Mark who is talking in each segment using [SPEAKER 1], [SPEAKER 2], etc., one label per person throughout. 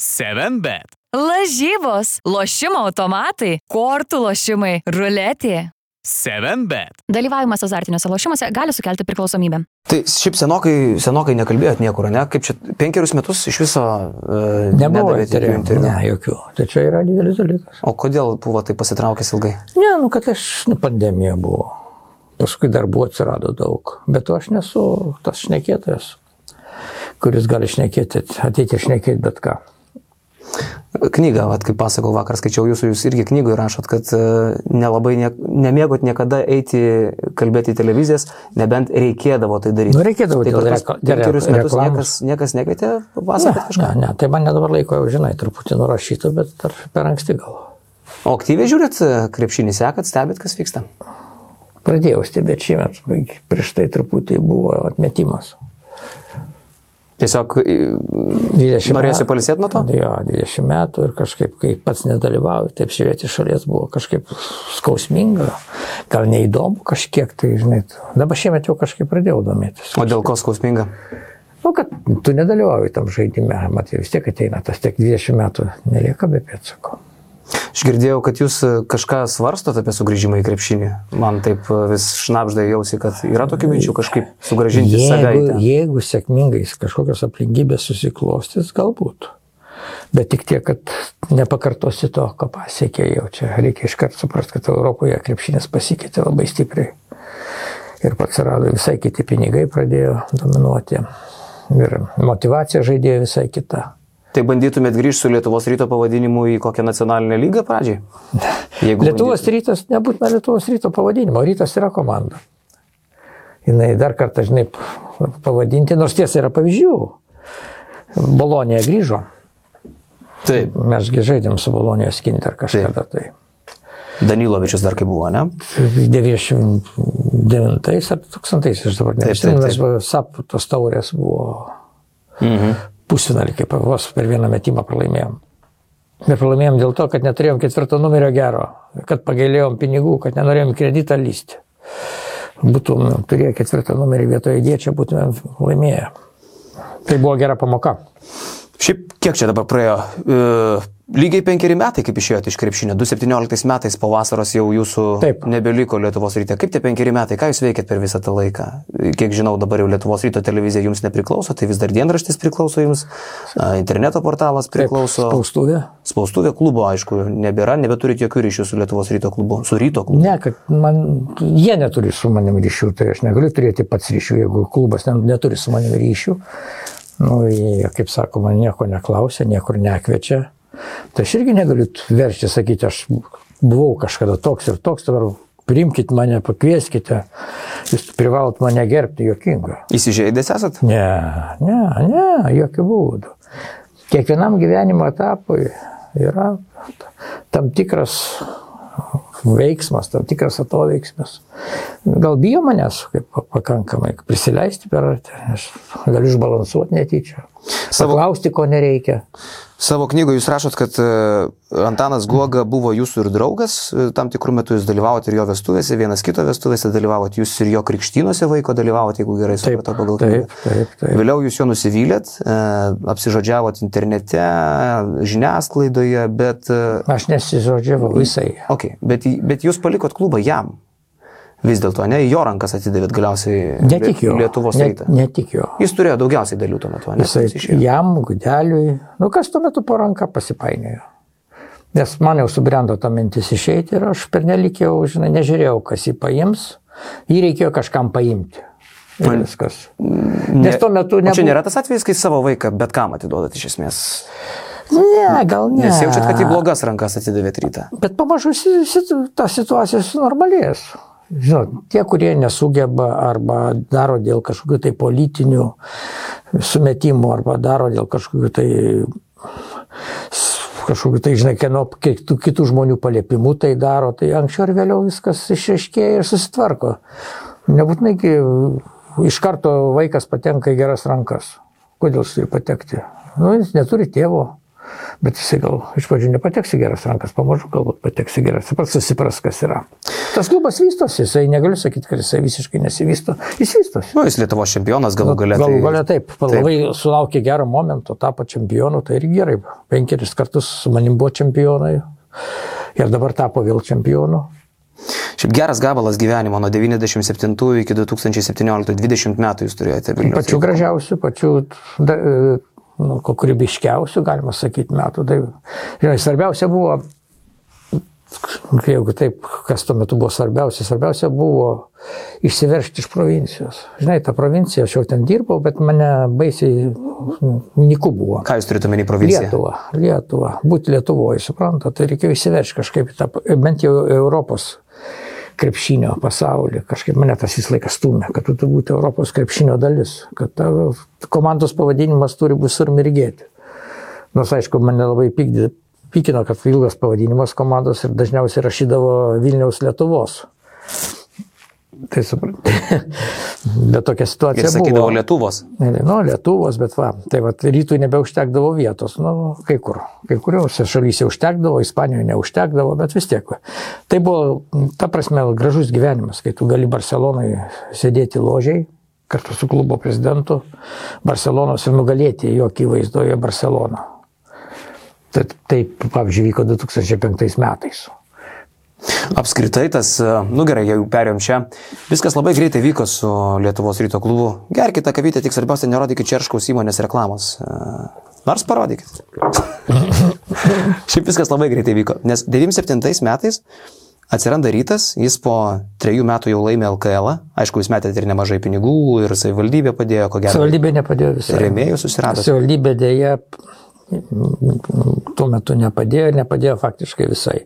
[SPEAKER 1] 7bet.
[SPEAKER 2] Lažybos, lošimo automatai, kortų lošimai, ruletė.
[SPEAKER 1] 7bet.
[SPEAKER 2] Dalyvavimas azartiniuose lošimuose gali sukelti priklausomybę.
[SPEAKER 3] Tai šiaip senokai, senokai nekalbėjot niekur, ne? Kaip čia penkerius metus iš viso uh,
[SPEAKER 4] Nebuvo interviu.
[SPEAKER 3] interviu?
[SPEAKER 4] Ne, jokių. Tai čia yra didelis dalykas.
[SPEAKER 3] O kodėl buvo tai pasitraukęs ilgai?
[SPEAKER 4] Ne, nu kad aš, nu, pandemija buvo. Paskui darbų atsirado daug. Bet to aš nesu tas šnekėtojas, kuris gali šnekėti, ateiti šnekėti bet ką.
[SPEAKER 3] Knygą, vat, kaip pasakau vakar, skaičiau jūsų, jūs irgi knygoje rašot, kad e, nelabai nie, nemėgot niekada eiti kalbėti į televizijas, nebent reikėdavo tai daryti.
[SPEAKER 4] Nu, reikėdavo
[SPEAKER 3] tai per
[SPEAKER 4] dėl
[SPEAKER 3] penkerius metus niekas, niekas nekvietė
[SPEAKER 4] Ne,
[SPEAKER 3] papasakoti kažką.
[SPEAKER 4] ne, ne, tai man nedabar laiko jau žinai, truputį nurašytų, bet dar per anksti gal.
[SPEAKER 3] O aktyviai žiūrit e, krepšinį, sekat, stebit, kas vyksta.
[SPEAKER 4] Pradėjau stebėti šiemet, prieš tai truputį buvo atmetimas.
[SPEAKER 3] Tiesiog e,
[SPEAKER 4] 20
[SPEAKER 3] norėjusi
[SPEAKER 4] metų.
[SPEAKER 3] palisėti nuo to?
[SPEAKER 4] Jo, 20 metų ir kažkaip, kai pats nedalyvauju, taip žiūrėti šalies buvo kažkaip skausminga, gal neįdomu kažkiek, tai žinai, dabar šiemet jau kažkaip pradėjau domėtis.
[SPEAKER 3] O dėl ko skausminga?
[SPEAKER 4] Nu, kad tu nedalyvauji tam žaidime, matai, vis tiek ateina tas tiek 20 metų, nelieka be pėdsako.
[SPEAKER 3] Aš girdėjau, kad jūs e, kažką svarstot apie sugrįžimą į krepšinį. Man taip e, vis šnapždai jausi, kad yra tokių minčių kažkaip sugražinti save į
[SPEAKER 4] Jeigu,
[SPEAKER 3] ten.
[SPEAKER 4] jeigu sėkmingai kažkokios aplinkybės susiklostys, galbūt. Bet tik tiek, kad nepakartosi to, ką pasiekė jau čia. Reikia iškart suprasti, kad Europoje krepšinis pasikeitė labai stipriai. Ir pats rado visai kiti pinigai pradėjo dominuoti. Ir motivacija žaidėjo visai kita.
[SPEAKER 3] Tai bandytumėt grįžti su Lietuvos ryto pavadinimu į kokią nacionalinę lygą pradžiai? Jeigu
[SPEAKER 4] Lietuvos rytas nebūtina Lietuvos ryto pavadinimo, rytas yra komanda. Jis dar kartą, žinai, pavadinti, nors tiesa yra pavyzdžių. Bolonija grįžo,
[SPEAKER 3] Taip.
[SPEAKER 4] mesgi žaidėm su Bolonijos Kinter kažkada. Tai.
[SPEAKER 3] Danilovičius dar kaip buvo, ne?
[SPEAKER 4] 99 ar 2000, aš dabar nežinau, nes buvo SAP tos taurės buvo
[SPEAKER 3] Mhm.
[SPEAKER 4] Pusfinalį, kaip vos per vieną metimą pralaimėjom. Ir pralaimėjom dėl to, kad neturėjom ketvirto numerio gero, kad pagailėjom pinigų, kad nenorėjom kreditą lysti. Būtum turėję ketvirtą numerį vietoje dėčio, būtumėm laimėję. Tai buvo gera pamoka.
[SPEAKER 3] Šiaip kiek čia dabar praėjo? E, lygiai penkeri metai, kaip išėjote iš krepšinio. 2017 metais po vasaros jau jūsų
[SPEAKER 4] Taip.
[SPEAKER 3] nebeliko Lietuvos ryte. Kaip tie penkeri metai, ką jūs veikėt per visą tą laiką? Kiek žinau, dabar jau Lietuvos ryto televizija jums nepriklauso, tai vis dar dienraštis priklauso jums, interneto portalas priklauso.
[SPEAKER 4] Spaustuvė.
[SPEAKER 3] Spaustuvė klubo, aišku, nebėra, nebeturit jokių ryšių su Lietuvos ryto klubu, su ryto klubu.
[SPEAKER 4] Ne, kad man, jie neturi su manim ryšių, tai aš negaliu turėti pats ryšių, jeigu klubas ne- neturi su manim ryšių. Nu, jie, kaip sakoma, nieko neklausia, niekur nekviečia. Tai aš irgi negaliu veršti, sakyti, aš buvau kažkada toks ir toks, dabar priimkite mane, pakvieskite, jūs privalot mane gerbti, jokinga.
[SPEAKER 3] Įsižeidęs esat?
[SPEAKER 4] Ne, ne, ne, jokių būdų. Kiekvienam gyvenimo etapui yra tam tikras veiksmas, tam tikras atoveiksmas. Gal bijo manęs kaip pakankamai prisileisti per arti, aš galiu išbalansuoti netyčia.
[SPEAKER 3] Savo-
[SPEAKER 4] Paklausti, ko nereikia.
[SPEAKER 3] Savo knygoje jūs rašot, kad e, Antanas Guoga buvo jūsų ir draugas, e, tam tikrų metų jūs dalyvavote ir jo vestuvėse, vienas kito vestuvėse dalyvavote, jūs ir jo krikštynuose vaiko dalyvavote, jeigu gerai supratau pagal
[SPEAKER 4] taip.
[SPEAKER 3] Vėliau jūs jo nusivylėt, e, apsižodžiavot internete, žiniasklaidoje, bet...
[SPEAKER 4] Aš nesižodžiavau visai.
[SPEAKER 3] Okay, bet, bet jūs palikot klubą jam. Vis dėlto, ne, jo rankas atidavėt galiausiai
[SPEAKER 4] Netikiu.
[SPEAKER 3] Lietuvos
[SPEAKER 4] Ne,
[SPEAKER 3] rytą.
[SPEAKER 4] netikiu.
[SPEAKER 3] Jis turėjo daugiausiai dalių tuo metu, ne?
[SPEAKER 4] Jisai jam, gudeliui, nu kas tuo metu po ranką pasipainiojo. Nes man jau subrendo ta mintis išeiti ir aš pernelik jau, žinai, nežiūrėjau, kas jį paims. Jį reikėjo kažkam paimti. Ir
[SPEAKER 3] Man-
[SPEAKER 4] viskas. Nes tuo metu
[SPEAKER 3] O Čia nėra tas atvejis, kai savo vaiką bet kam atiduodat iš esmės.
[SPEAKER 4] Ne, gal ne.
[SPEAKER 3] Nes jaučiat, kad į blogas rankas atidavėt rytą.
[SPEAKER 4] Bet pamažu ta situacija sunormalės. Žinot, tie, kurie nesugeba arba daro dėl kažkokių tai politinių sumetimų arba daro dėl kažkokių tai kažkokių tai, žinai, kieno, kitų, kitų žmonių paliepimų tai daro, tai anksčiau ar vėliau viskas išaiškėja ir susitvarko. Nebūtinai iš karto vaikas patenka į geras rankas. Kodėl jis turi patekti? Nu, jis neturi tėvo, Bet jisai gal iš pradžių nepateks į geras rankas, pamažu galbūt pateks į geras. Pats susipras, kas yra. Tas klubas vystosi, jisai negaliu sakyti, kad jisai visiškai nesivysto. Jis vystosi.
[SPEAKER 3] Nu, jis Lietuvos čempionas galų gale.
[SPEAKER 4] Galų
[SPEAKER 3] tai-
[SPEAKER 4] galia taip, labai sulaukė gero momento, tapo čempionu, tai ir gerai. Penkeris kartus su manim buvo čempionai ir dabar tapo vėl čempionu.
[SPEAKER 3] Šiaip geras gabalas gyvenimo nuo 97 iki 2017-2020 metų jūs turėjote Vilniuje.
[SPEAKER 4] Pačių gražiausių, pačių da, nu, ko kūrybiškiausių, galima sakyti, metų. Tai, žinai, svarbiausia buvo, jeigu taip, kas tuo metu buvo svarbiausia, svarbiausia buvo išsiveršti iš provincijos. Žinai, ta provincija, aš jau ten dirbau, bet mane baisiai nu, niku buvo.
[SPEAKER 3] Ką jūs turite omeny provinciją?
[SPEAKER 4] Lietuva, Lietuva, būti Lietuvoje, suprantate, tai reikėjo įsiveršti kažkaip, tą, bent jau Europos krepšinio pasaulį, kažkaip mane tas visą laiką stumia, kad tu turi būti Europos krepšinio dalis, kad tavo komandos pavadinimas turi visur mirgėti. Nors aišku, mane labai pykdė, pykino, kad ilgas pavadinimas komandos ir dažniausiai rašydavo Vilniaus Lietuvos. Tai suprantate, bet tokia situacija
[SPEAKER 3] sakydavo
[SPEAKER 4] buvo.
[SPEAKER 3] Lietuvos.
[SPEAKER 4] Nu, Lietuvos, bet va, tai va, rytui nebeužtekdavo vietos, nu, kai kur. Kai kuriuose šalyse užtekdavo, Ispanijoje neužtekdavo, bet vis tiek. Tai buvo, ta prasme, gražus gyvenimas, kai tu gali Barcelonai sėdėti ložiai kartu su klubo prezidentu Barcelonos ir nugalėti jo akivaizdoje Barceloną. Tai, taip, pavyzdžiui, vyko 2005 metais.
[SPEAKER 3] Apskritai tas, e, nu gerai, jau perėjom čia. Viskas labai greitai vyko su Lietuvos ryto klubu. Gerkite kavytę, tik svarbiausia, nerodykit Čerškaus įmonės reklamos. E, Nors parodykit. Šiaip viskas labai greitai vyko. Nes 97 metais atsiranda rytas, jis po trejų metų jau laimė LKL. -ą. Aišku, jūs metėte ir nemažai pinigų ir savivaldybė padėjo, ko gero.
[SPEAKER 4] Savivaldybė nepadėjo visai.
[SPEAKER 3] Rėmėjų susirado.
[SPEAKER 4] Savivaldybė dėja tuo metu nepadėjo ir nepadėjo faktiškai visai.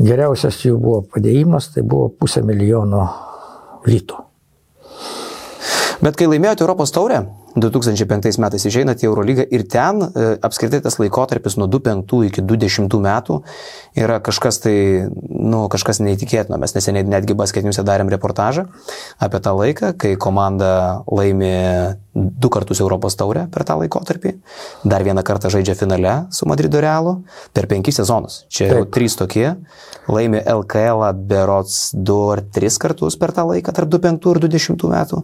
[SPEAKER 4] Geriausias jų buvo padėjimas, tai buvo pusę milijono litų.
[SPEAKER 3] Bet kai laimėjote Europos taurę, 2005 metais išeinate į Eurolygą ir ten e, apskritai tas laikotarpis nuo 2005 iki 2010 metų yra kažkas tai, nu, kažkas neįtikėtino. Mes neseniai netgi basketiniuose darėm reportažą apie tą laiką, kai komanda laimė du kartus Europos taurę per tą laikotarpį, dar vieną kartą žaidžia finale su Madrido Realu per penkis sezonus. Čia jau
[SPEAKER 4] Taip.
[SPEAKER 3] trys tokie. Laimė LKL berots du ar tris kartus per tą laiką tarp 2005 ir 2010 metų.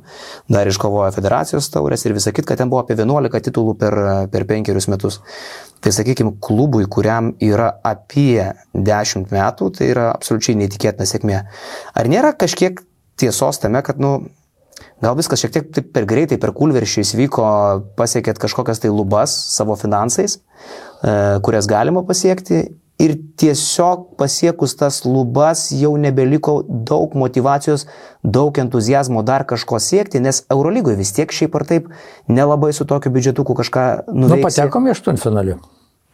[SPEAKER 3] Dar iškovojo federacijos taurės ir visą kitką, ten buvo apie 11 titulų per, per penkerius metus. Tai sakykime, klubui, kuriam yra apie 10 metų, tai yra absoliučiai neįtikėtina sėkmė. Ar nėra kažkiek tiesos tame, kad, nu, gal viskas šiek tiek taip per greitai, per kulveršiais vyko, pasiekėt kažkokias tai lubas savo finansais, e, kurias galima pasiekti. Ir tiesiog pasiekus tas lubas jau nebeliko daug motivacijos, daug entuzijazmo dar kažko siekti, nes Eurolygoje vis tiek šiaip ar taip nelabai su tokiu biudžetuku kažką
[SPEAKER 4] Nu,
[SPEAKER 3] nuveiksi.
[SPEAKER 4] patekom į aštuntfinalį.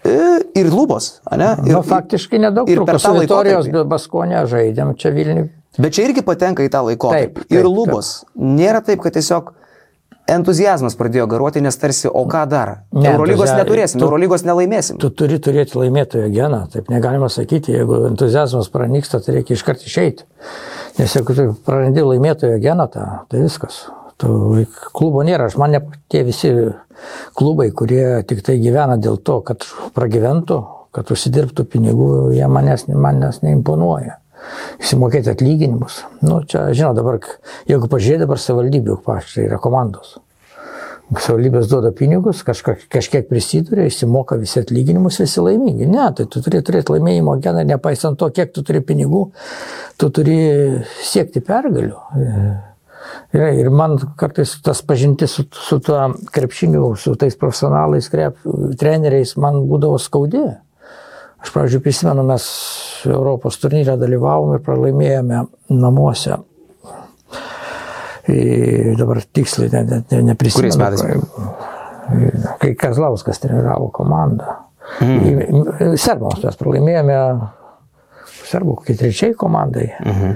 [SPEAKER 3] E, Ir lubos, ne? Ir,
[SPEAKER 4] Nu, faktiškai nedaug
[SPEAKER 3] ir per
[SPEAKER 4] truko.
[SPEAKER 3] tą laikotarpį.
[SPEAKER 4] Baskonė žaidėm čia Vilniui.
[SPEAKER 3] Bet čia irgi patenka į tą laikotarpį.
[SPEAKER 4] Taip, taip,
[SPEAKER 3] ir
[SPEAKER 4] taip.
[SPEAKER 3] lubos. Nėra taip, kad tiesiog entuzijazmas pradėjo garuoti, nes tarsi, o ką dar?
[SPEAKER 4] Ne,
[SPEAKER 3] Eurolygos neturėsim,
[SPEAKER 4] tu-
[SPEAKER 3] Eurolygos nelaimėsim.
[SPEAKER 4] Tu turi turėti laimėtojo geną, taip negalima sakyti, jeigu entuzijazmas pranyksta, tai reikia iškart išeiti. Nes jeigu tu prarandi laimėtojo geną, ta, tai viskas. Tu, klubo nėra, aš man ne tie visi klubai, kurie tik tai gyvena dėl to, kad pragyventų, kad užsidirbtų pinigų, jie manęs, manęs neimponuoja. Įsimokėti atlyginimus. Nu, čia, žinau, dabar, jeigu pažiūrėjai dabar savivaldybių, paštai yra komandos. Savaldybės duoda pinigus, kažka, kažkiek prisiduria, įsimoka visi atlyginimus, visi laimingi. Ne, tai tu turi turėti laimėjimo geną, nepaisant to, kiek tu turi pinigų, tu turi siekti pergalių. Ir, ir man kartais tas pažintis su, su tuo krepšiniu, su tais profesionalais, krep, treneriais, man būdavo skaudė. Aš, pavyzdžiui, prisimenu, mes Europos turnyre dalyvavom ir pralaimėjome namuose. Ir dabar tiksliai ne, ne, ne, neprisimenu.
[SPEAKER 3] Kuriais metais?
[SPEAKER 4] Kai- Kazlauskas treniravo komandą. Mm. Serbams mes pralaimėjome, serbų kokie trečiai komandai. Mm.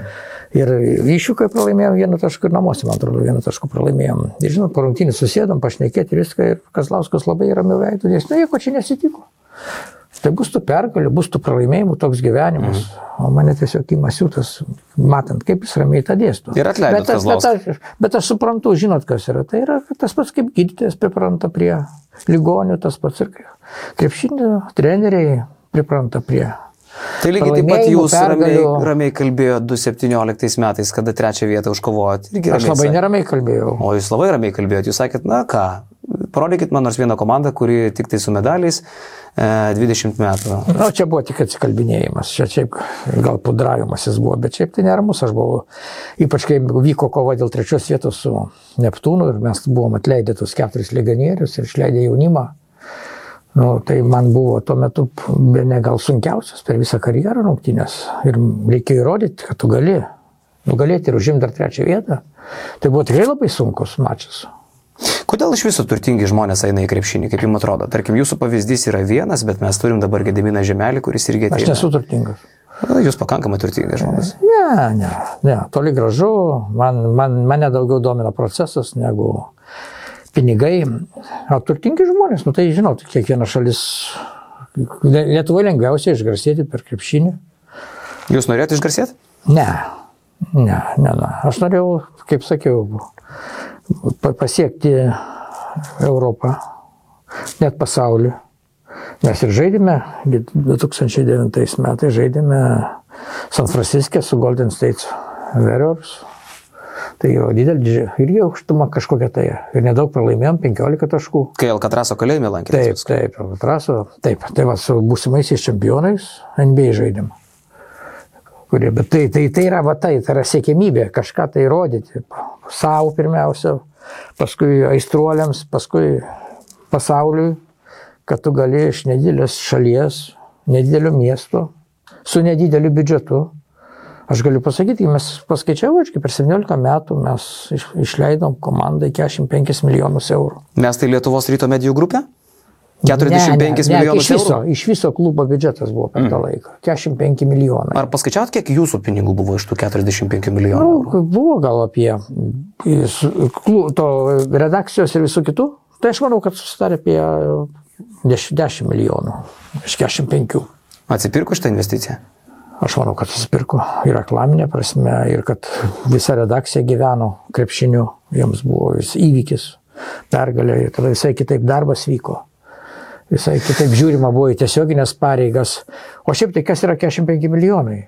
[SPEAKER 4] Ir iššūkai pralaimėjom vieną tašką ir namuose, man atrodo, vieną tašką pralaimėjom. Ir žinot, po rungtynį susėdom, pašnekėti viską ir Kazlauskas labai ramiu veidu, nes, nu, nieko čia nesitiko. Tai bus tų pergalių, bus tų pralaimėjimų, toks gyvenimas. Mm. O mane tiesiog įmasiutas, matant, kaip jis ramiai tą dėsto.
[SPEAKER 3] Ir atleido
[SPEAKER 4] bet, bet,
[SPEAKER 3] Kazlauską.
[SPEAKER 4] aš, bet aš suprantu, žinot, kas yra. Tai yra tas pats, kaip gydytojas pripranta prie ligonių, tas pats ir krepšinio treneriai pripranta prie.
[SPEAKER 3] Tai lygiai taip pat jūs ramiai,
[SPEAKER 4] pergalių.
[SPEAKER 3] ramiai kalbėjote 2017 metais, kada trečią vietą užkovojot. Irgi
[SPEAKER 4] Aš
[SPEAKER 3] ramiai
[SPEAKER 4] labai
[SPEAKER 3] sakėt.
[SPEAKER 4] neramiai kalbėjau.
[SPEAKER 3] O jūs labai ramiai kalbėjote, jūs sakėt, na ką, parodykit man nors vieną komandą, kuri tik tai su medaliais e, 20 metų.
[SPEAKER 4] Na, čia buvo tik atsikalbinėjimas, čia šiaip gal pudravimas jis buvo, bet šiaip tai neramus aš buvau. Ypač kai vyko kova dėl trečios vietos su Neptūnu ir mes buvom atleidę tus keturis legionierius ir išleidę jaunimą. Nu, tai man buvo tuo metu be ne gal sunkiausias per visą karjerą rungtynės. Ir reikėjo įrodyti, kad tu gali nugalėti ir užimti dar trečią vietą. Tai buvo tikrai labai sunkus mačas.
[SPEAKER 3] Kodėl iš viso turtingi žmonės eina į krepšinį, kaip jums atrodo? Tarkim, jūsų pavyzdys yra vienas, bet mes turim dabar Gediminą Žemelį, kuris irgi
[SPEAKER 4] Aš
[SPEAKER 3] ateina.
[SPEAKER 4] nesu turtingas.
[SPEAKER 3] Jūs pakankamai turtingas žmogus.
[SPEAKER 4] Ne, ne, ne, toli gražu, man, man, mane daugiau domina procesas negu pinigai. O turtingi žmonės, nu tai žinot, kiekviena šalis, Lietuvoje lengviausia išgarsėti per krepšinį.
[SPEAKER 3] Jūs norėjote išgarsėti?
[SPEAKER 4] Ne, ne, ne, ne. Aš norėjau, kaip sakiau, pa- pasiekti Europą, net pasaulį. Mes ir žaidėme, 2009 metais žaidėme San Franciske su Golden State Warriors. Tai jo didelė irgi aukštuma kažkokia tai. Ir nedaug pralaimėjom, 15 taškų.
[SPEAKER 3] Kai Alkatraso kalėjime
[SPEAKER 4] Taip,
[SPEAKER 3] lankėtės.
[SPEAKER 4] taip, traso, taip. Tai va su būsimaisiais čempionais NBA žaidėm. Kurie, bet tai, tai, tai yra va tai, tai yra siekimybė kažką tai rodyti. Savo pirmiausia, paskui aistruoliams, paskui pasauliui, kad tu gali iš nedidelės šalies, nedidelio miesto, su nedideliu biudžetu. Aš galiu pasakyti, mes paskaičiavau, aš kaip per 17 metų mes iš, išleidom komandai 45 milijonus eurų.
[SPEAKER 3] Mes tai Lietuvos ryto medijų grupė? 45
[SPEAKER 4] Ne, ne, ne,
[SPEAKER 3] milijonus
[SPEAKER 4] iš viso,
[SPEAKER 3] eurų.
[SPEAKER 4] iš viso klubo biudžetas buvo per tą laiką. 45 milijonai.
[SPEAKER 3] Ar paskaičiavot, kiek jūsų pinigų buvo iš tų 45 milijonų?
[SPEAKER 4] Nu, buvo gal apie to redakcijos ir visų kitų. Tai aš manau, kad susidarė apie 10, 10 milijonų iš 45.
[SPEAKER 3] Atsipirko šitą investiciją?
[SPEAKER 4] Aš manau, kad susipirko ir reklaminė prasme, ir kad visa redakcija gyveno krepšiniu, jiems buvo vis įvykis, pergalė, ir tada visai kitaip darbas vyko. Visai kitaip žiūrima buvo į tiesioginės pareigas. O šiaip tai kas yra 45 milijonai?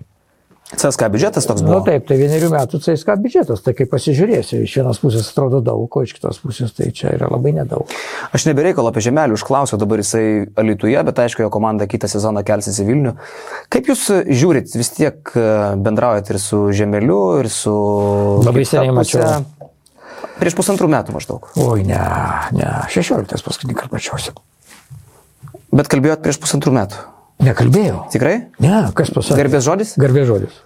[SPEAKER 3] CSK biudžetas toks
[SPEAKER 4] Na
[SPEAKER 3] buvo.
[SPEAKER 4] nu, taip, tai vienerių metų CSK biudžetas, tai kaip pasižiūrėsi, iš vienos pusės atrodo daug, o iš kitos pusės tai čia yra labai nedaug.
[SPEAKER 3] Aš nebereikalo apie žemelį užklausiau, dabar jisai Alituje, bet aišku, jo komanda kitą sezoną kelsis į Vilnių. Kaip jūs žiūrit, vis tiek e, bendraujat ir su žemeliu, ir su...
[SPEAKER 4] Labai seniai mačiau.
[SPEAKER 3] Prieš pusantrų metų maždaug.
[SPEAKER 4] Oi, ne, ne, 16 paskutinį kartą mačiausi.
[SPEAKER 3] Bet kalbėjot prieš pusantrų metų.
[SPEAKER 4] Nekalbėjau.
[SPEAKER 3] Tikrai?
[SPEAKER 4] Ne, kas pasakė?
[SPEAKER 3] Garbės žodis?
[SPEAKER 4] Garbės žodis.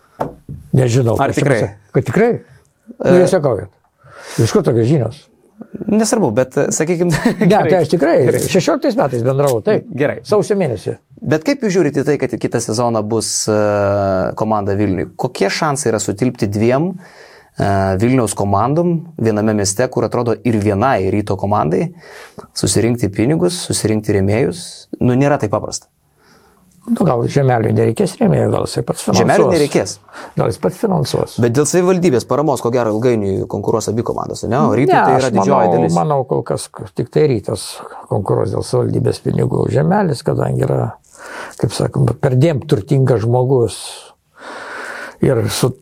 [SPEAKER 4] Nežinau.
[SPEAKER 3] Ar tikrai?
[SPEAKER 4] pasakė. Kad tikrai? Nu, jūs sakaujat. Iš kur tokios žinios?
[SPEAKER 3] Nesvarbu, bet sakykime.
[SPEAKER 4] Ne, tai aš tikrai 16 metais bendravau, taip.
[SPEAKER 3] Gerai.
[SPEAKER 4] Sausio mėnesį.
[SPEAKER 3] Bet kaip jūs žiūrite į tai, kad kitą sezoną bus e, komanda Vilniui? Kokie šansai yra sutilpti dviem e, Vilniaus komandom viename mieste, kur atrodo ir vienai ryto komandai, susirinkti pinigus, susirinkti rėmėjus? Nu, nėra taip paprasta.
[SPEAKER 4] Nu, gal žemeliui nereikės rėmėjų, gal jisai pats finansuos.
[SPEAKER 3] Žemelių nereikės.
[SPEAKER 4] Gal jis pats finansuos.
[SPEAKER 3] Bet dėl savivaldybės paramos, ko gero, ilgainiui konkuruos abi komandos, ne? O
[SPEAKER 4] Ne,
[SPEAKER 3] tai yra didžioji
[SPEAKER 4] manau,
[SPEAKER 3] dalis.
[SPEAKER 4] Manau, kol kas tik tai rytas konkuruos dėl savivaldybės pinigų. Žemelis, kadangi yra, kaip sakoma, perdėm turtingas žmogus ir su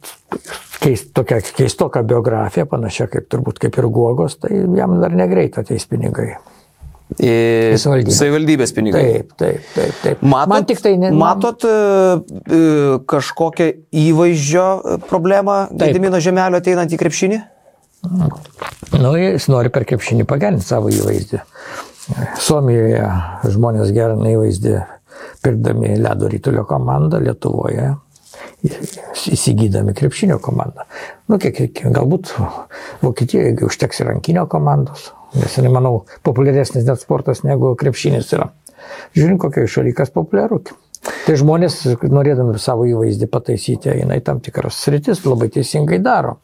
[SPEAKER 4] keist, tokia keistoka biografija, panašia kaip turbūt kaip ir Guogos, tai jam dar negreit ateis pinigai.
[SPEAKER 3] Į
[SPEAKER 4] savivaldybę.
[SPEAKER 3] savivaldybės pinigai.
[SPEAKER 4] Taip, taip, taip. taip.
[SPEAKER 3] Matot,
[SPEAKER 4] Man tik tai ne.
[SPEAKER 3] matot e, e, kažkokią įvaizdžio problemą Gedimino žemelio ateinant į krepšinį?
[SPEAKER 4] Nu, jis nori per krepšinį pagerinti savo įvaizdį. Suomijoje žmonės gerina įvaizdį pirkdami ledo rytulio komandą Lietuvoje, įsigydami krepšinio komandą. Nu, kiek, kiek, galbūt Vokietijoje užteks ir rankinio komandos, nes, manau, populiaresnis net sportas negu krepšinis yra. Žiūrint, kokioje šalyje kas populiaru. Tai žmonės, norėdami savo įvaizdį pataisyti, eina į tam tikras sritis, labai teisingai daro.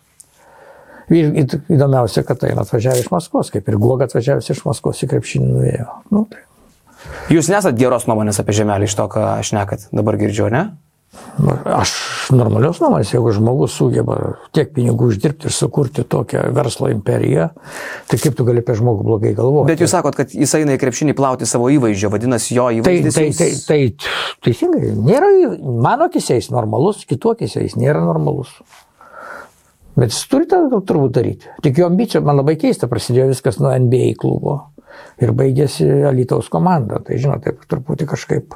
[SPEAKER 4] Ir įd- įdomiausia, kad tai atvažiavę iš Maskvos, kaip ir Guoga atvažiavęs iš Maskvos į krepšinį nuėjo. Nu, tai
[SPEAKER 3] Jūs nesat geros nuomonės apie žemelį iš to, ką aš nekat, dabar girdžiu, ne?
[SPEAKER 4] Nu, Aš normalios nuomonės, jeigu žmogus sugeba tiek pinigų uždirbti ir sukurti tokią verslo imperiją, tai kaip tu gali apie žmogų blogai galvoti?
[SPEAKER 3] Bet jūs sakot, kad jis eina į krepšinį plauti savo įvaizdžio, vadinasi, jo
[SPEAKER 4] Tai,
[SPEAKER 3] įvaizdis.
[SPEAKER 4] tai,
[SPEAKER 3] jums-
[SPEAKER 4] tai, tai teisingai, nėra, mano akisiais normalus, kitų akisiais nėra normalus. Bet jis turi tą turbūt daryti. Tik jo ambicijų, man labai keista, prasidėjo viskas nuo NBA klubo ir baigėsi Alitaus komanda. Tai žinot, taip truputį kažkaip,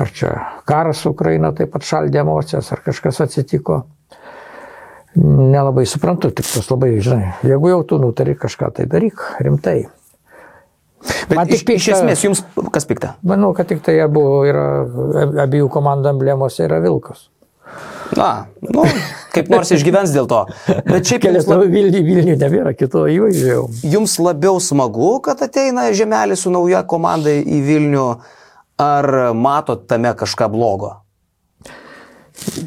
[SPEAKER 4] ar čia karas Ukraina taip pat šaldė emocijas, ar kažkas atsitiko. Nelabai suprantu, tik tas labai, žinai, jeigu jau tu nutari kažką, tai daryk rimtai.
[SPEAKER 3] Bet
[SPEAKER 4] man
[SPEAKER 3] iš,
[SPEAKER 4] tik
[SPEAKER 3] iš
[SPEAKER 4] pikta-
[SPEAKER 3] esmės, jums kas pikta?
[SPEAKER 4] Manau, kad tik tai abu yra, abiejų komandų emblemose yra vilkas.
[SPEAKER 3] Na, nu, kaip nors išgyvens dėl to. Bet šiaip
[SPEAKER 4] Kelias
[SPEAKER 3] lab,
[SPEAKER 4] labai Vilnių, Vilnių nebėra, kito įvaizdžio. jau.
[SPEAKER 3] jums labiau smagu, kad ateina žemelis su nauja komanda į Vilnių, ar matot tame kažką blogo?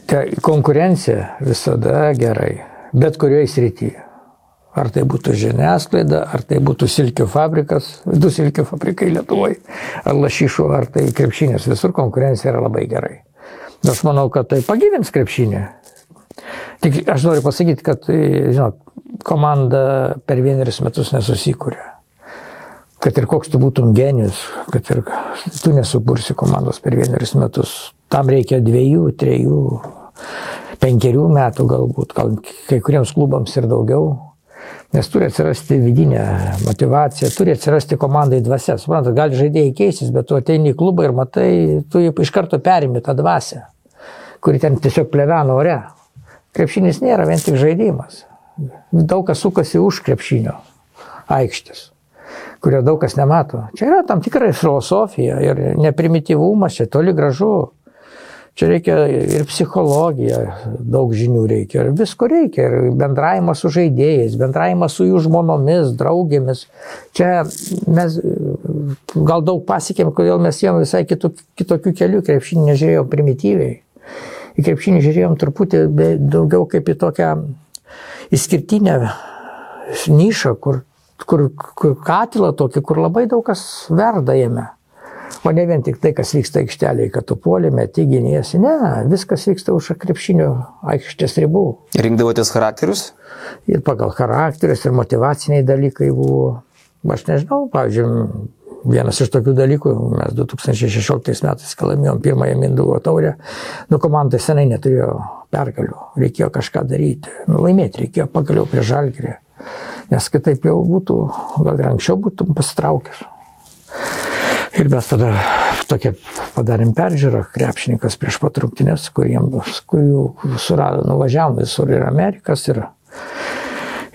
[SPEAKER 4] Ta konkurencija visada gerai, bet kurioje srityje. Ar tai būtų žiniasklaida, ar tai būtų silkių fabrikas, du silkių fabrikai Lietuvoje, ar lašyšų, ar tai krepšinės, visur konkurencija yra labai gerai. Aš manau, kad tai pagyvins krepšinį. Tik aš noriu pasakyti, kad, žinot, komanda per vienerius metus nesusikūrė. Kad ir koks tu būtum genijus, kad ir tu nesubursi komandos per vienerius metus. Tam reikia dviejų, trejų, penkerių metų galbūt, gal kai kuriems klubams ir daugiau. Nes turi atsirasti vidinė motivacija, turi atsirasti komandai dvasia. Suprantate, gali žaidėjai keistis, bet tu ateini į klubą ir matai, tu iš karto perimi tą dvasę, kuri ten tiesiog plevena ore. Krepšinis nėra vien tik žaidimas. Daug kas sukasi už krepšinio aikštės, kurio daug kas nemato. Čia yra tam tikra filosofija ir neprimityvumas, čia toli gražu. Čia reikia ir psichologija, daug žinių reikia, ir visko reikia, ir bendravimas su žaidėjais, bendravimas su jų žmonomis, draugėmis. Čia mes gal daug pasiekėm, kodėl mes ėjom visai kitų, kitokių kelių, krepšinį nežiūrėjom primityviai. Į krepšinį žiūrėjom truputį daugiau kaip į tokią išskirtinę nišą, kur, kur, kur katilą tokį, kur labai daug kas verda jame. O ne vien tik tai, kas vyksta aikštelėje, kad tu puolėme, tyginiesi. Ne, viskas vyksta už krepšinio aikštės ribų.
[SPEAKER 3] Rinkdavotės charakterius?
[SPEAKER 4] Ir pagal charakterius, ir motivaciniai dalykai buvo. Aš nežinau, pavyzdžiui, vienas iš tokių dalykų, mes 2016 metais, kai laimėjom pirmąją Mindugo taurę, nu komanda senai neturėjo pergalių, reikėjo kažką daryti, nu, laimėti reikėjo pagaliau prie žalgerį, nes kitaip jau būtų, gal ir anksčiau būtum pasitraukęs. Ir mes tada tokia padarėm peržiūrą, krepšininkas prieš patruktinės, kurių surado, nuvažiavom visur ir Amerikas, ir,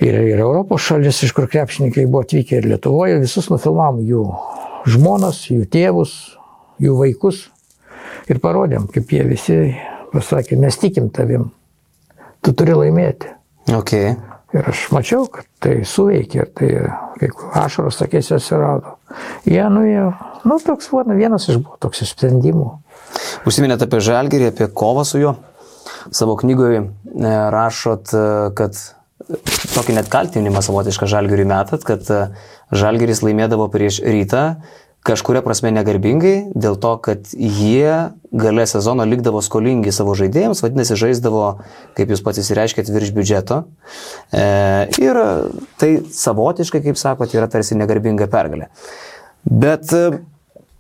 [SPEAKER 4] ir, ir Europos šalis, iš kur krepšininkai buvo atvykę ir Lietuvoje, visus nufilmavom jų žmonas, jų tėvus, jų vaikus ir parodėm, kaip jie visi pasakė, mes tikim tavim, tu turi laimėti.
[SPEAKER 3] Okay.
[SPEAKER 4] Ir aš mačiau, kad tai suveikė tai kaip ašaros akėse atsirado. Jie nuėjo, nu toks vienas iš buvo toks sprendimų.
[SPEAKER 3] Užsiminėte apie žalgerį, apie kovą su juo. Savo knygoje e, rašot, e, kad tokį net kaltinimą savotišką žalgeriui metat, kad e, žalgeris laimėdavo prieš rytą kažkuria prasme negarbingai, dėl to, kad jie gale sezono likdavo skolingi savo žaidėjams, vadinasi, žaisdavo, kaip jūs pats įsireiškėt, virš biudžeto. E, ir tai savotiškai, kaip sakot, yra tarsi negarbinga pergalė. Bet e,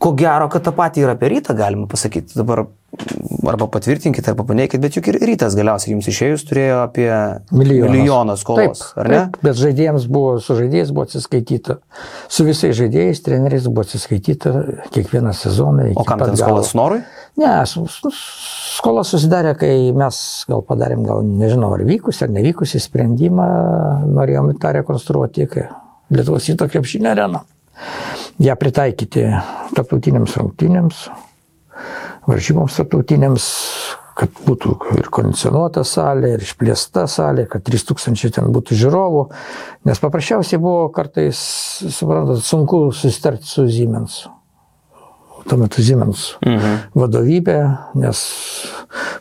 [SPEAKER 3] ko gero, kad tą patį ir apie rytą galima pasakyti. Dabar arba patvirtinkite, arba paneikite, bet juk ir rytas galiausiai jums išėjus turėjo apie
[SPEAKER 4] Milijonas.
[SPEAKER 3] milijoną skolos,
[SPEAKER 4] taip,
[SPEAKER 3] ar ne?
[SPEAKER 4] Taip, bet žaidėjams buvo, su žaidėjais buvo atsiskaityta. Su visais žaidėjais, treneriais buvo atsiskaityta kiekvieną sezoną.
[SPEAKER 3] O kam ten skolas norui?
[SPEAKER 4] Ne, skola susidarė, kai mes gal padarėm, gal nežinau, ar vykusi ar nevykusi sprendimą, norėjom tą rekonstruoti, kai Lietuvos įto krepšinio areną. Ja pritaikyti tarptautiniams rungtynėms, varžyboms tarptautinėms, kad būtų ir kondicionuota salė, ir išplėsta salė, kad 3000 ten būtų žiūrovų, nes paprasčiausiai buvo kartais, suprantat, sunku susitarti su Siemens tuo metu Siemens mhm. vadovybė, nes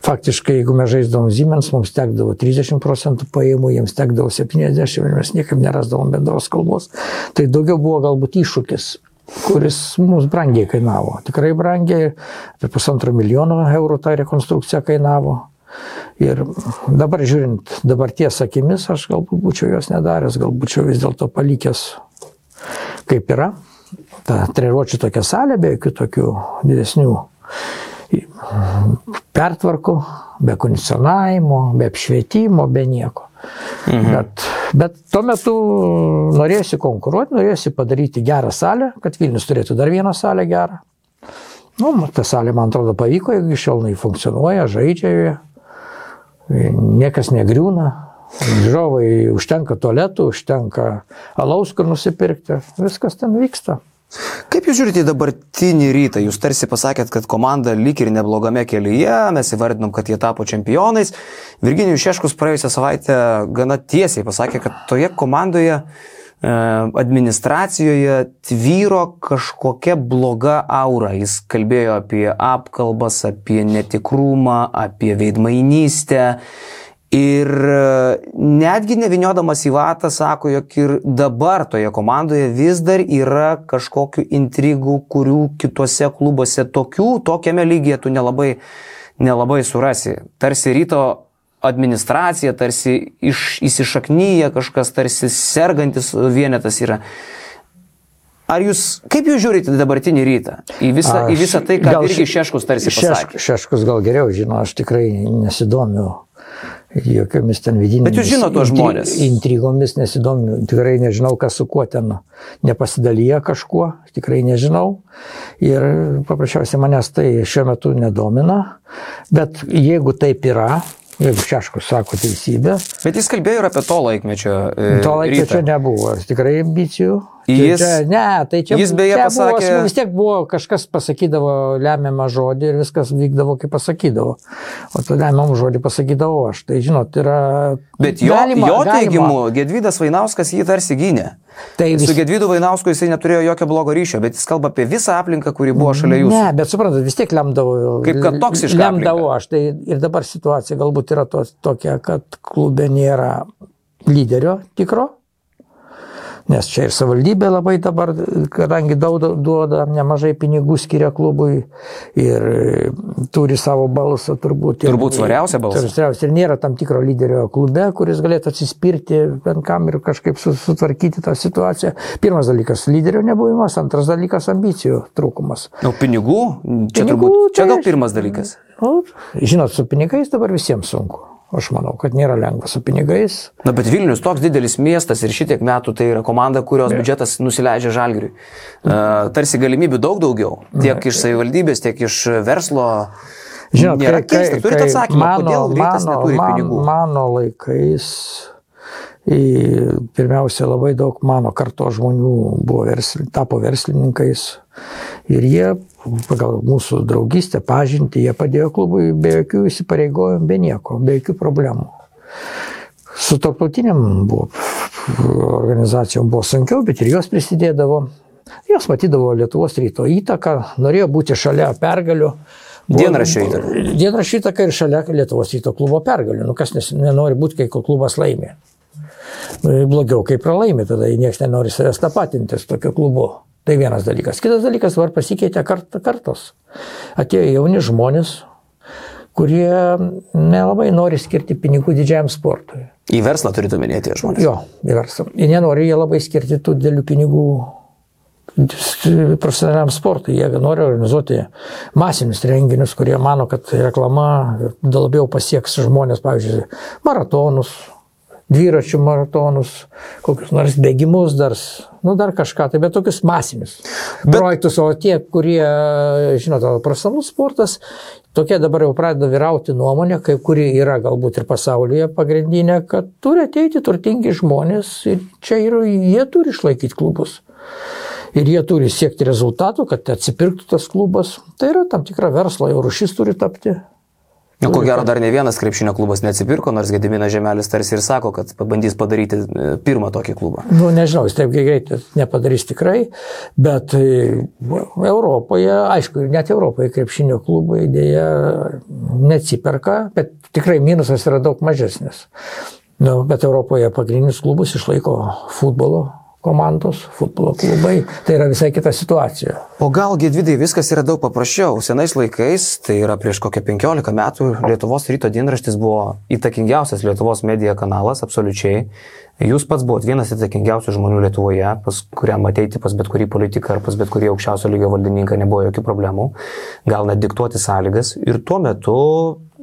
[SPEAKER 4] faktiškai, jeigu mes žaisdavom Siemens, mums tekdavo 30 procentų pajamų, jiems tekdavo 70 ir mes niekaip nerasdavom bendros kalbos. Tai daugiau buvo galbūt iššūkis kuris mums brangiai kainavo. Tikrai brangiai, apie pusantro milijono eurų ta rekonstrukcija kainavo. Ir dabar žiūrint dabarties akimis, aš galbūt būčiau jos nedaręs, galbūt būčiau vis dėlto palikęs kaip yra. Ta treniruočio tokia salė, be jokių tokių didesnių pertvarkų, be kondicionavimo, be apšvietimo, be nieko. Mhm. Bet, bet tuo metu norėjusi konkuruoti, norėjusi padaryti gerą salę, kad Vilnius turėtų dar vieną salę gerą. Nu, ta salė, man atrodo, pavyko, jeigu iš šiol jinai funkcionuoja, žaidžia joje, niekas negriūna, žiūrovai užtenka tualetų, užtenka alaus, kur nusipirkti, viskas ten vyksta.
[SPEAKER 3] Kaip jūs žiūrite į dabartinį rytą? Jūs tarsi pasakėt, kad komanda lyg ir neblogame kelyje, mes įvardinom, kad jie tapo čempionais. Virginijus Šeškus praėjusią savaitę gana tiesiai pasakė, kad toje komandoje e, administracijoje tvyro kažkokia bloga aura. Jis kalbėjo apie apkalbas, apie netikrumą, apie veidmainystę. Ir e, netgi neviniodamas į vatą sako, jog ir dabar toje komandoje vis dar yra kažkokių intrigų, kurių kitose klubuose tokių, tokiame lygyje tu nelabai, nelabai surasi. Tarsi ryto administracija, tarsi iš, įsišaknyja kažkas, tarsi sergantis vienetas yra. Ar jūs, kaip jūs žiūrite dabartinį rytą? Į visą, aš, į visą tai, ką irgi Šeškus tarsi pasakė.
[SPEAKER 4] Šeškus, šeškus gal geriau žino, aš tikrai nesidomiu jokiamis ten vidinėmis.
[SPEAKER 3] Bet jūs žinote tuos žmonės.
[SPEAKER 4] Intrigomis nesidomiu, tikrai nežinau, kas su kuo ten nepasidalyja kažkuo, tikrai nežinau. Ir paprasčiausiai manęs tai šiuo metu nedomina. Bet jeigu taip yra, Jeigu Šeškus sako teisybę.
[SPEAKER 3] Bet jis kalbėjo ir apie to laikmečio. E,
[SPEAKER 4] to laikmečio rytą. nebuvo, tikrai ambicijų.
[SPEAKER 3] Jis,
[SPEAKER 4] čia, ne, tai čia,
[SPEAKER 3] jis beje
[SPEAKER 4] čia
[SPEAKER 3] pasakė.
[SPEAKER 4] Buvo, vis tiek buvo kažkas pasakydavo lemiamą žodį ir viskas vykdavo, kaip pasakydavo. O tą lemiamą žodį pasakydavo aš. Tai žinot, yra.
[SPEAKER 3] Bet jo, galima, jo teigimu. Gedvydas Vainauskas jį tarsi gynė. Tai vis... Su Gedvydu Vainausku jisai neturėjo jokio blogo ryšio, bet jis kalba apie visą aplinką, kuri buvo šalia jūsų.
[SPEAKER 4] Ne, bet suprantat, vis tiek lemdavo.
[SPEAKER 3] Kaip kad toksiška.
[SPEAKER 4] Lemdavo aš. Tai ir dabar situacija galbūt yra to, tokia, kad klube nėra lyderio tikro nes čia ir savivaldybė labai dabar, kadangi daug duoda, nemažai pinigų skiria klubui ir turi savo balsą turbūt.
[SPEAKER 3] Turbūt svariausia balsą.
[SPEAKER 4] Svariausia ir nėra tam tikro lyderio klube, kuris galėtų atsispirti bent kam ir kažkaip sutvarkyti tą situaciją. Pirmas dalykas - lyderio nebuvimas, antras dalykas - ambicijų trūkumas.
[SPEAKER 3] O pinigų? Čia, pinigų, turbūt, čia tai gal pirmas dalykas.
[SPEAKER 4] Nu, žinot, su pinigais dabar visiems sunku. Aš manau, kad nėra lengva su pinigais.
[SPEAKER 3] Na, bet Vilnius toks didelis miestas ir šitiek metų tai yra komanda, kurios ne. biudžetas nusileidžia žalgiriui. Uh, tarsi galimybių daug daugiau. Tiek ne. iš savivaldybės, tiek iš verslo.
[SPEAKER 4] Žinot, nėra kai, keista. Turite atsakymą, mano, kodėl rytas mano, neturi man, pinigų? Mano laikais Pirmiausia, labai daug mano karto žmonių buvo versli, tapo verslininkais ir jie pagal mūsų draugystę, pažinti, jie padėjo klubui be jokių įsipareigojimų, be nieko, be jokių problemų. Su tarptautiniam buvo, organizacijom buvo sunkiau, bet ir jos prisidėdavo. Jos matydavo Lietuvos ryto įtaką, norėjo būti šalia pergalių.
[SPEAKER 3] Dienraščio įtaka.
[SPEAKER 4] Dienraščio įtaka ir šalia Lietuvos ryto klubo pergalių. Nu, kas nenori būti, kai klubas laimė. Nu, blogiau, kai pralaimi, tada niekas nenori savęs tapatinti su tokiu klubu. Tai vienas dalykas. Kitas dalykas, var pasikeitė kart, kartos. Atėjo jauni žmonės, kurie nelabai nori skirti pinigų didžiajam sportui.
[SPEAKER 3] Į verslą turite minėti žmonės.
[SPEAKER 4] Jo, į verslą. Jie nenori jie labai skirti tų didelių pinigų profesionaliam sportui. Jie nori organizuoti masinius renginius, kurie mano, kad reklama labiau pasieks žmonės, pavyzdžiui, maratonus, dviračių maratonus, kokius nors bėgimus dar, nu dar kažką, tai bet tokius masinius bet... projektus, o tie, kurie, žinote, profesionalus sportas, tokie dabar jau pradeda vyrauti nuomonė, kai kuri yra galbūt ir pasaulyje pagrindinė, kad turi ateiti turtingi žmonės ir čia ir jie turi išlaikyti klubus. Ir jie turi siekti rezultatų, kad atsipirktų tas klubas. Tai yra tam tikra verslo jau rušis turi tapti.
[SPEAKER 3] Nu, ko gero, dar ne vienas krepšinio klubas neatsipirko, nors Gediminas Žemelis tarsi ir sako, kad pabandys padaryti e, pirmą tokį klubą.
[SPEAKER 4] Nu, nežinau, jis taip greitai nepadarys tikrai, bet e, Europoje, aišku, net Europoje krepšinio klubai dėja neatsiperka, bet tikrai minusas yra daug mažesnis. Nu, bet Europoje pagrindinius klubus išlaiko futbolo komandos, futbolo klubai, tai yra visai kita situacija.
[SPEAKER 3] O gal Gedvidai viskas yra daug paprasčiau. Senais laikais, tai yra prieš kokią 15 metų, Lietuvos ryto dienraštis buvo įtakingiausias Lietuvos medija kanalas, absoliučiai. Jūs pats buvot vienas įtakingiausių žmonių Lietuvoje, pas kuriam ateiti pas bet kurį politiką ar pas bet kurį aukščiausio lygio valdininką nebuvo jokių problemų, gal net diktuoti sąlygas. Ir tuo metu,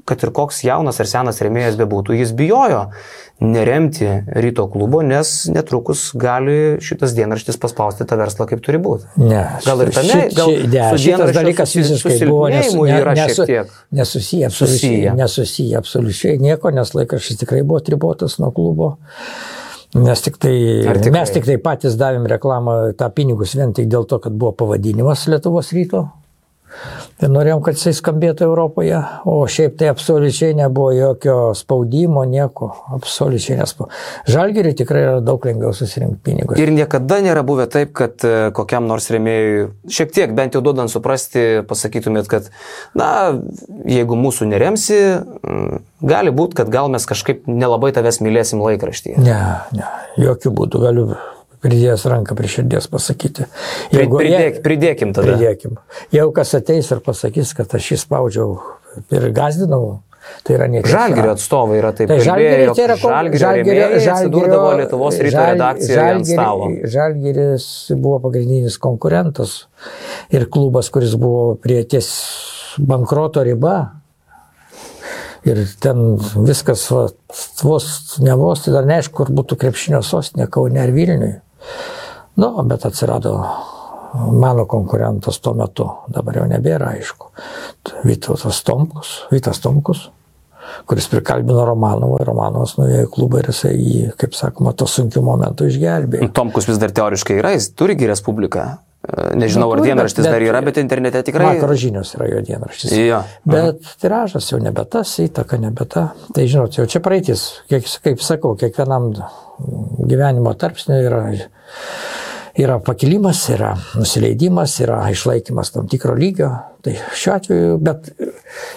[SPEAKER 3] kad ir koks jaunas ar senas remėjas bebūtų, jis bijojo neremti ryto klubo, nes netrukus gali šitas dienraštis paspausti tą verslą kaip turi būti.
[SPEAKER 4] Ne,
[SPEAKER 3] Gal ir tame, gal
[SPEAKER 4] šit- ne, šitas dalykas visiškai buvo nesu, ne, nesu, nesusiję, absoliučiai,
[SPEAKER 3] Susiję.
[SPEAKER 4] nesusiję absoliučiai nieko, nes laikraštis tikrai buvo tribotas nuo klubo. Nes tik tai,
[SPEAKER 3] tikrai?
[SPEAKER 4] mes tik tai patys davėm reklamą tą pinigus vien tik dėl to, kad buvo pavadinimas Lietuvos ryto. Ir norėjom, kad jisai skambėtų Europoje, o šiaip tai absoliučiai nebuvo jokio spaudimo, nieko, absoliučiai nespo. Žalgiriui tikrai yra daug lengviau susirinkti pinigus.
[SPEAKER 3] Ir niekada nėra buvę taip, kad e, kokiam nors remėjui, šiek tiek bent jau duodant suprasti, pasakytumėt, kad, na, jeigu mūsų neremsi, gali būti, kad gal mes kažkaip nelabai tavęs mylėsim laikraštyje.
[SPEAKER 4] Ne, ne, jokių būdų galiu pridėjęs ranką prie širdies pasakyti.
[SPEAKER 3] Jeigu, pridėk, pridėkim tada.
[SPEAKER 4] Pridėkim. Jeigu kas ateis ir pasakys, kad aš jį spaudžiau ir gazdinau, tai yra netiesa.
[SPEAKER 3] Žalgirio atstovai yra taip
[SPEAKER 4] Tai
[SPEAKER 3] jog
[SPEAKER 4] tai yra
[SPEAKER 3] Žalgirio rėmėjai atsidurdavo Lietuvos ryto redakcijoje ant stalo.
[SPEAKER 4] Žalgiris buvo pagrindinis konkurentas ir klubas, kuris buvo prie ties bankroto riba. Ir ten viskas, va, vos, ne vos, tai dar neaišku, kur būtų krepšinio sostinė, Kaune ar Vilniui. Nu, bet atsirado mano konkurentas tuo metu, dabar jau nebėra aišku. Vytautas Tomkus, Vytas Tomkus, kuris prikalbino Romanovą Romanovas nuėjo į klubą ir jisai jį, kaip sakoma, to sunkiu momentu išgelbėjo.
[SPEAKER 3] Tomkus vis dar teoriškai yra, jis turigi Respubliką. Nežinau, ar dienraštis
[SPEAKER 4] bet-
[SPEAKER 3] dar yra, bet internete tikrai.
[SPEAKER 4] Vakaro žinios yra jo dienraštis.
[SPEAKER 3] Jo.
[SPEAKER 4] Bet tiražas jau nebe tas, įtaka nebe ta. Tai žinot, jau čia praeitis, kiek, kaip sakau, kiekvienam gyvenimo tarpsniui yra, yra pakilimas, yra nusileidimas, yra išlaikymas tam tikro lygio. Tai šiuo atveju, bet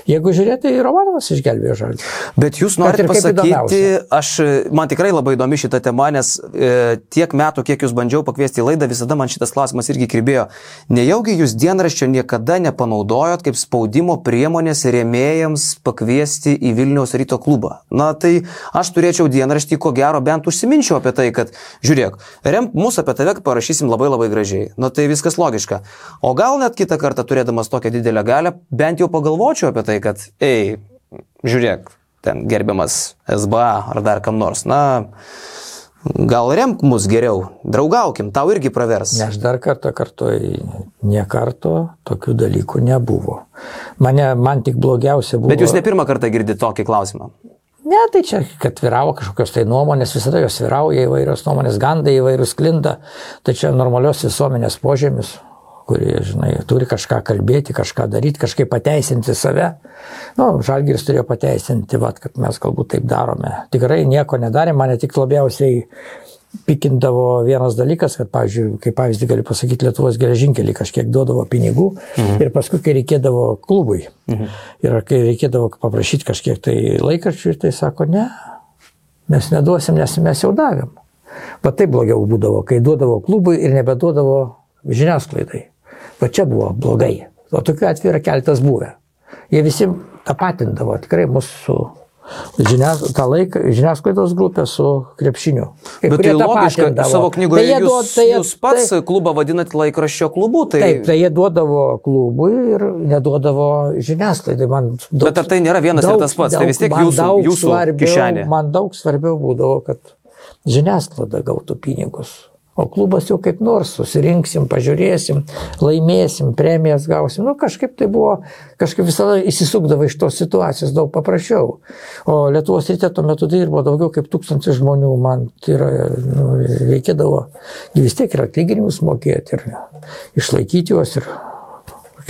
[SPEAKER 4] jeigu žiūrėti, tai Romanovas išgelbėjo žalį.
[SPEAKER 3] Bet jūs norite pasakyti, aš, man tikrai labai įdomi šita tema, nes e, tiek metų, kiek jūs bandžiau pakviesti į laidą, visada man šitas klausimas irgi kirbėjo. Nejaugi jūs dienraščio niekada nepanaudojot kaip spaudimo priemonės rėmėjams pakviesti į Vilniaus ryto klubą? Na tai aš turėčiau dienraštį, ko gero, bent užsiminčiau apie tai, kad žiūrėk, remk mūsų apie tave parašysim labai labai gražiai. Na tai viskas logiška. O gal net kitą kartą turėdamas tokią didelę galę, bent jau pagalvočiau apie tai, kad, ei, žiūrėk, ten gerbiamas SBA ar dar kam nors, na, gal remk mus geriau, draugaukim, tau irgi pravers.
[SPEAKER 4] Ne, aš dar kartą kartuoju, nie karto tokių dalykų nebuvo. Mane, man tik blogiausia buvo.
[SPEAKER 3] Bet jūs ne pirmą kartą girdite tokį klausimą.
[SPEAKER 4] Ne, tai čia, kad vyravo kažkokios tai nuomonės, visada jos vyrauja įvairios nuomonės, gandai įvairius klinda, tai čia normalios visuomenės požymis, kurie, žinai, turi kažką kalbėti, kažką daryti, kažkaip pateisinti save. Na, nu, Žalgiris turėjo pateisinti, vat, kad mes galbūt taip darome. Tikrai nieko nedarė, mane tik labiausiai pikindavo vienas dalykas, kad, pavyzdžiui, kaip pavyzdį galiu pasakyti, Lietuvos geležinkelį kažkiek duodavo pinigų mhm. ir paskui, kai reikėdavo klubui mhm. ir kai reikėdavo paprašyti kažkiek tai laikraščių, tai sako, ne, mes neduosim, nes mes jau davėm. Va taip blogiau būdavo, kai duodavo klubui ir nebeduodavo žiniasklaidai. Va čia buvo blogai. O tokiu atveju yra keltas buvę. Jie visi tapatindavo tikrai mūsų žinias, tą laiką, žiniasklaidos grupę su krepšiniu. Kai
[SPEAKER 3] Bet tai logiška, savo knygoje
[SPEAKER 4] Tai
[SPEAKER 3] jūs,
[SPEAKER 4] duod- tai
[SPEAKER 3] jūs pats
[SPEAKER 4] tai-
[SPEAKER 3] klubą vadinat laikraščio klubu, tai...
[SPEAKER 4] Taip, tai jie duodavo klubui ir neduodavo žiniasklaidai. Man daug,
[SPEAKER 3] Bet ar tai nėra vienas ir tas pats? Tai vis tiek jūsų-
[SPEAKER 4] daug
[SPEAKER 3] jūsų
[SPEAKER 4] svarbiau-
[SPEAKER 3] kišenė.
[SPEAKER 4] Man daug svarbiau būdavo, kad žiniasklaida gautų pinigus. O klubas jau kaip nors susirinksim, pažiūrėsim, laimėsim, premijas gausim. Nu, kažkaip tai buvo, kažkaip visada įsisukdavo iš tos situacijos daug paprasčiau. O Lietuvos ryte tuo metu dirbo daugiau kaip tūkstantis žmonių, man tai yra, nu, reikėdavo vis tiek ir atlyginimus mokėti, ir išlaikyti juos, ir,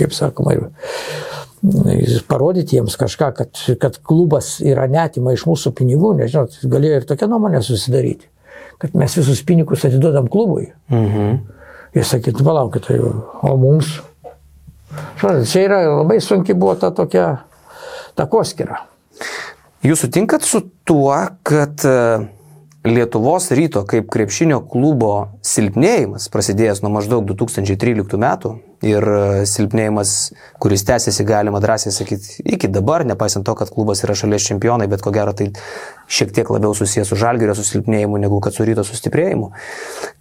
[SPEAKER 4] kaip sakoma, ir parodyti jiems kažką, kad, kad klubas yra netima iš mūsų pinigų, nežinau, galėjo ir tokia nuomonė susidaryti kad mes visus pinigus atiduodam klubui.
[SPEAKER 3] Mhm.
[SPEAKER 4] Jis sakytų, palaukit, tai, o mums. Suprantat, čia yra labai sunki buvo ta tokia takoskira.
[SPEAKER 3] Jūs sutinkat su tuo, kad e, Lietuvos ryto kaip krepšinio klubo silpnėjimas, prasidėjęs nuo maždaug 2013 metų ir e, silpnėjimas, kuris tęsiasi, galima drąsiai sakyti, iki dabar, nepaisant to, kad klubas yra šalies čempionai, bet ko gero tai šiek tiek labiau susijęs su žalgerio susilpnėjimu negu kad su ryto sustiprėjimu.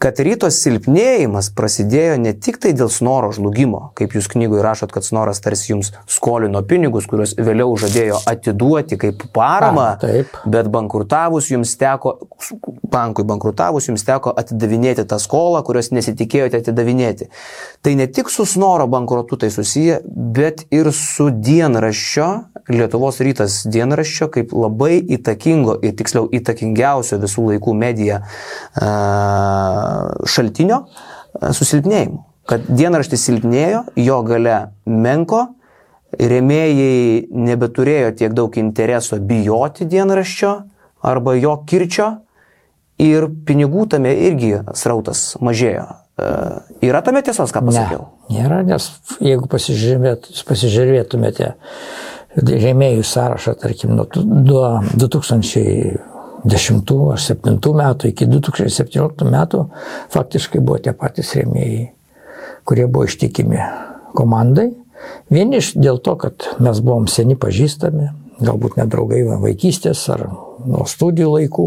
[SPEAKER 3] Kad ryto silpnėjimas prasidėjo ne tik tai dėl snoro žlugimo, kaip jūs knygoje rašot, kad snoras tarsi jums skolino pinigus, kuriuos vėliau žadėjo atiduoti kaip paramą,
[SPEAKER 4] A,
[SPEAKER 3] bet bankrutavus jums teko, bankui bankrutavus jums teko atidavinėti tą skolą, kurios nesitikėjote atidavinėti. Tai ne tik su snoro bankrotu tai susiję, bet ir su dienraščio, Lietuvos rytas dienraščio, kaip labai įtakingo tiksliau įtakingiausio visų laikų medija a, šaltinio susilpnėjimu. Kad dienraštis silpnėjo, jo gale menko, remėjai nebeturėjo tiek daug intereso bijoti dienraščio arba jo kirčio ir pinigų tame irgi srautas mažėjo. Yra tame tiesos, ką pasakiau?
[SPEAKER 4] Ne, nėra, nes jeigu pasižiūrėt, pasižiūrėtumėte rėmėjų sąrašą, tarkim, nuo tu- nuo 2010 ar 2007 metų iki 2017 metų faktiškai buvo tie patys rėmėjai, kurie buvo ištikimi komandai. Vieni iš dėl to, kad mes buvom seni pažįstami, galbūt nedraugai vaikystės ar nuo studijų laikų.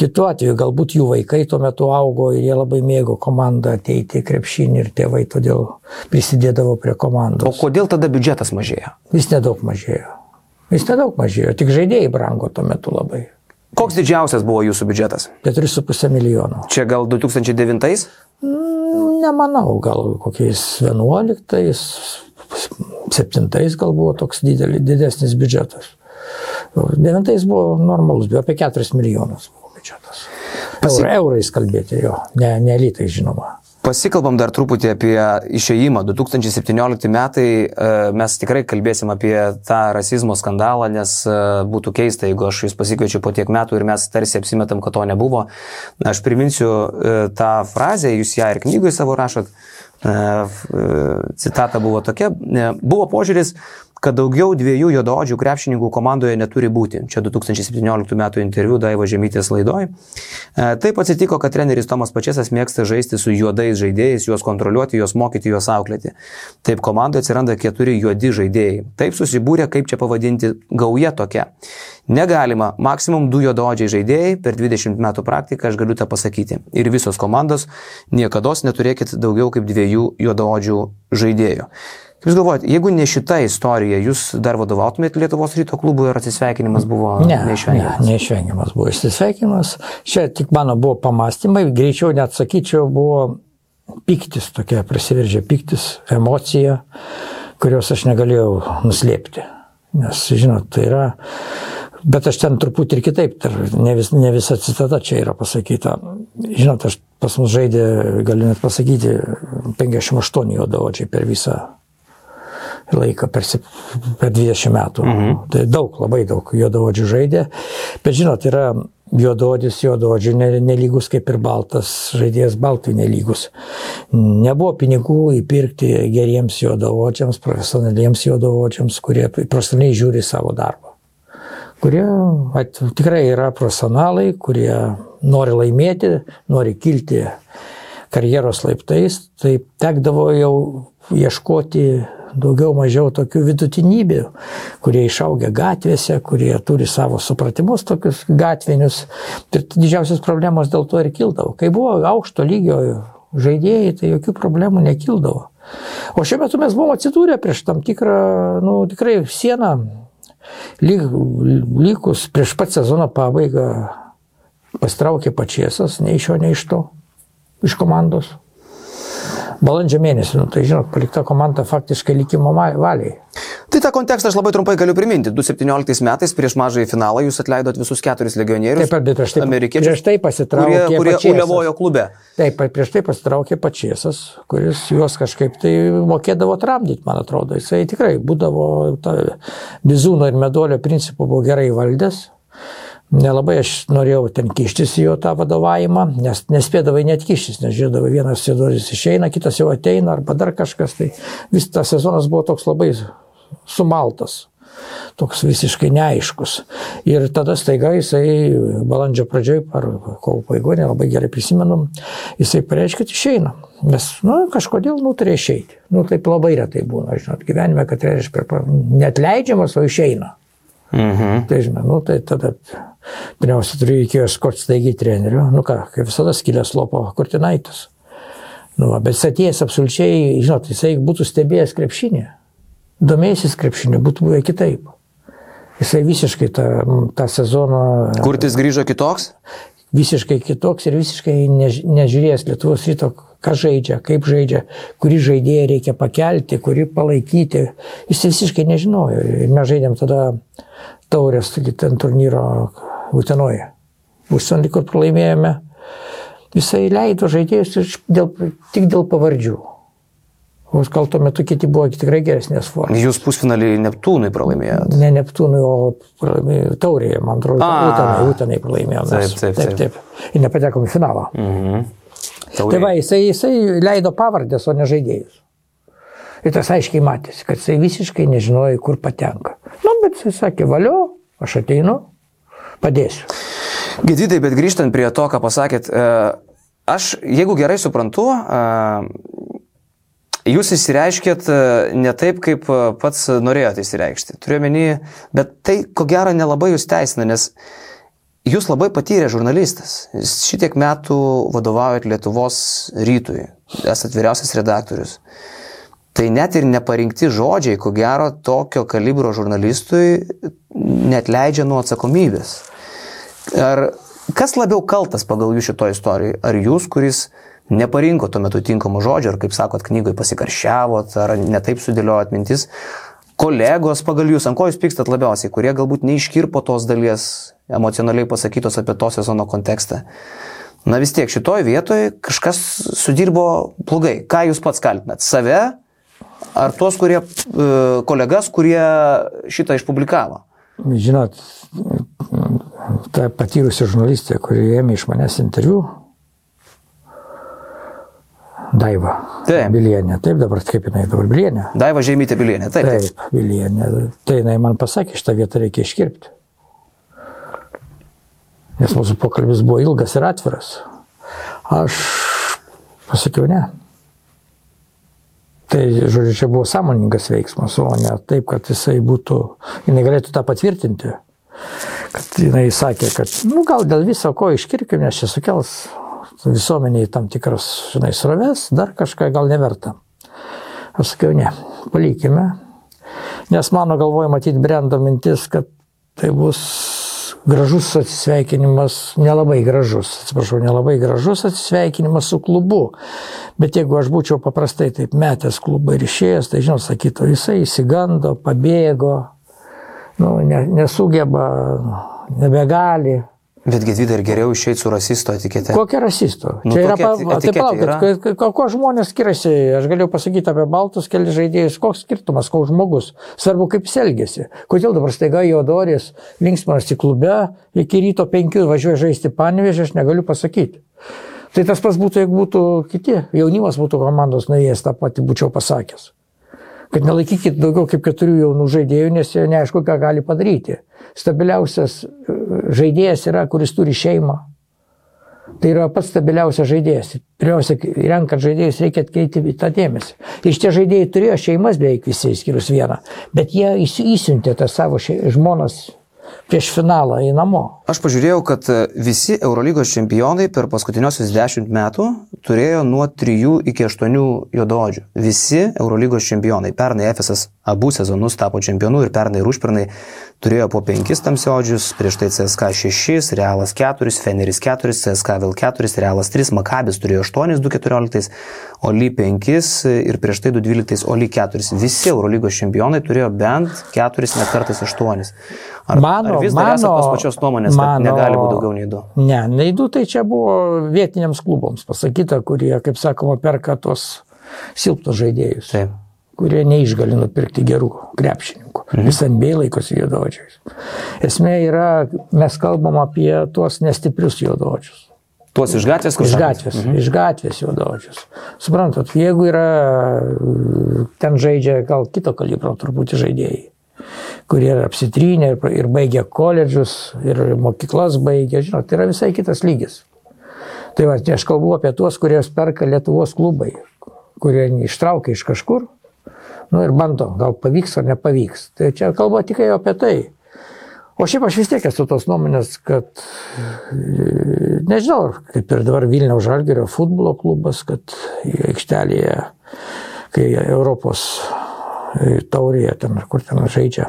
[SPEAKER 4] Kitu atveju galbūt jų vaikai tuo metu augo ir jie labai mėgo komandą ateiti į krepšinį ir tėvai todėl prisidėdavo prie
[SPEAKER 3] O
[SPEAKER 4] komandos.
[SPEAKER 3] kodėl tada biudžetas mažėjo?
[SPEAKER 4] Jis nedaug mažėjo. Jis nedaug mažėjo, tik žaidėjai brango tuo metu labai.
[SPEAKER 3] Koks didžiausias buvo jūsų biudžetas?
[SPEAKER 4] 4,5 milijono.
[SPEAKER 3] Čia gal 2009?
[SPEAKER 4] Mm, Nemanau, gal kokiais 11, 7 gal buvo toks didelis, didesnis biudžetas. 9 buvo normalus, buvo apie 4 milijonus buvo biudžetas.
[SPEAKER 3] Pasi-
[SPEAKER 4] Eur, eurais kalbėti jo, ne, ne litai žinoma.
[SPEAKER 3] Pasikalbam dar truputį apie išėjimą. 2017 metai e, mes tikrai kalbėsim apie tą rasizmo skandalą, nes e, būtų keista, jeigu aš jūs pasikviečiu po tiek metų ir mes tarsi apsimetam, kad to nebuvo. Aš priminsiu e, tą frazę, jūs ją ir knygoje savo rašot. Citata buvo tokia. Buvo požiūris, kad daugiau dviejų juodaodžių krepšininkų komandoje neturi būti. Čia 2017 m. interviu Daivo Žemytės laidoj. E, Taip atsitiko, kad treneris Tomas Pačiasas mėgsta žaisti su juodais žaidėjais, juos kontroliuoti, juos mokyti, juos auklėti. Taip komandoje atsiranda keturi juodi žaidėjai. Taip susibūrė, kaip čia pavadinti, gauja tokia. Negalima, maksimum du juodaodžiai žaidėjai, per 20 metų praktiką aš galiu tą pasakyti. Ir visos komandos niekada neturėkit daugiau kaip dviejų juodaodžių žaidėjų. Jūs galvojate, jeigu ne šita istorija, jūs dar vadovautumėt Lietuvos ryto klubui ir atsisveikinimas buvo
[SPEAKER 4] Ne, ne,
[SPEAKER 3] neišvengiamas?
[SPEAKER 4] neišvengiamas buvo išsisveikinimas. Čia tik mano buvo pamastymai, greičiau net sakyčiau, buvo piktis, tokia prasiveržė piktis, emocija, kurios aš negalėjau nuslėpti. Nes, žinot, tai yra. Bet aš ten truputį ir kitaip, ne, vis, ne visa citata čia yra pasakyta. Žinot, aš pas mus žaidė, galiu net pasakyti, 58 juodaodžiai per visą laiką per, per 20 metų. Mhm. Tai daug, labai daug juodaodžių žaidė. Bet žinot, yra juodaodis juodaodžių ne- nelygus kaip ir baltas žaidėjas baltui nelygus. Nebuvo pinigų įpirkti geriems juodaodžiams, profesionaliems juodaodžiams, kurie profesionaliai žiūri savo darbą kurie at, tikrai yra profesionalai, kurie nori laimėti, nori kilti karjeros laiptais, tai tekdavo jau ieškoti daugiau mažiau tokių vidutinybių, kurie išaugia gatvėse, kurie turi savo supratimus tokius gatvinius. Ir didžiausias problemos dėl to ir kildavo. Kai buvo aukšto lygio žaidėjai, tai jokių problemų nekildavo. O šiuo metu mes buvome atsidūrę prieš tam tikrą, nu, tikrai sieną, lyg, lygus prieš pat sezono pabaigą pastraukė pačiesas, nei iš jo, nei iš to, iš komandos. Balandžio mėnesį, nu, tai žinot, palikta komanda faktiškai likimo valiai.
[SPEAKER 3] Tai tą kontekstą aš labai trumpai galiu priminti. 2017 metais prieš mažąjį finalą jūs atleidot visus keturis legionierius.
[SPEAKER 4] Taip, bet prieš tai- prieš tai pasitraukė
[SPEAKER 3] kurie, kurie
[SPEAKER 4] Pačėsas.
[SPEAKER 3] uliavojo klube.
[SPEAKER 4] Taip, prieš tai pasitraukė pačiesas, kuris juos kažkaip tai mokėdavo tramdyti, man atrodo. Jisai tikrai būdavo, ta, bizūno ir medolio principų buvo gerai valdęs. Nelabai aš norėjau ten kištis į jo tą vadovavimą, nes nespėdavai net kištis, nes žiūrėdavai vienas sezonas išeina, kitas jau ateina arba dar kažkas. Tai vis tas sezonas buvo toks labai sumaltas. toks visiškai neaiškus. Ir tada staiga jisai balandžio pradžioj, ar kovo paigoje, nelabai gerai prisimenu, jisai pareiškia, kad išeina. Nes, nu, kažkodėl nutarė išeiti. Nu, taip labai retai būna, žinot, gyvenime, kad reiškia, net leidžiamas, o išeina.
[SPEAKER 3] Mhm.
[SPEAKER 4] Tai žinai, nu, tai tada pirmiausia turiu reikėjo skoti staigi treneriu, nu ką, kaip visada skilęs lopo Kurtinaitis. Nu, bet atėjęs absoliučiai, žinot, jisai būtų stebėjęs krepšinį, domėjęsis krepšinį, būtų buvę kitaip. Jisai visiškai tą, tą sezoną
[SPEAKER 3] Kurtis grįžo kitoks?
[SPEAKER 4] visiškai kitoks ir visiškai než, nežiūrėjęs Lietuvos ryto, ką žaidžia, kaip žaidžia, kurį žaidėją reikia pakelti, kurį palaikyti. Jis visiškai nežinojo. Ir mes žaidėm tada taurės, ten turnyro Utenoje. Užsienį, kur pralaimėjome. Jisai leido žaidėjus dėl, tik dėl pavardžių. O gal tuo metu kiti buvo tikrai geresnės formos.
[SPEAKER 3] Jūs pusfinalį Neptūnui pralaimėjote.
[SPEAKER 4] Ne Neptūnui, o pralaimėjo taurėje, man atrodo,
[SPEAKER 3] A.
[SPEAKER 4] Utenai, Utenai pralaimėjo. mes.
[SPEAKER 3] Taip, taip,
[SPEAKER 4] taip,
[SPEAKER 3] taip.
[SPEAKER 4] taip. Ir nepatekom į finalą.
[SPEAKER 3] Mhm.
[SPEAKER 4] Tai va, jisai, jisai leido pavardės, o ne žaidėjus. Ir tas aiškiai matėsi, kad jisai visiškai nežinojo, kur patenka. Na, bet jisai sakė, valio, aš ateinu, padėsiu.
[SPEAKER 3] Gedvidai, bet grįžtant prie to, ką pasakėt, e, aš, jeigu gerai suprantu, e, jūs įsireiškėt e, ne taip, kaip pats norėjote įsireikšti. Turiuomenį, bet tai ko gero nelabai jūs teisina, nes jūs labai patyrė žurnalistas. Jūs šitiek metų vadovaujat Lietuvos rytui, esat vyriausias redaktorius. Tai net ir neparinkti žodžiai, ko gero, tokio kalibro žurnalistui net leidžia nuo atsakomybės. Ar kas labiau kaltas pagal jūs šito istorijoje? Ar jūs, kuris neparinko tuo metu tinkamų žodžių, ar kaip sakot, knygoje pasikaršiavot, ar netaip sudėliojot mintis? Kolegos pagal jūs, ant ko jūs pykstat labiausiai, kurie galbūt neiškirpo tos dalies emocionaliai pasakytos apie to sezono kontekstą? Na vis tiek šitoje vietoje kažkas sudirbo blogai. Ką jūs pats kaltinat? Save ar tuos kurie, e, kolegas, kurie šitą išpublikavo?
[SPEAKER 4] Žinot, ta patyrusi žurnalistė, kuri ėmė iš manęs interviu, Daiva.
[SPEAKER 3] Taip.
[SPEAKER 4] Bilienė. Taip dabar kaip jinai dabar Bilienė.
[SPEAKER 3] Daiva Žemytė Bilienė. Taip. taip.
[SPEAKER 4] Taip, Bilienė. Tai jinai man pasakė, šitą vietą reikia iškirpti. Nes mūsų pokalbis buvo ilgas ir atviras. Aš pasakiau ne. Tai, žodžiu, čia buvo sąmoningas veiksmas, o ne taip, kad jisai būtų, jinai galėtų tą patvirtinti. Kad jinai sakė, kad, nu, gal dėl viso ko iškirkim, nes čia sukels visuomeniai tam tikras, žinai, sroves, dar kažką gal neverta. Aš sakiau, ne, palikime. Nes mano galvoje matyti brendo mintis, kad tai bus gražus atsisveikinimas, nelabai gražus, atsiprašau, nelabai gražus atsisveikinimas su klubu. Bet jeigu aš būčiau paprastai taip metęs klubą ir išėjęs, tai žinot, sakytų, jisai įsigando, pabėgo, nu, ne, nesugeba, nebegali.
[SPEAKER 3] Bet Gedvidai ir geriau išeiti su rasisto etikete.
[SPEAKER 4] Kokia rasisto?
[SPEAKER 3] Nu,
[SPEAKER 4] Čia yra, pa, tai palaukit, ko- ko, žmonės skiriasi, aš galiu pasakyti apie baltus keli žaidėjus, koks skirtumas, koks žmogus, svarbu kaip jis elgesi. Kodėl dabar staiga juodoris linksmas į klube, iki ryto penkių važiuoja žaisti panevežį, aš negaliu pasakyti. Tai tas pas būtų, jeigu būtų kiti, jaunimas būtų komandos narės, tą patį būčiau pasakęs. Kad nelaikykit daugiau kaip keturių jaunų žaidėjų, nes jie neaišku, ką gali padaryti. Stabiliausias e, žaidėjas yra, kuris turi šeimą. Tai yra pats stabiliausias žaidėjas. Pirmiausia, renkant žaidėjus reikia atkreipti į tą dėmesį. Ir šitie žaidėjai turėjo šeimas beveik visi, išskyrus vieną. Bet jie įsi- įsiuntė tas savo šei, žmonas prieš finalą į namo.
[SPEAKER 3] Aš pažiūrėjau, kad e, visi Eurolygos čempionai per paskutiniosius dešimt metų turėjo nuo 3 iki 8 juododžių. Visi Eurolygos čempionai. Pernai Efesas abu sezonus tapo čempionu ir pernai ir užpernai turėjo po 5 tamsiodžius, prieš tai CSK 6, Realas 4, Feneris 4, CSK vėl 4, Realas 3, Makabis turėjo 8 2014, Oli 5 ir prieš tai 2012 Oli 4. Visi Eurolygos čempionai turėjo bent 4, net kartais 8. Ar,
[SPEAKER 4] Mano,
[SPEAKER 3] ar vis dar esate
[SPEAKER 4] mano-
[SPEAKER 3] tos pačios nuomonės, kad negali būti daugiau nei du?
[SPEAKER 4] Ne, nei du tai čia buvo vietiniams klubams pasakyta, kurie, kaip sakoma, perka tos silpnus žaidėjus.
[SPEAKER 3] Taip.
[SPEAKER 4] Kurie neišgali nupirkti gerų krepšininkų. Mhm. Visą bei laikosi juododžiais. Esmė yra, mes kalbam apie tuos nestiprius juododžius.
[SPEAKER 3] Tuos iš gatvės, kur
[SPEAKER 4] Iš gatvės, mhm. iš gatvės juododžius. Suprantat, jeigu yra, ten žaidžia gal kito kalibro turbūt žaidėjai, kurie yra apsitrynę ir, ir baigė koledžius, ir mokyklas baigė, žinot, tai yra visai kitas lygis. Tai va, aš kalbu apie tuos, kurie perka Lietuvos klubai, kurie ištraukia iš kažkur, nu ir bando, gal pavyks ar nepavyks. Tai čia kalba tik apie tai. O šiaip aš vis tiek esu tos nuomonės, kad nežinau, kaip ir dabar Vilniaus Žalgerio futbolo klubas, kad aikštelėje, kai Europos taurėje, ten ar kur ten žaidžia,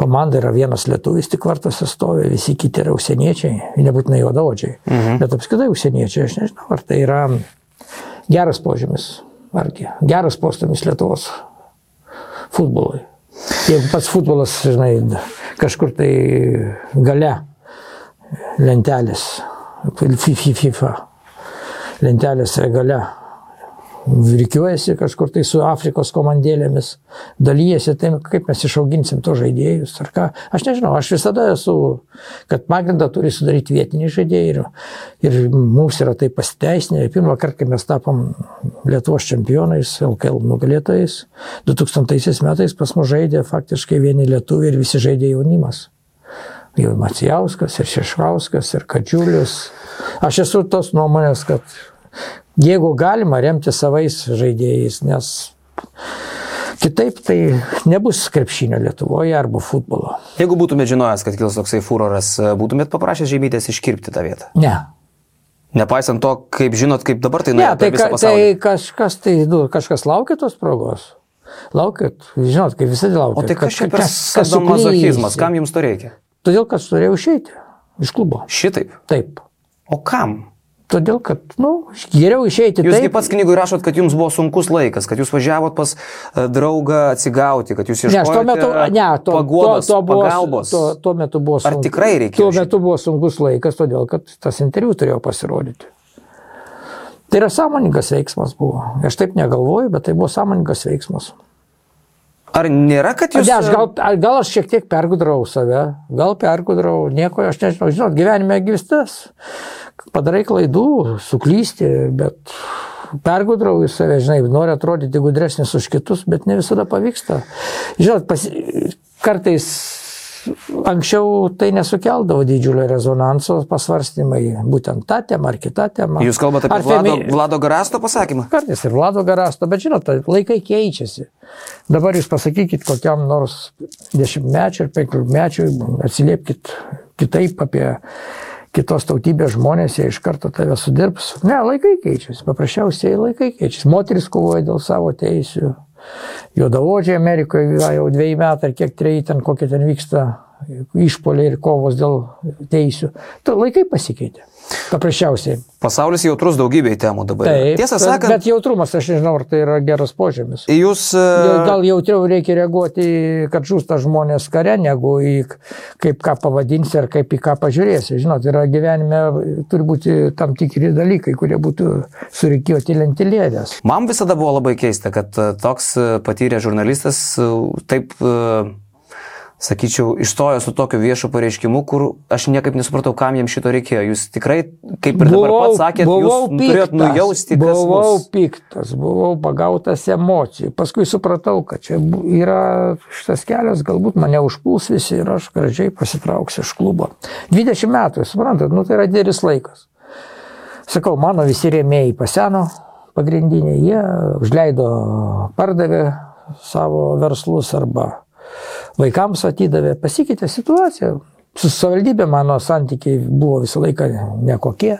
[SPEAKER 4] komanda yra vienas lietuvis tik vartose stovi, visi kiti yra užsieniečiai, nebūtinai juodaodžiai, mhm. bet apskritai užsieniečiai, aš nežinau, ar tai yra geras požymis, argi geras postumis Lietuvos futbolui. Jeigu pats futbolas, žinai, kažkur tai gale lentelės, FIFA lentelės gale rikiuojasi kažkur tai su Afrikos komandėlėmis, dalyjasi, tai kaip mes išauginsim to žaidėjus ar ką. Aš nežinau, aš visada esu, kad pagrindą turi sudaryti vietiniai žaidėjai ir, ir mums yra tai pasiteisinę. Pirmą kartą, kai mes tapom Lietuvos čempionais, LKL nugalėtojais, 2000 metais pas mus žaidė faktiškai vieni lietuviai ir visi žaidė jaunimas. Jau Macijauskas ir Šeškauskas ir Kadžiulius. Aš esu tos nuomonės, kad jeigu galima remti savais žaidėjais, nes kitaip tai nebus krepšinio Lietuvoje arba futbolo.
[SPEAKER 3] Jeigu būtumėt žinojęs, kad kils toksai furoras, būtumėt paprašęs žemytės iškirpti tą vietą?
[SPEAKER 4] Ne.
[SPEAKER 3] Nepaisant to, kaip žinot, kaip dabar tai nuėjo.
[SPEAKER 4] Ne, tai, ka, tai kažkas, tai nu, kažkas laukia tos progos. Laukit, žinot, kaip visada laukia.
[SPEAKER 3] O tai kas čia per sadomazochizmas, kam jums to reikia?
[SPEAKER 4] Todėl, kad turėjau išeiti iš klubo.
[SPEAKER 3] Šitaip?
[SPEAKER 4] Taip.
[SPEAKER 3] O kam?
[SPEAKER 4] Todėl, kad, na, nu, geriau išeiti.
[SPEAKER 3] Jūs kaip pats knygui rašot, kad jums buvo sunkus laikas, kad jūs važiavot pas e, draugą atsigauti, kad jūs ieškojote
[SPEAKER 4] ne, tuo metu, ne, to,
[SPEAKER 3] paguodos,
[SPEAKER 4] to, to buvo,
[SPEAKER 3] pagalbos.
[SPEAKER 4] Tuo, tuo metu buvo sunkus.
[SPEAKER 3] Ar tikrai reikėjo?
[SPEAKER 4] Tuo metu buvo sunkus laikas, todėl, kad tas interviu turėjo pasirodyti. Tai yra sąmoningas veiksmas buvo. Aš taip negalvoju, bet tai buvo sąmoningas veiksmas.
[SPEAKER 3] Ar nėra, kad jūs...
[SPEAKER 4] Ne, aš gal, gal aš šiek tiek pergudrau save, gal pergudrau, nieko, aš nežinau, žinot, gyvenime gyvstas padarai klaidų, suklysti, bet pergudrauji save, žinai, nori atrodyti gudresnis už kitus, bet ne visada pavyksta. Žinot, pas, kartais anksčiau tai nesukeldavo didžiulio rezonanso pasvarstymai, būtent tą temą ar kitą temą.
[SPEAKER 3] Jūs kalbate apie Vlado, femi... Vlado Garasto pasakymą?
[SPEAKER 4] Kartais ir Vlado Garasto, bet žinot, laikai keičiasi. Dabar jūs pasakykit kokiam nors dešimtmečiui ir penkiolikmečiui, atsiliepkite kitaip apie kitos tautybės žmonės, jie iš karto tave sudirbs. Ne, laikai keičiasi, paprasčiausiai laikai keičiasi. Moteris kovoja dėl savo teisių. Juodavodžiai Amerikoje jau dviejai metai ar kiek treji ten kokie ten vyksta išpoliai ir kovos dėl teisių. Tai laikai pasikeitė. Paprasčiausiai.
[SPEAKER 3] Pasaulis jautrus daugybei temų dabar.
[SPEAKER 4] Taip, Tiesą sakant. Bet jautrumas, aš nežinau, ar tai yra geras požymis.
[SPEAKER 3] Jūs.
[SPEAKER 4] Gal jautriau reikia reaguoti, kad žūsta žmonės kare, negu į kaip ką pavadinsi ar kaip į ką pažiūrėsi. Žinot, yra gyvenime, turi būti tam tikri dalykai, kurie būtų surikiuoti lentilėdės.
[SPEAKER 3] Man visada buvo labai keista, kad toks patyręs žurnalistas taip sakyčiau, išstojo su tokiu viešu pareiškimu, kur aš niekaip nesupratau, kam jam šito reikėjo. Jūs tikrai, kaip ir buvau, dabar pats sakėt, jūs piktas, turėjot nujausti, kas
[SPEAKER 4] buvau
[SPEAKER 3] bus.
[SPEAKER 4] piktas, buvau pagautas emocijų. Paskui supratau, kad čia yra šitas kelias, galbūt mane užpuls visi ir aš gražiai pasitrauksiu iš klubo. 20 metų, suprantat, nu tai yra didelis laikas. Sakau, mano visi rėmėjai paseno pagrindiniai, jie užleido, pardavė savo verslus arba vaikams atidavė, pasikeitė situacija. Su savivaldybė mano santykiai buvo visą laiką nekokie.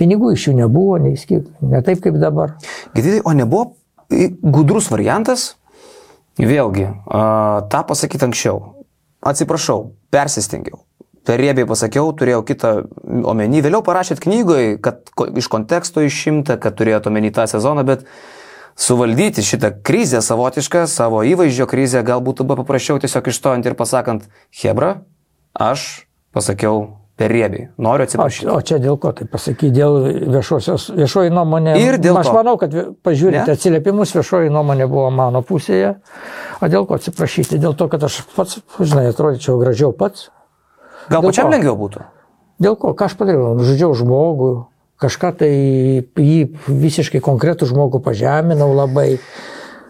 [SPEAKER 4] Pinigų iš jų nebuvo, neįskip, ne taip kaip dabar.
[SPEAKER 3] Girdėjai, o nebuvo gudrus variantas, vėlgi, tą pasakyti anksčiau. Atsiprašau, persistengiau. Per riebiai pasakiau, turėjau kitą omeny. Vėliau parašėt knygoje, kad iš konteksto išimta, kad turėjot omeny tą sezoną, bet suvaldyti šitą krizę savotišką, savo įvaizdžio krizę, galbūt buvo paprasčiau tiesiog išstojant ir pasakant, Hebra, aš pasakiau per riebiai, noriu atsiprašyti.
[SPEAKER 4] O, o čia dėl ko tai pasakyti, dėl viešosios, viešoji nuomonė.
[SPEAKER 3] Ir dėl
[SPEAKER 4] Aš
[SPEAKER 3] ko?
[SPEAKER 4] manau, kad pažiūrėti atsiliepimus, viešoji nuomonė buvo mano pusėje. O dėl ko atsiprašyti? Dėl to, kad aš pats, žinai, atrodyčiau gražiau pats.
[SPEAKER 3] Gal
[SPEAKER 4] dėl
[SPEAKER 3] pačiam
[SPEAKER 4] ko?
[SPEAKER 3] lengviau būtų?
[SPEAKER 4] Dėl ko? Ką aš padariau? Žudžiau žmogų, kažką tai jį visiškai konkretų žmogų pažeminau labai.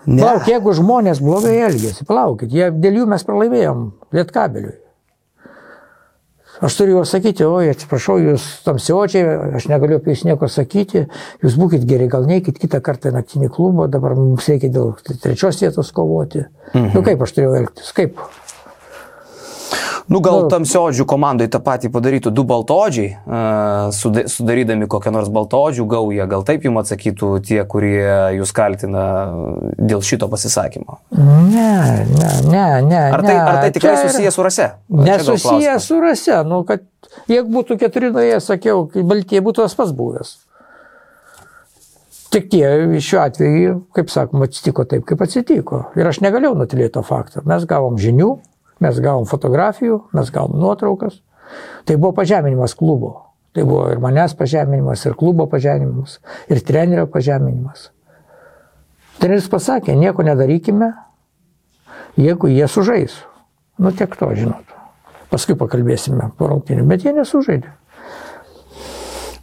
[SPEAKER 3] Ne.
[SPEAKER 4] Palauk, jeigu žmonės blogai elgėsi, palaukit, jie, dėl jų mes pralaimėjom Lietkabeliui. Aš turiu juos sakyti, oi, atsiprašau, jūs tamsiočiai, aš negaliu apie jūs nieko sakyti, jūs būkite geri, gal neikit kitą kartą į naktinį klubą, dabar mums reikia dėl trečios vietos kovoti. Mhm. Nu kaip aš turėjau elgtis, kaip?
[SPEAKER 3] Nu, gal
[SPEAKER 4] Nu.
[SPEAKER 3] tamsiodžių komandai tą patį padarytų du baltodžiai, suda- sudarydami kokią nors baltodžių gaują, gal taip jums atsakytų tie, kurie jūs kaltina dėl šito pasisakymo.
[SPEAKER 4] Ne, ne, ne, ne.
[SPEAKER 3] Ar tai, ar tai tikrai
[SPEAKER 4] Čia
[SPEAKER 3] susijęs su rase?
[SPEAKER 4] Nesusijęs su rase, nu, kad jeigu būtų keturi nuėję, sakiau, kai baltieji būtų tas pats buvęs. Tik tie šiuo atveju, kaip sakoma, atsitiko taip, kaip atsitiko. Ir aš negalėjau nutilėti to fakto. Mes gavom žinių, mes gavom fotografijų, mes gavom nuotraukas. Tai buvo pažeminimas klubo. Tai buvo ir manęs pažeminimas, ir klubo pažeminimas, ir trenerio pažeminimas. Treneris pasakė, nieko nedarykime, jeigu jie sužais. Nu tiek to, žinot. Paskui pakalbėsime po rungtynių, bet jie nesužaidė.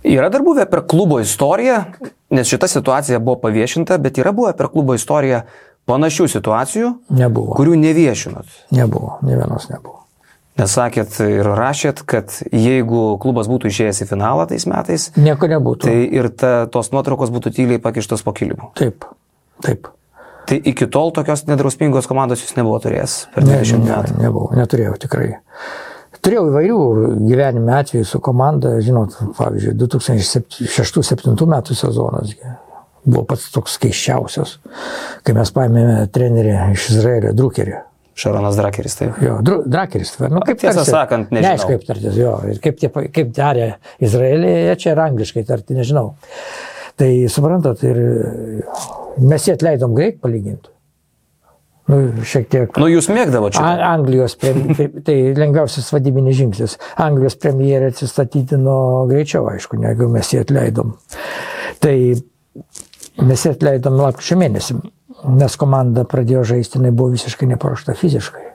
[SPEAKER 3] Yra dar buvę per klubo istoriją, nes šita situacija buvo paviešinta, bet yra buvę per klubo istoriją panašių situacijų,
[SPEAKER 4] Nebuvo.
[SPEAKER 3] kurių neviešinot.
[SPEAKER 4] Nebuvo, ne vienos nebuvo.
[SPEAKER 3] Nes sakėt ir rašėt, kad jeigu klubas būtų išėjęs į finalą tais metais,
[SPEAKER 4] Nieko nebūtų.
[SPEAKER 3] tai ir ta, tos nuotraukos būtų tyliai pakištos po kilimu.
[SPEAKER 4] Taip, taip.
[SPEAKER 3] Tai iki tol tokios nedrausmingos komandos jūs nebuvo turėjęs per
[SPEAKER 4] Ne,
[SPEAKER 3] 20
[SPEAKER 4] ne,
[SPEAKER 3] metų.
[SPEAKER 4] nebuvau, neturėjau tikrai. Turėjau įvairių gyvenime atvejų su komanda, žinot, pavyzdžiui, 2006-2007 metų sezonas buvo pats toks keiščiausias, kai mes paėmėme trenerį iš Izraelio, Drukerį.
[SPEAKER 3] Šaronas Drakeris, taip.
[SPEAKER 4] Jo, dru, drakeris, nu kaip
[SPEAKER 3] Tiesą sakant, nežinau.
[SPEAKER 4] Neaišku, kaip tartis, jo, ir kaip, tie, kaip darė Izraelėje, čia ir angliškai tarti, nežinau. Tai suprantat, ir mes jį atleidom greit palyginti. Nu, šiek tiek.
[SPEAKER 3] Nu, jūs mėgdavo čia.
[SPEAKER 4] Anglijos, prem- tai, tai lengviausias vadybinis žingsnis. Anglijos premjerė atsistatydino greičiau, aišku, negu mes jį atleidom. Tai mes atleidom lapkričio mėnesį, nes komanda pradėjo žaisti, jinai buvo visiškai neparuošta fiziškai.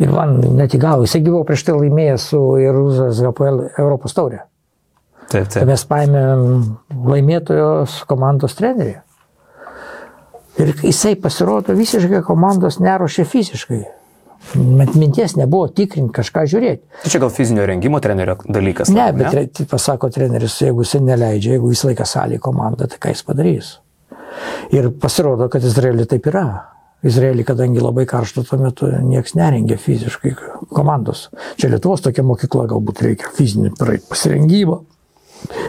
[SPEAKER 4] Ir man net įgavo, jisai buvo prieš tai laimėjęs su Jeruzalės HPL Europos taurė.
[SPEAKER 3] Taip,
[SPEAKER 4] Tai
[SPEAKER 3] taip.
[SPEAKER 4] mes paėmėm laimėtojos komandos trenerį. Ir jisai pasirodo visiškai komandos neruošė fiziškai. Bet minties nebuvo tikrinti, kažką žiūrėti.
[SPEAKER 3] Tai čia gal fizinio rengimo trenerio dalykas.
[SPEAKER 4] Ne,
[SPEAKER 3] labiau,
[SPEAKER 4] bet tre- tai pasako treneris, jeigu jis neleidžia, jeigu visą laiką salį komanda, tai ką jis padarys. Ir pasirodo, kad Izraelį taip yra. Izraelį, kadangi labai karšta tuo metu, niekas nerengė fiziškai komandos. Čia Lietuvos tokia mokykla galbūt reikia fizinį pasirengimą.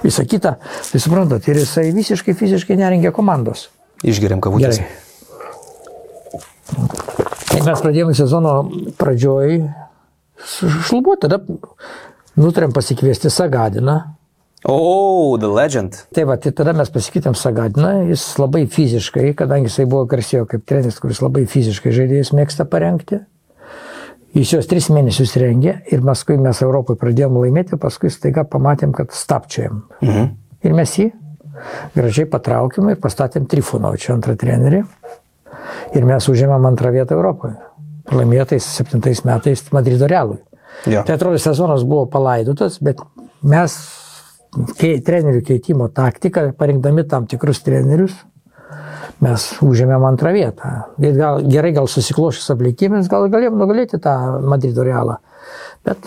[SPEAKER 4] Visą kitą, tai suprantat, ir jisai visiškai fiziškai nerengė komandos.
[SPEAKER 3] Išgeriam kavutės.
[SPEAKER 4] Gerai. Mes pradėjome sezono pradžioj šlubuoti, tada nutarėm pasikviesti Sagadiną.
[SPEAKER 3] Oh, The Legend.
[SPEAKER 4] Tai va, tai tada mes pasikeitėm Sagadiną, jis labai fiziškai, kadangi jisai buvo garsėjo kaip treneris, kuris labai fiziškai žaidėjus mėgsta parengti. Jis juos tris mėnesius rengė ir paskui mes Europoje pradėjom laimėti, paskui staiga pamatėm, kad stapčiajam.
[SPEAKER 3] Mhm.
[SPEAKER 4] Ir mes jį gražiai patraukėm ir pastatėm Trifunovičių antrą trenerį. Ir mes užėmėm antrą vietą Europoje. Laimėtais septintais metais Madrido Realui.
[SPEAKER 3] Jo.
[SPEAKER 4] Tai atrodo, sezonas buvo palaidotas, bet mes kei, trenerių keitimo taktiką, parinkdami tam tikrus trenerius, mes užėmėm antrą vietą. Ir gal, gerai gal susiklošęs aplinkybėms, gal galėjom nugalėti tą Madrido Realą. Bet,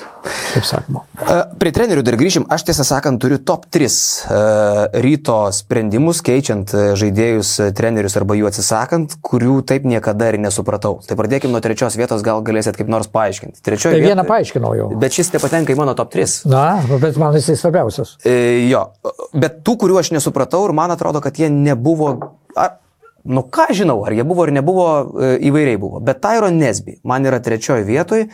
[SPEAKER 4] kaip sakoma.
[SPEAKER 3] E, Prie trenerių dar grįžim. Aš tiesą sakant turiu top 3 uh, ryto sprendimus, keičiant e, žaidėjus, e, trenerius arba jų atsisakant, kurių taip niekada ir nesupratau. Tai pradėkime nuo trečios vietos, gal galėsit kaip nors paaiškinti. Trečioje
[SPEAKER 4] Tai vieną
[SPEAKER 3] vietoje-
[SPEAKER 4] paaiškinau jau.
[SPEAKER 3] Bet šis nepatenka į mano top 3.
[SPEAKER 4] Na, bet man jisai svarbiausias.
[SPEAKER 3] E, jo, bet tų, kurių aš nesupratau ir man atrodo, kad jie nebuvo... Ar, nu ką žinau, ar jie buvo ar nebuvo, e, įvairiai buvo. Bet Tyro Nesby man yra trečioje vietoje.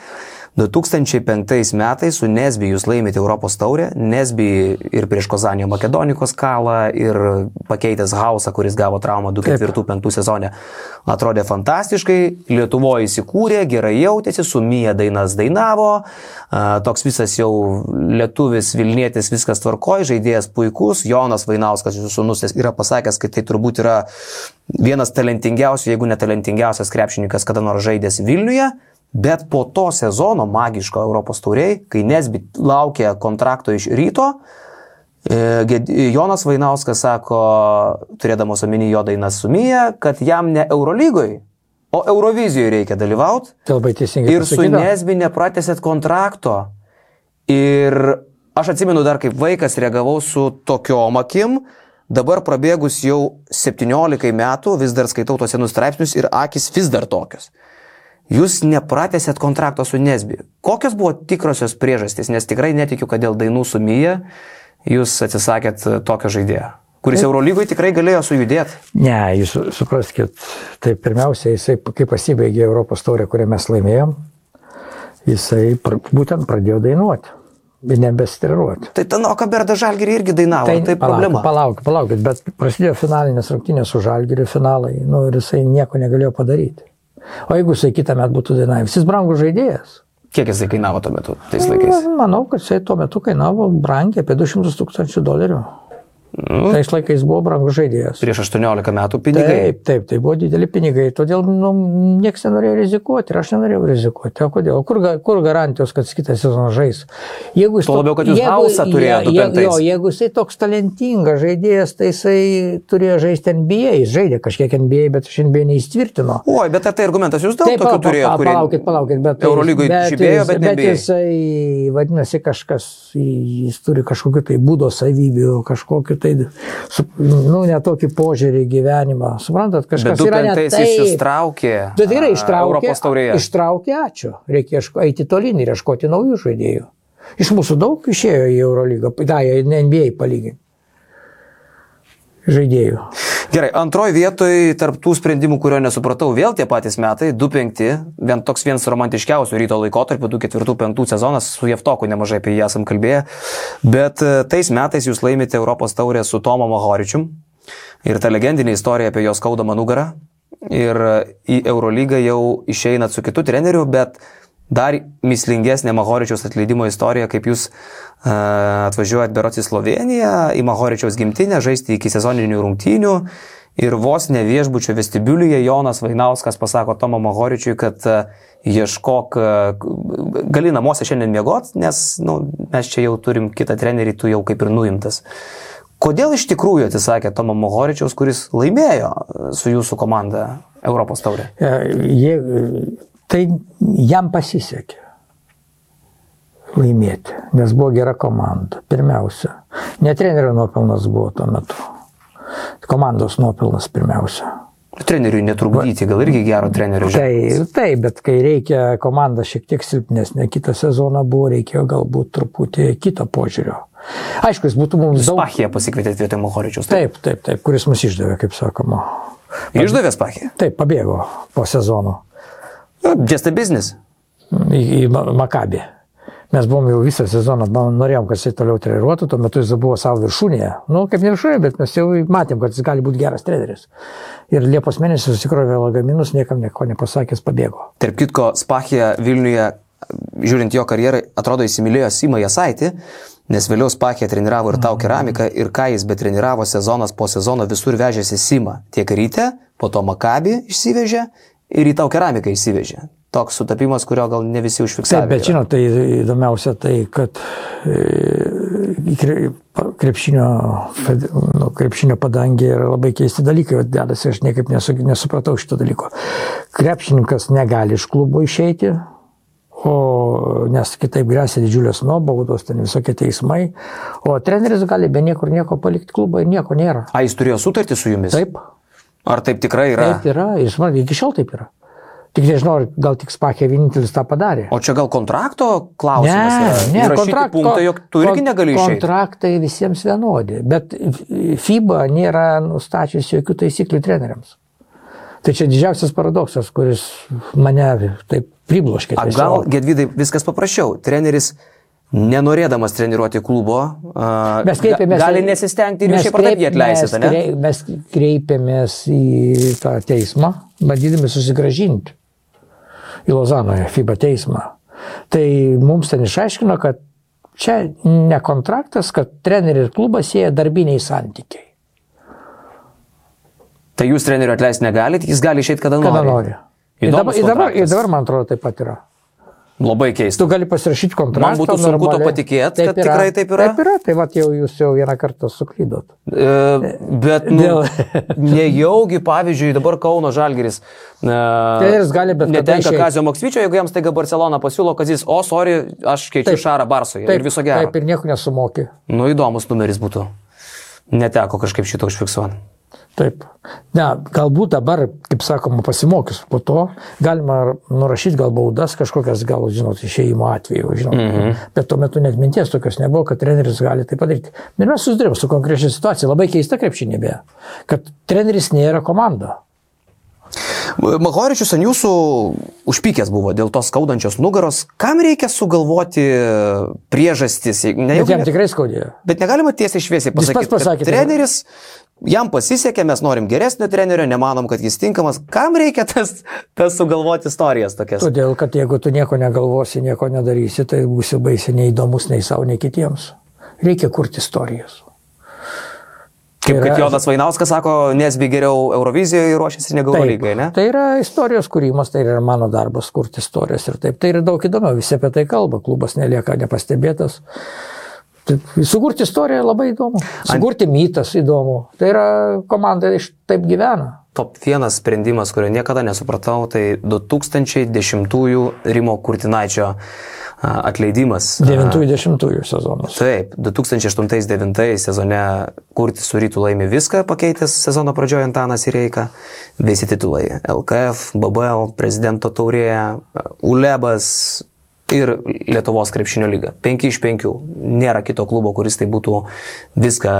[SPEAKER 3] 2005 metais su Nesby jūs laimėte Europos taurę. Nesby ir prieš Kozanio Makedonikos kalą ir pakeitęs Hausą, kuris gavo traumą 2004-2005 sezone. Atrodė fantastiškai, Lietuvoje įsikūrė, gerai jautėsi, su Mija dainas dainavo, toks visas jau lietuvis Vilnietis, viskas tvarkoja, žaidėjas puikus, Jonas Vainauskas, jūsų sunus, yra pasakęs, kad tai turbūt yra vienas talentingiausių, jeigu netalentingiausias krepšininkas kada nors žaidęs Vilniuje. Bet po to sezono magiško Europos tauriai, kai Nesbit laukė kontrakto iš ryto, E, Jonas Vainauskas sako, turėdamas omeny jo dainą Sumyje, kad jam ne Eurolygoj, o Eurovizijoje reikia dalyvauti.
[SPEAKER 4] Tai labai teisingai.
[SPEAKER 3] Ir su
[SPEAKER 4] pasakyta.
[SPEAKER 3] Nesbi nepratėsėt kontrakto. Ir aš atsimenu dar kaip vaikas reagavau su tokiom akim. Dabar prabėgus jau 17 metų vis dar skaitau tos senus straipsnius ir akis vis dar tokios. Jūs nepratėsėt kontrakto su Nesbi. Kokios buvo tikrosios priežastys? Nes tikrai netikiu, kad dėl dainų sumyje jūs atsisakėt tokio žaidėjo, kuris Eurolygoje tikrai galėjo sujudėti.
[SPEAKER 4] Ne, jūs su- supraskit, tai pirmiausia, jisai, kai pasibaigė Europos taurė, kurią mes laimėjom, jisai pr būtent pradėjo dainuoti ir nebestiruoti.
[SPEAKER 3] Tai Tanoka Berda Žalgirį irgi dainavo, tai, tai problema.
[SPEAKER 4] Palaukit, palaukit, bet prasidėjo finalinės rungtynės su Žalgiriu finalai, nu ir jisai nieko negalėjo padaryti. O jeigu jisai kitą metą būtų dainavęs, jis brangus žaidėjas.
[SPEAKER 3] Kiek jisai kainavo tuo metu, tais laikais?
[SPEAKER 4] Na, Manau, kad jisai tuo metu kainavo brangiai apie 200 tūkstančių dolerių.
[SPEAKER 3] Nu,
[SPEAKER 4] Tais laikais buvo brangus žaidėjas.
[SPEAKER 3] prieš 18 metų pinigai.
[SPEAKER 4] Taip, taip, tai buvo dideli pinigai, todėl nu, niekas nenorėjo rizikuoti ir aš nenorėjau rizikuoti. O kodėl? Kur, kur garantijos, kad kitą sezoną žais? Jeigu jis
[SPEAKER 3] Tuo
[SPEAKER 4] to-
[SPEAKER 3] labiau, kad jūs
[SPEAKER 4] jeigu-
[SPEAKER 3] Hausą turėjot
[SPEAKER 4] je- je-
[SPEAKER 3] 2005.
[SPEAKER 4] Jo, jeigu jisai toks talentingas žaidėjas, tai jisai turėjo žaisti NBA, jis žaidė kažkiek NBA, bet aš NBA neįtvirtino.
[SPEAKER 3] Oi, bet tai argumentas jūs daug
[SPEAKER 4] Taip,
[SPEAKER 3] tokių turėjote, kurie...
[SPEAKER 4] Palaukit, palaukit, bet... tai-
[SPEAKER 3] Eurolygoje žibėjo, bet
[SPEAKER 4] bet
[SPEAKER 3] nebėjo.
[SPEAKER 4] jisai, vadinasi, kažkas, jis turi kažkokiu tai būdo savybių, kažkokiu tai, su- nu, netokį požiūrį į gyvenimą. Suprantat, kažkas yra ne taip.
[SPEAKER 3] jis ištraukė.
[SPEAKER 4] Tu tikrai ištraukė.
[SPEAKER 3] Europos taurėje.
[SPEAKER 4] Ištraukė, ačiū. Reikia eiti tolyn ir ieškoti naujų žaidėjų. Iš mūsų daug išėjo į Eurolygą, da, į NBA palyginti. Žaidėjų.
[SPEAKER 3] Gerai, antroji vietoje tarp tų sprendimų, kurio nesupratau, vėl tie patys metai, 2-5, vien toks vienas romantiškiausių ryto laikotarpių, 2-4-5 sezonas, su Jeftoku nemažai apie jį esam kalbėję, bet e, tais metais jūs laimite Europos taurę su Tomo Mahoričium. Ir ta legendinė istorija apie jo skaudamą nugarą ir e, į Eurolygą jau išeinat su kitu treneriu, bet dar mislingesnė Mahoričiaus atleidimo istorija, kaip jūs uh, atvažiuojat berots į Sloveniją, į Mahoričiaus gimtinę, žaisti iki sezoninių rungtynių ir vos ne viešbučio vestibiulyje Jonas Vainauskas pasako Tomo Mahoričiui, kad uh, ieškok, uh, gali namuose šiandien miegot, nes nu, mes čia jau turim kitą trenerį, tu jau kaip ir nuimtas. Kodėl iš tikrųjų atsisakė Tomo Mohoričiaus, kuris laimėjo e, su jūsų komanda Europos taurę?
[SPEAKER 4] E, Jie, tai jam pasisekė laimėti, nes buvo gera komanda. Pirmiausia, ne trenerio nuopelnas buvo tuo metu. Komandos nuopelnas pirmiausia.
[SPEAKER 3] Treneriui netrukdyti, gal irgi gero trenerio žiūrėjau.
[SPEAKER 4] Tai, tai, bet kai reikia komanda šiek tiek silpnesnė, kitą sezoną buvo, reikėjo galbūt truputį kito požiūrio. Aišku, jis būtų mums daug...
[SPEAKER 3] Spachija pasikvietė vietoj Mohoričiaus.
[SPEAKER 4] Taip, taip, taip, kuris mus išdavė, kaip sakoma.
[SPEAKER 3] Išdavė Spachija.
[SPEAKER 4] Taip, pabėgo po sezono
[SPEAKER 3] Just a business.
[SPEAKER 4] į, į Ma- Makabį. Mes buvom jau visą sezoną, man norėjom, kad jis toliau treniruotų, tuo metu jis buvo savo viršūnėje. Nu, kaip ne viršūnėje, bet mes jau matėm, kad jis gali būti geras treneris. Ir Liepos mėnesį susikrovė lagaminus, niekam nieko nepasakęs, pabėgo.
[SPEAKER 3] Tarp kitko, Spachija Vilniuje, žiūrint jo karjerą, atrodo įsimylėjo Simą Jasaitį, nes vėliau Spachija treniravo ir tau keramiką, ir ką jis betreniravo sezonas po sezono visur vežėsi Simą. Tiek ryte, po to Makabį išsivežė ir į tau keramiką išsivežė. Toks sutapimas, kurio gal ne visi užfiksavo.
[SPEAKER 4] Taip, bet žinot, tai įdomiausia tai, kad e, krepšinio, nu, krepšinio padangė yra labai keisti dalykai, dedasi, aš niekaip nesu, nesupratau šito dalyko. Krepšininkas negali iš klubo išeiti, o, nes kitaip grėsia didžiulės nuobaudos, ten visokie teismai, o treneris gali be niekur nieko palikti klubą ir nieko nėra.
[SPEAKER 3] A, jis turėjo sutartį su jumis?
[SPEAKER 4] Taip,
[SPEAKER 3] Ar taip tikrai yra?
[SPEAKER 4] taip yra, ir suprantate, iki šiol taip yra. Tik nežinau, gal tik Spakė vienintelis tą padarė.
[SPEAKER 3] O čia gal kontrakto klausimas? yra?
[SPEAKER 4] Ne, ne,
[SPEAKER 3] Įrašyti
[SPEAKER 4] kontrakto,
[SPEAKER 3] punktą, jog tu irgi negali išeiti.
[SPEAKER 4] Kontraktai visiems vienodi, bet FIBA nėra nustačiusi jokių taisyklių treneriams. Tai čia didžiausias paradoksas, kuris mane taip pribloškė.
[SPEAKER 3] A, gal, Gedvidai, viskas paprasčiau. Treneris, nenorėdamas treniruoti klubo, a,
[SPEAKER 4] Mes kreipėmės,
[SPEAKER 3] ga- gali nesistengti ir šiaip taip
[SPEAKER 4] kreip-
[SPEAKER 3] atleisite, ne?
[SPEAKER 4] Mes kreipėmės į tą teismą, bandydami susigražinti į Lozanoje FIBA teismą. Tai mums ten išaiškino, kad čia ne kontraktas, kad treneris ir klubas sieja darbiniai santykiai.
[SPEAKER 3] Tai jūs trenerių atleisti negalit, jis gali išeiti kada nori.
[SPEAKER 4] Kada nori. Ir
[SPEAKER 3] Įdomus
[SPEAKER 4] dabar, ir, dabar, ir dabar, man atrodo, taip pat yra.
[SPEAKER 1] Labai keista.
[SPEAKER 4] Tu gali pasirašyti kontraktą.
[SPEAKER 1] Man būtų sunku to
[SPEAKER 4] normaliai.
[SPEAKER 1] patikėt, kad tikrai taip yra.
[SPEAKER 4] Taip yra, tai va jau jūs jau vieną kartą suklydot.
[SPEAKER 1] E, bet, nu, nejaugi, pavyzdžiui, dabar Kauno Žalgeris. E,
[SPEAKER 4] Treneris gali bet
[SPEAKER 1] Netenka. Kazio Maksvyčio, jeigu jiems taiga Barcelona pasiūlo, kad jis, o, sorry, aš keičiu
[SPEAKER 4] Taip.
[SPEAKER 1] Šarą Barsoje ir viso gero.
[SPEAKER 4] Taip ir nieko nesumoki.
[SPEAKER 1] Nu, įdomus numeris būtų. Neteko kažkaip šito užfiksuoti.
[SPEAKER 4] Taip. Ne, galbūt dabar, kaip sakoma, pasimokius po to, galima nurašyti gal baudas kažkokias, gal, žinot, išėjimo atveju, žinot. Mm. -hmm. Bet tuo metu net minties tokios nebuvo, kad treneris gali tai padaryti. Ir mes susidurėm su konkrečia situacija, labai keista krepšinė beje, kad treneris nėra komanda.
[SPEAKER 3] Mahoričius ant jūsų užpykęs buvo dėl tos skaudančios nugaros. Kam reikia sugalvoti priežastis? Ne,
[SPEAKER 4] Bet jam tikrai skaudėjo.
[SPEAKER 3] Bet negalima tiesiai šviesiai
[SPEAKER 4] pats
[SPEAKER 3] pasakyti,
[SPEAKER 4] pasakė,
[SPEAKER 3] kad
[SPEAKER 4] tai-
[SPEAKER 3] treneris, jam pasisekė, mes norim geresnio trenerio, nemanom, kad jis tinkamas. Kam reikia tas, tas sugalvoti istorijas tokias?
[SPEAKER 4] Todėl, kad jeigu tu nieko negalvosi, nieko nedarysi, tai būsi baisiai neįdomus nei savo, nei kitiems. Reikia kurti istorijas.
[SPEAKER 3] Kaip
[SPEAKER 4] yra-
[SPEAKER 3] kad Jonas Vainauskas sako, nesbi geriau Eurovizijoje ruošiasi negu Eurolygai, ne?
[SPEAKER 4] Tai yra istorijos kūrimas, tai yra mano darbas kurti istorijas ir taip. Tai yra daug įdomiau, visi apie tai kalba, klubas nelieka nepastebėtas. Taip, Sukurti istoriją labai įdomu. Sukurti mytas įdomu. Tai yra komanda iš taip gyvena.
[SPEAKER 3] Top vienas sprendimas, kurio niekada nesupratau, tai 2010 Rimo Kurtinaičio atleidimas. A,
[SPEAKER 4] 90-ųjų sezonas.
[SPEAKER 3] Taip, 2008-2009 sezone Kurtis su rytų laimi viską, pakeitęs sezono pradžioje Antanas Įreika. Visi titulai - LKF, BBL, prezidento taurė, ULEBas ir Lietuvos krepšinio lyga. 5 iš 5. Nėra kito klubo, kuris tai būtų viską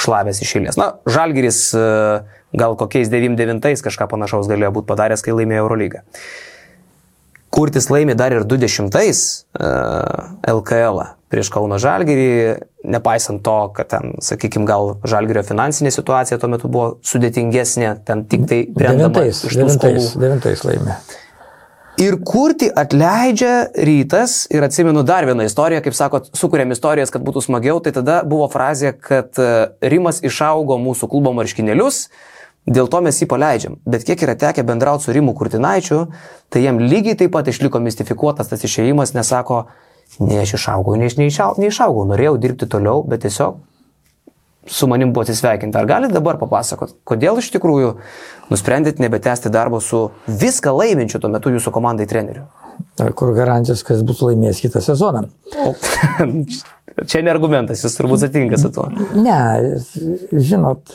[SPEAKER 3] šlavęs iš eilės. Na, Žalgiris e, gal kokiais 99 kažką panašaus galėjo būti padaręs, kai laimėjo Eurolygą. Kurtis laimi dar ir 20-ais uh, LKL prieš Kauno Žalgirį, nepaisant to, kad ten, sakykime, gal Žalgirio finansinė situacija tuo metu buvo sudėtingesnė, ten tik tai brendama iš tų skolų.
[SPEAKER 4] devintais laimė.
[SPEAKER 3] Ir kurti atleidžia rytas ir atsimenu dar vieną istoriją, kaip sakot, sukūrėm istorijas, kad būtų smagiau, tai tada buvo frazė, kad e, Rimas išaugo mūsų klubo marškinėlius, dėl to mes jį paleidžiam. Bet kiek yra tekę bendrauti su Rimu Kurtinaičiu, tai jam lygiai taip pat išliko mistifikuotas tas išėjimas, nes sako, ne aš išaugau, ne aš neišaugau, neišaugau, norėjau dirbti toliau, bet tiesiog su manim buvo atsisveikinti. Ar galite dabar papasakot, kodėl iš tikrųjų nusprendėt nebetęsti darbo su viską laiminčiu tuo metu jūsų komandai treneriu?
[SPEAKER 4] Kur garantijos, kad bus laimėjęs kitą sezoną.
[SPEAKER 3] O, čia ne argumentas, jūs turbūt sutinka su tuo.
[SPEAKER 4] Ne, žinot,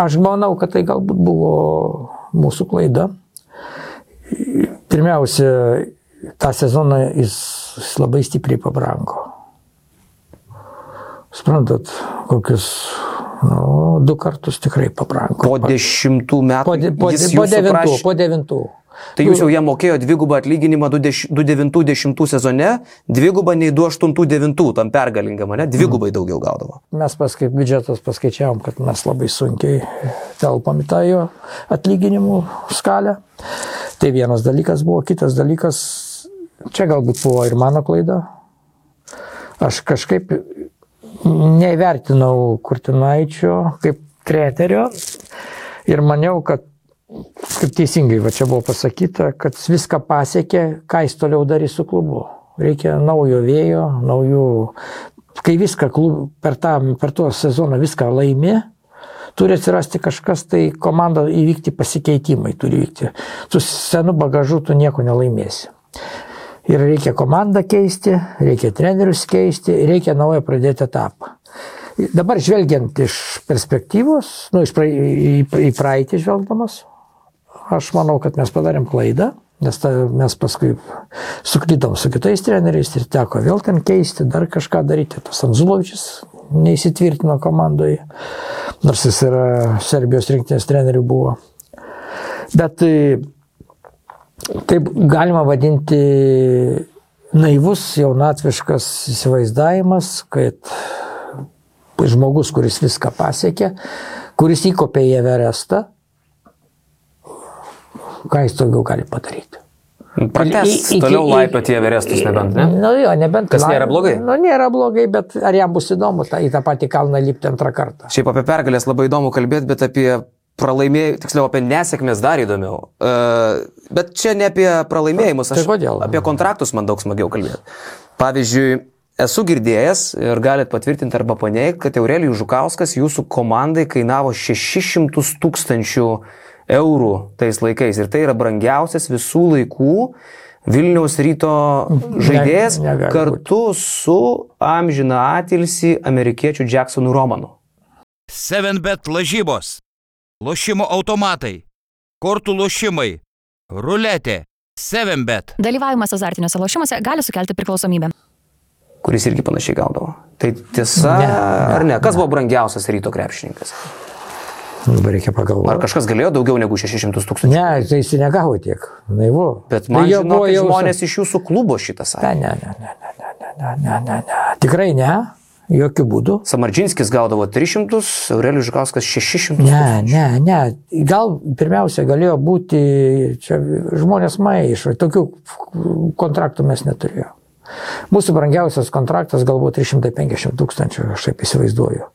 [SPEAKER 4] aš manau, kad tai galbūt buvo mūsų klaida. Pirmiausia, tą sezoną jis labai stipriai pabrango. Suprantat, kokius nu, du kartus tikrai pabrango.
[SPEAKER 3] Po dešimtų metų.
[SPEAKER 4] po, de, po, po devintų,
[SPEAKER 3] prašė-
[SPEAKER 4] po devintų.
[SPEAKER 3] Tai jūs jau jam mokėjo dvigubą atlyginimą 2009-2010 sezone, dvigubą nei 2008-2009 tam pergalingam, ne? Dvigubai daugiau gaudavo.
[SPEAKER 4] Mes paskui biudžetas paskaičiavom, kad mes labai sunkiai telpam į tą jo atlyginimų skalę. Tai vienas dalykas buvo, kitas dalykas, čia galbūt buvo ir mano klaida. Aš kažkaip neįvertinau Kurtinaičio kaip trenerio ir maniau, kad kaip teisingai va čia buvo pasakyta, kad viską pasiekė, ką jis toliau darys su klubu. Reikia naujo vėjo, naujų. Kai viską klub, per, tą, per tuos sezoną viską laimė, turi atsirasti kažkas, tai komanda įvykti pasikeitimai turi vykti. Su senu bagažu tu nieko nelaimėsi. Ir reikia komandą keisti, reikia trenerius keisti, reikia naują pradėti etapą. Dabar žvelgiant iš perspektyvos, nu, iš pra, į, į praeitį žvelgdamas, aš manau, kad mes padarėm klaidą, nes ta, mes paskui suklydom su kitais treneriais ir teko vėl ten keisti, dar kažką daryti. Tas Anzulovičius neįsitvirtino komandoje, nors jis yra Serbijos rinktinės trenerių buvo. Bet taip galima vadinti naivus, jaunatviškas įsivaizdavimas, kad žmogus, kuris viską pasiekė, kuris įkopė į Everestą, ką jis daugiau gali padaryti. Iki-
[SPEAKER 3] toliau
[SPEAKER 4] i-
[SPEAKER 3] laipėti Everestus nebent, ne?
[SPEAKER 4] Nu jo, nebent.
[SPEAKER 3] Kas nėra blogai?
[SPEAKER 4] Nu, nėra blogai, bet ar jam bus įdomu ta, į tą patį kalną lipti antrą kartą?
[SPEAKER 3] Šiaip apie pergalės labai įdomu kalbėti, bet apie pralaimėjimų, tiksliau apie nesėkmės dar įdomiau. Uh, bet čia ne apie pralaimėjimus,
[SPEAKER 4] Tai kodėl?
[SPEAKER 3] apie kontraktus man daug smagiau kalbėti. Pavyzdžiui, esu girdėjęs ir galit patvirtinti arba paneigti, kad Aurelijus Žukauskas jūsų komandai kainavo 600 tūkstančių eurų tais laikais. Ir tai yra brangiausias visų laikų Vilniaus ryto žaidėjas
[SPEAKER 4] negali
[SPEAKER 3] kartu su amžina atilsi amerikiečių Jacksonu Romanu.
[SPEAKER 5] 7bet lažybos, lošimo automatai, kortų lošimai, ruletė, 7bet.
[SPEAKER 2] Dalyvavimas azartiniuose lošimuose gali sukelti priklausomybę.
[SPEAKER 3] kuris irgi panašiai gaudavo. Tai tiesa,
[SPEAKER 4] Ne,
[SPEAKER 3] ne,
[SPEAKER 4] ne,
[SPEAKER 3] ar ne? Kas buvo brangiausias ryto krepšininkas?
[SPEAKER 4] Dabar reikia
[SPEAKER 3] Ar
[SPEAKER 4] pagalvoti.
[SPEAKER 3] kažkas galėjo daugiau negu 600 tūkstančių?
[SPEAKER 4] Ne, tai jis negavo tiek. Naivu.
[SPEAKER 3] Bet man
[SPEAKER 4] tai jo buvo
[SPEAKER 3] žinokit,
[SPEAKER 4] jau-
[SPEAKER 3] žmonės iš jūsų klubo šitą sakė.
[SPEAKER 4] Ne, ne, ne, ne, ne, ne, ne, ne, ne, ne. Tikrai ne. Jokių būdų.
[SPEAKER 3] Samardžinskis gaudavo 300, Aurelijus Žukauskas 600.
[SPEAKER 4] Ne, ne, ne. Gal pirmiausia galėjo būti, čia žmonės maišo, tokių kontraktų mes neturėjome. Mūsų brangiausias kontraktas galbūt 350 tūkstančių, aš taip įsivaizduoju.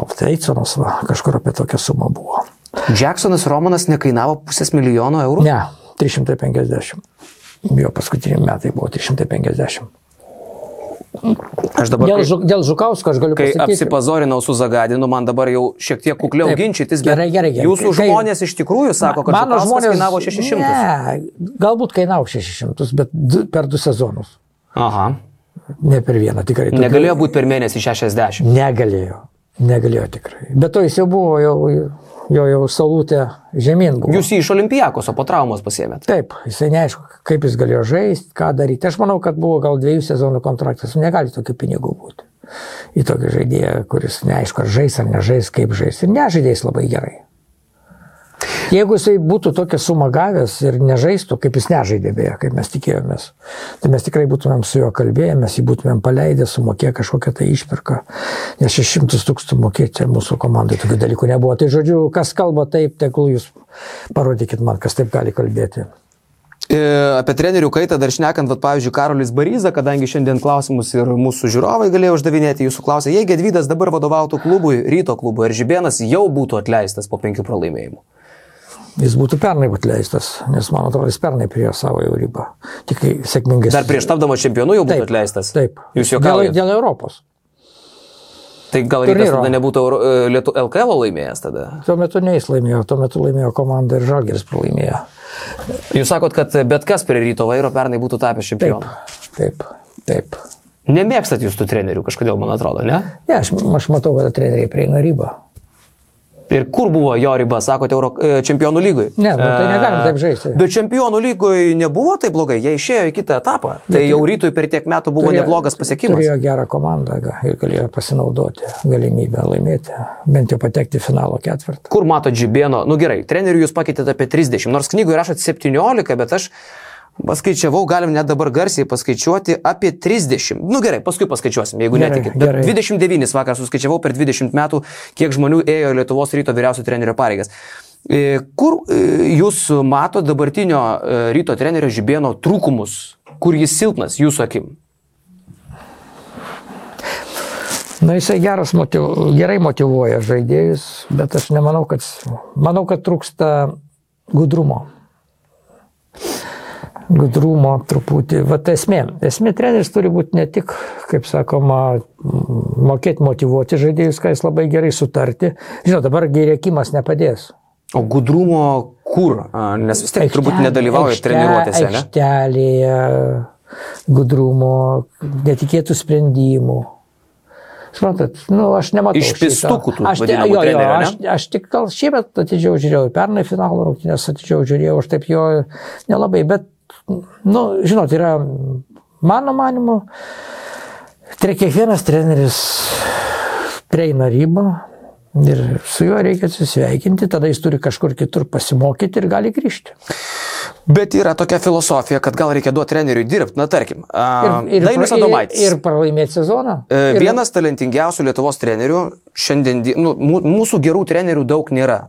[SPEAKER 4] O tai Eiconas va, kažkur apie tokią sumą buvo.
[SPEAKER 3] Jacksonas Romanas nekainavo pusės milijono eurų?
[SPEAKER 4] Ne, 350. Jo paskutiniai metai buvo 350.
[SPEAKER 3] Aš dabar,
[SPEAKER 4] Dėl,
[SPEAKER 3] kai,
[SPEAKER 4] Žu- dėl Žukausko aš galiu
[SPEAKER 3] kai
[SPEAKER 4] pasakyti.
[SPEAKER 3] apsipazorinau su Zagadinu, man dabar jau šiek tiek kukliau
[SPEAKER 4] Taip.
[SPEAKER 3] ginčytis, bet
[SPEAKER 4] Gerai, gerai, gerai.
[SPEAKER 3] jūsų
[SPEAKER 4] Kai-
[SPEAKER 3] žmonės iš tikrųjų sako, kad
[SPEAKER 4] Mano žmonės
[SPEAKER 3] kainavo 600.
[SPEAKER 4] Ne, galbūt kainavo 600, bet du, per du sezonus.
[SPEAKER 3] Aha.
[SPEAKER 4] Ne per vieną, tikrai. Tokių-
[SPEAKER 3] Negalėjo būti per mėnesį 60.
[SPEAKER 4] Negalėjo. Negalėjo tikrai. Bet to jis jau buvo, jau, jo jau salutė žemyn buvo.
[SPEAKER 3] Jūs jį iš olimpijakos, o po traumos pasėmėt.
[SPEAKER 4] Taip, jisai neaišku, kaip jis galėjo žaisti, ką daryti. Aš manau, kad buvo gal dviejų sezonų kontraktas. Negali tokių pinigų būti. Į tokį žaidėją, kuris neaišku, ar žais ar nežais, kaip žais. Ir nežaidėjai labai gerai. Jeigu jisai būtų tokią sumą gavęs ir nežaistų, kaip jis nežaidė beje, kaip mes tikėjomės, tai mes tikrai būtumėm su juo kalbėję, mes jį būtumėm paleidę, sumokėję kažkokią tai išpirką. Nes 600 tūkstančių mokėti mūsų komandai tokių dalykų nebuvo. Tai žodžiu, kas kalba taip, tegul jūs parodykit man, kas taip gali kalbėti.
[SPEAKER 3] E, Apie trenerių kaitą dar šnekant, vat, pavyzdžiui, Karolis Baryza, kadangi šiandien klausimus ir mūsų žiūrovai galėjo uždavinėti, jūsų klausė, jei Gedvydas dabar vadovautų klubui, ryto klubui, ar Žibėnas jau būtų atleistas po penkių pralaimėjimų?
[SPEAKER 4] Jis būtų pernai atleistas, nes man atrodo, jis pernai prie savo jau ribą. Tik sėkmingai.
[SPEAKER 3] Dar prieš tapdamas čempionu jau būtų atleistas?
[SPEAKER 4] Taip.
[SPEAKER 3] Jūs
[SPEAKER 4] dėl,
[SPEAKER 3] juokaujate?
[SPEAKER 4] dėl Europos.
[SPEAKER 3] Tai gal rytas tada nebūtų e, Lietu- LKL laimėjęs tada?
[SPEAKER 4] Tuo metu neįs laimėjo, tuo metu laimėjo komanda ir Žalgeris pralaimėjo.
[SPEAKER 3] Jūs sakot, kad bet kas prie ryto vairo pernai būtų tapęs
[SPEAKER 4] Taip,
[SPEAKER 3] čempionu.
[SPEAKER 4] taip, taip.
[SPEAKER 3] Nemėgstat jūs tų trenerių kažkodėl, man atrodo, ne?
[SPEAKER 4] Ne, aš, aš matau, kad treneriai prieina ribą.
[SPEAKER 3] Ir kur buvo jo riba, sakote, Euro, e, čempionų lygoj?
[SPEAKER 4] Ne, nu, tai negalim taip žaisti.
[SPEAKER 3] Bet čempionų lygoj nebuvo taip blogai, jie išėjo į kitą etapą. Tai jau rytui per tiek metų buvo
[SPEAKER 4] Turėjo-
[SPEAKER 3] neblogas pasiekimas.
[SPEAKER 4] Turėjo gerą komandą ir galėjo pasinaudoti galimybę laimėti, bent jau patekti į finalo ketvirtą.
[SPEAKER 3] Kur mato Džibėno, nu gerai, trenerių jūs pakeitėte apie 30, nors knygoje rašot 17, bet aš paskaičiavau, galim net dabar garsiai paskaičiuoti apie 30. Nu gerai, paskui paskaičiuosim, jeigu
[SPEAKER 4] Gerai,
[SPEAKER 3] netikit. Bet
[SPEAKER 4] gerai.
[SPEAKER 3] 29 vakar suskaičiavau per 20 metų, kiek žmonių ėjo Lietuvos ryto vyriausio trenerio pareigas. E, Kur e, jūs mato dabartinio e, ryto trenerio Žibėno trūkumus, kur jis silpnas jūsų akim?
[SPEAKER 4] Na, jisai geras motiv, gerai motivuoja žaidėjus, bet aš nemanau, kad, manau, kad trūksta gudrumo. Gudrumo truputį. Vat esmė. Esmė treneris turi būti ne tik, kaip sakoma, mokėti motivuoti žaidėjus, ką jis labai gerai sutarti. Žinot, dabar gerėkimas nepadės.
[SPEAKER 3] O gudrumo kur? Nes vis tiek turbūt nedalyvauja
[SPEAKER 4] Aikšte-
[SPEAKER 3] treniruotėse, ne?
[SPEAKER 4] Aikštelėje, gudrumo, netikėtų sprendimų. Suprantat, nu, aš nematau.
[SPEAKER 3] Iš pistukų tų
[SPEAKER 4] aš,
[SPEAKER 3] vadinamų
[SPEAKER 4] jo, jo,
[SPEAKER 3] trenerių, ne?
[SPEAKER 4] aš, aš tik gal šiemet atidžiau žiūrėjau, pernai finalo rungtynės atidžiau žiūrėjau, aš taip jo nelabai, bet, nu, žinot, yra mano manimu, tai kiekvienas treneris prieina ribą ir su juo reikia atsisveikinti, tada jis turi kažkur kitur pasimokyti ir gali grįžti.
[SPEAKER 3] Bet yra tokia filosofija, kad gal reikia duoti treneriui dirbti, na tarkim. Dainius
[SPEAKER 4] ir,
[SPEAKER 3] Adomaitis.
[SPEAKER 4] ir pralaimėti sezoną.
[SPEAKER 3] E,
[SPEAKER 4] Ir-
[SPEAKER 3] Vienas talentingiausių Lietuvos trenerių, šiandien, di- nu, mū- mūsų gerų trenerių daug nėra.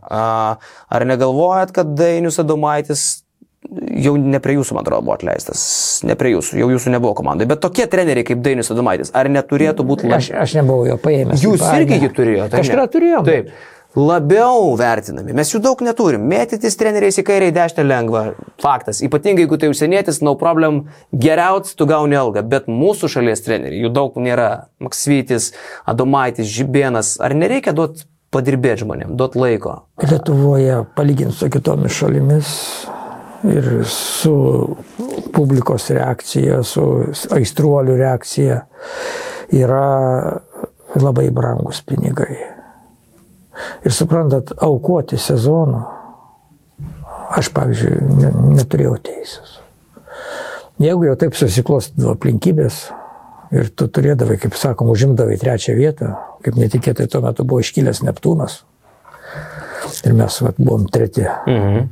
[SPEAKER 3] Ar negalvojat, kad Dainius Adomaitis jau ne prie jūsų, man atrodo, buvo atleistas, ne prie jūsų, jau jūsų nebuvo komandai, bet tokie treneriai kaip Dainius Adomaitis, ar neturėtų būti
[SPEAKER 4] Aš, aš nebuvau jo paėmęs.
[SPEAKER 3] Jūs
[SPEAKER 4] į
[SPEAKER 3] irgi jį turėjote?
[SPEAKER 4] Kažkada turėjom.
[SPEAKER 3] Taip. labiau vertinami. Mes jų daug neturim. Mėtytis treneriais į kairę, į dešinę lengva. Faktas. Ypatingai jeigu tai užsienietis, no problem, geriausias tu gauni algą. Bet mūsų šalies treneriai, jų daug nėra. Maksvytis, Adomaitis, Žibienas. Ar nereikia duoti padirbėti žmonėm, duoti laiko?
[SPEAKER 4] Lietuvoje, palyginti su kitomis šalimis ir su publikos reakcija, su aistruolių reakcija, yra labai brangus pinigai. Ir suprantat, aukoti sezoną, aš, pavyzdžiui, ne, neturėjau teisės. Jeigu jau taip susiklostydavo aplinkybės ir tu turėdavai, kaip sakom, užimdavai trečią vietą, kaip netikėtai tuo metu buvo iškilęs Neptūnas ir mes vat, buvom treti.
[SPEAKER 3] Mhm.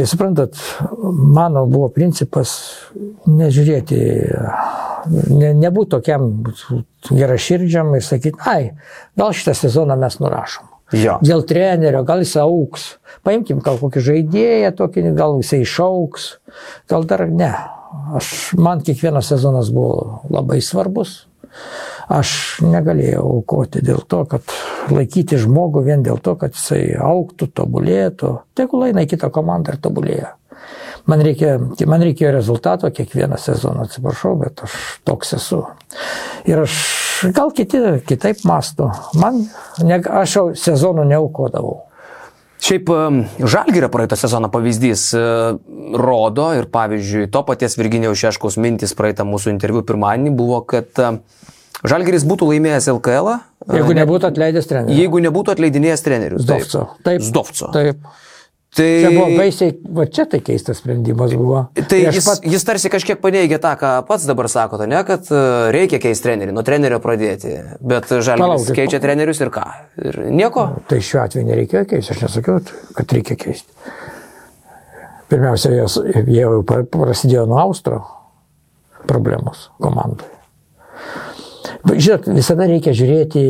[SPEAKER 4] Tai suprantat, mano buvo principas nežiūrėti, ne, nebūti tokiam geraširdžiam ir sakyti, ai, gal šitą sezoną mes nurašom.
[SPEAKER 3] Jo.
[SPEAKER 4] Dėl trenerio, gal jis auks. Paimkim gal kokį žaidėją, tokį, gal jisai išauks, gal dar ne. Aš, man kiekvienas sezonas buvo labai svarbus. Aš negalėjau aukoti dėl to, kad laikyti žmogų vien dėl to, kad jisai auktų, tobulėtų. Tegul eina į kitą komandą ir tobulėja. Man, reikia, man reikėjo rezultato kiekvieną sezoną, atsiprašau, bet aš toks esu. Ir aš gal kiti kitaip masto. Man, ne, aš jau sezonų neaukodavau.
[SPEAKER 3] Šiaip Žalgirio praeitą sezoną pavyzdys e, rodo ir pavyzdžiui, to paties Virginijaus Šeškaus mintis praeitą mūsų interviu pirmadienį buvo, kad e, Žalgiris būtų laimėjęs LKL.
[SPEAKER 4] Jeigu
[SPEAKER 3] net-
[SPEAKER 4] nebūtų atleidęs trenerių.
[SPEAKER 3] Jeigu nebūtų atleidinėjęs trenerius. taip.
[SPEAKER 4] Zdovco. Taip.
[SPEAKER 3] Zdovco.
[SPEAKER 4] Taip.
[SPEAKER 3] Tai,
[SPEAKER 4] Čia buvo baisiai, va čia tai keistas sprendimas buvo.
[SPEAKER 3] Tai jis,
[SPEAKER 4] pat-
[SPEAKER 3] jis tarsi kažkiek paneigia tą, ką pats dabar sakote, ne, kad e, reikia keisti trenerį, nuo trenerio pradėti. Bet Žalgiris
[SPEAKER 4] Palaukit.
[SPEAKER 3] keičia trenerius ir ką? Ir nieko?
[SPEAKER 4] Tai šiuo atveju nereikėjo keisti, aš nesakiau, kad reikia keisti. Pirmiausia, jie jau prasidėjo nuo Austro problemos komandoje. Žinot, visada reikia žiūrėti,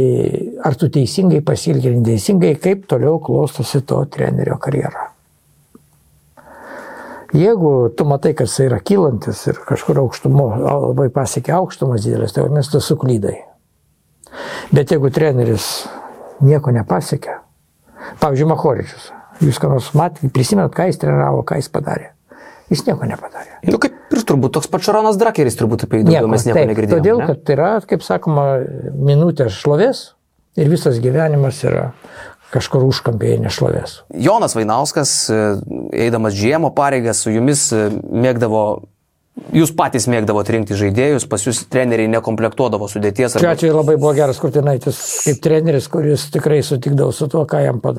[SPEAKER 4] ar tu teisingai pasilgi ar neteisingai, kaip toliau klostosi to trenerio karjera. Jeigu tu matai, kad jis yra kylantis ir kažkur aukštumo, labai pasiekia aukštumas didelis, tai vadinasi, tu suklydai. Bet jeigu treneris nieko nepasiekia, pavyzdžiui, Mahoričius, jūs ką nors matėte, prisimenat, ką jis treniravo, ką jis padarė. Jis nieko nepadarė.
[SPEAKER 3] Nu, kaip ir turbūt toks pats Šaronas Drakeris turbūt apie jį daugiau mes nieko
[SPEAKER 4] taip,
[SPEAKER 3] negirdėjome.
[SPEAKER 4] Todėl,
[SPEAKER 3] ne?
[SPEAKER 4] kad yra, kaip sakoma, minutė šlovės ir visas gyvenimas yra kažkur užkampėje nešlovės.
[SPEAKER 3] Jonas Vainauskas, e, eidamas žiemo pareigas, su jumis e, mėgdavo, jūs patys mėgdavote rinkti žaidėjus, pas jūs treneriai nekomplektuodavo sudėties. Arba-
[SPEAKER 4] atveju labai buvo geras Kurtinaitis kaip treneris, kuris tikrai sutikdavo su tuo, ką jam pa-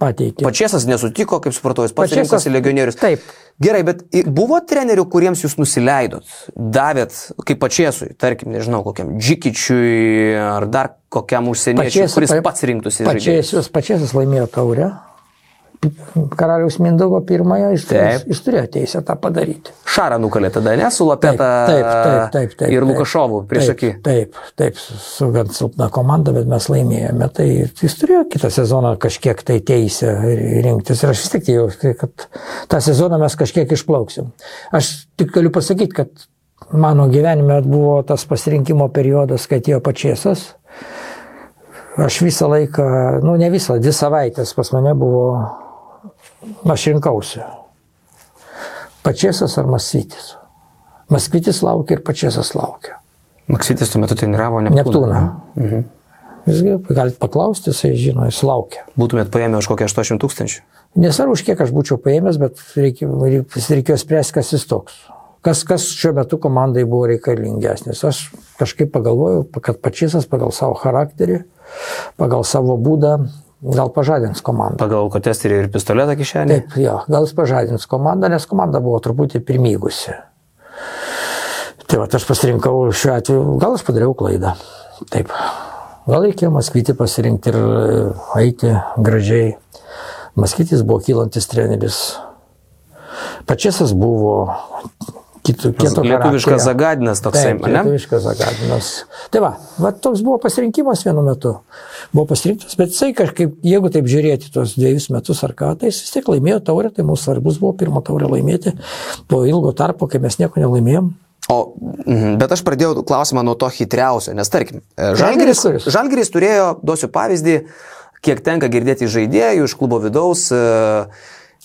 [SPEAKER 4] pateikė.
[SPEAKER 3] Pačiasas nesutiko, kaip supratau, jis pats
[SPEAKER 4] Pačėsas-
[SPEAKER 3] rinkosi legionierius.
[SPEAKER 4] Taip.
[SPEAKER 3] Gerai, bet buvo trenerių, kuriems jūs nusileidot, davėt, kaip pačiasui, tarkim, nežinau, kokiam Džikičiui ar dar kokiam užsieniečiui, kuris
[SPEAKER 4] pa-
[SPEAKER 3] pats rinktųsi žaidėjus.
[SPEAKER 4] Pačiasius, pačiasius laimėjo taurę. Karaliaus Mindaugo pirmąją, jis,
[SPEAKER 3] Taip.
[SPEAKER 4] jis turėjo teisę tą padaryti.
[SPEAKER 3] Šarą nukalė tada, ne, su Lapeta
[SPEAKER 4] Taip, taip, taip, taip.
[SPEAKER 3] ir. Lukašovu prieš
[SPEAKER 4] Taip,
[SPEAKER 3] akį.
[SPEAKER 4] Taip, taip, su gan silpna komanda, bet mes laimėjome. Tai jis turėjo kitą sezoną kažkiek tai teisę rinktis. Ir aš vis tik jau, kad tą sezoną mes kažkiek išplauksim. Aš tik galiu pasakyti, kad mano gyvenime buvo tas pasirinkimo periodas, kai atėjo pačiasas. Aš visą laiką, nu ne visą, dvi savaitės pas mane buvo, aš rinkausi. Pačiasas ar Masvytis. Maskvitis laukia ir pačiasas laukia.
[SPEAKER 3] Maksytis tuo metu treniravo Neptūną.
[SPEAKER 4] Neptūną. Visgi galite paklausti, jisai žino, jis laukia.
[SPEAKER 3] Būtumėt paėmę už kokią 80 tūkstančių.
[SPEAKER 4] Nesvarbu, už kiek aš būčiau paėmęs, bet reikia, reikėjo spręsti, kas jis toks. Kas, kas šiuo metu komandai buvo reikalingesnis. Aš kažkaip pagalvojau, kad pačiasas pagal savo charakterį, pagal savo būdą, gal pažadins komandą.
[SPEAKER 3] Pagal kotesterį ir pistoletą kišenį.
[SPEAKER 4] Taip, jo, gal jis pažadins komandą, nes komanda buvo truputį pirmygusi. Tai va, aš pasirinkau šiuo atveju, gal aš padariau klaidą. Taip. Gal reikėjo Maskvitį pasirinkti ir e, eiti gražiai. Maskvitis buvo kylantis treneris. Pačiasas buvo kito
[SPEAKER 3] Lietuviškas
[SPEAKER 4] charakterio.
[SPEAKER 3] zagadinas toksai,
[SPEAKER 4] Taip,
[SPEAKER 3] ne?
[SPEAKER 4] lietuviškas zagadinas. Tai va, va, toks buvo pasirinkimas vienu metu. Buvo pasirinktas, bet jisai kažkaip, jeigu taip žiūrėti tuos dviejus metus ar ką, tai jis vis tiek laimėjo taurę, tai mums svarbus buvo pirmą taurę laimėti. Po ilgo tarpo, kai mes nieko nelaimėjom.
[SPEAKER 3] O, mhm, bet aš pradėjau klausimą nuo to hitriausio, nes tarkim, e, Žalgiris,
[SPEAKER 4] kuris?
[SPEAKER 3] Žalgiris turėjo, duosiu pavyzdį, kiek tenka girdėti žaidėjų, iš klubo vidaus, e,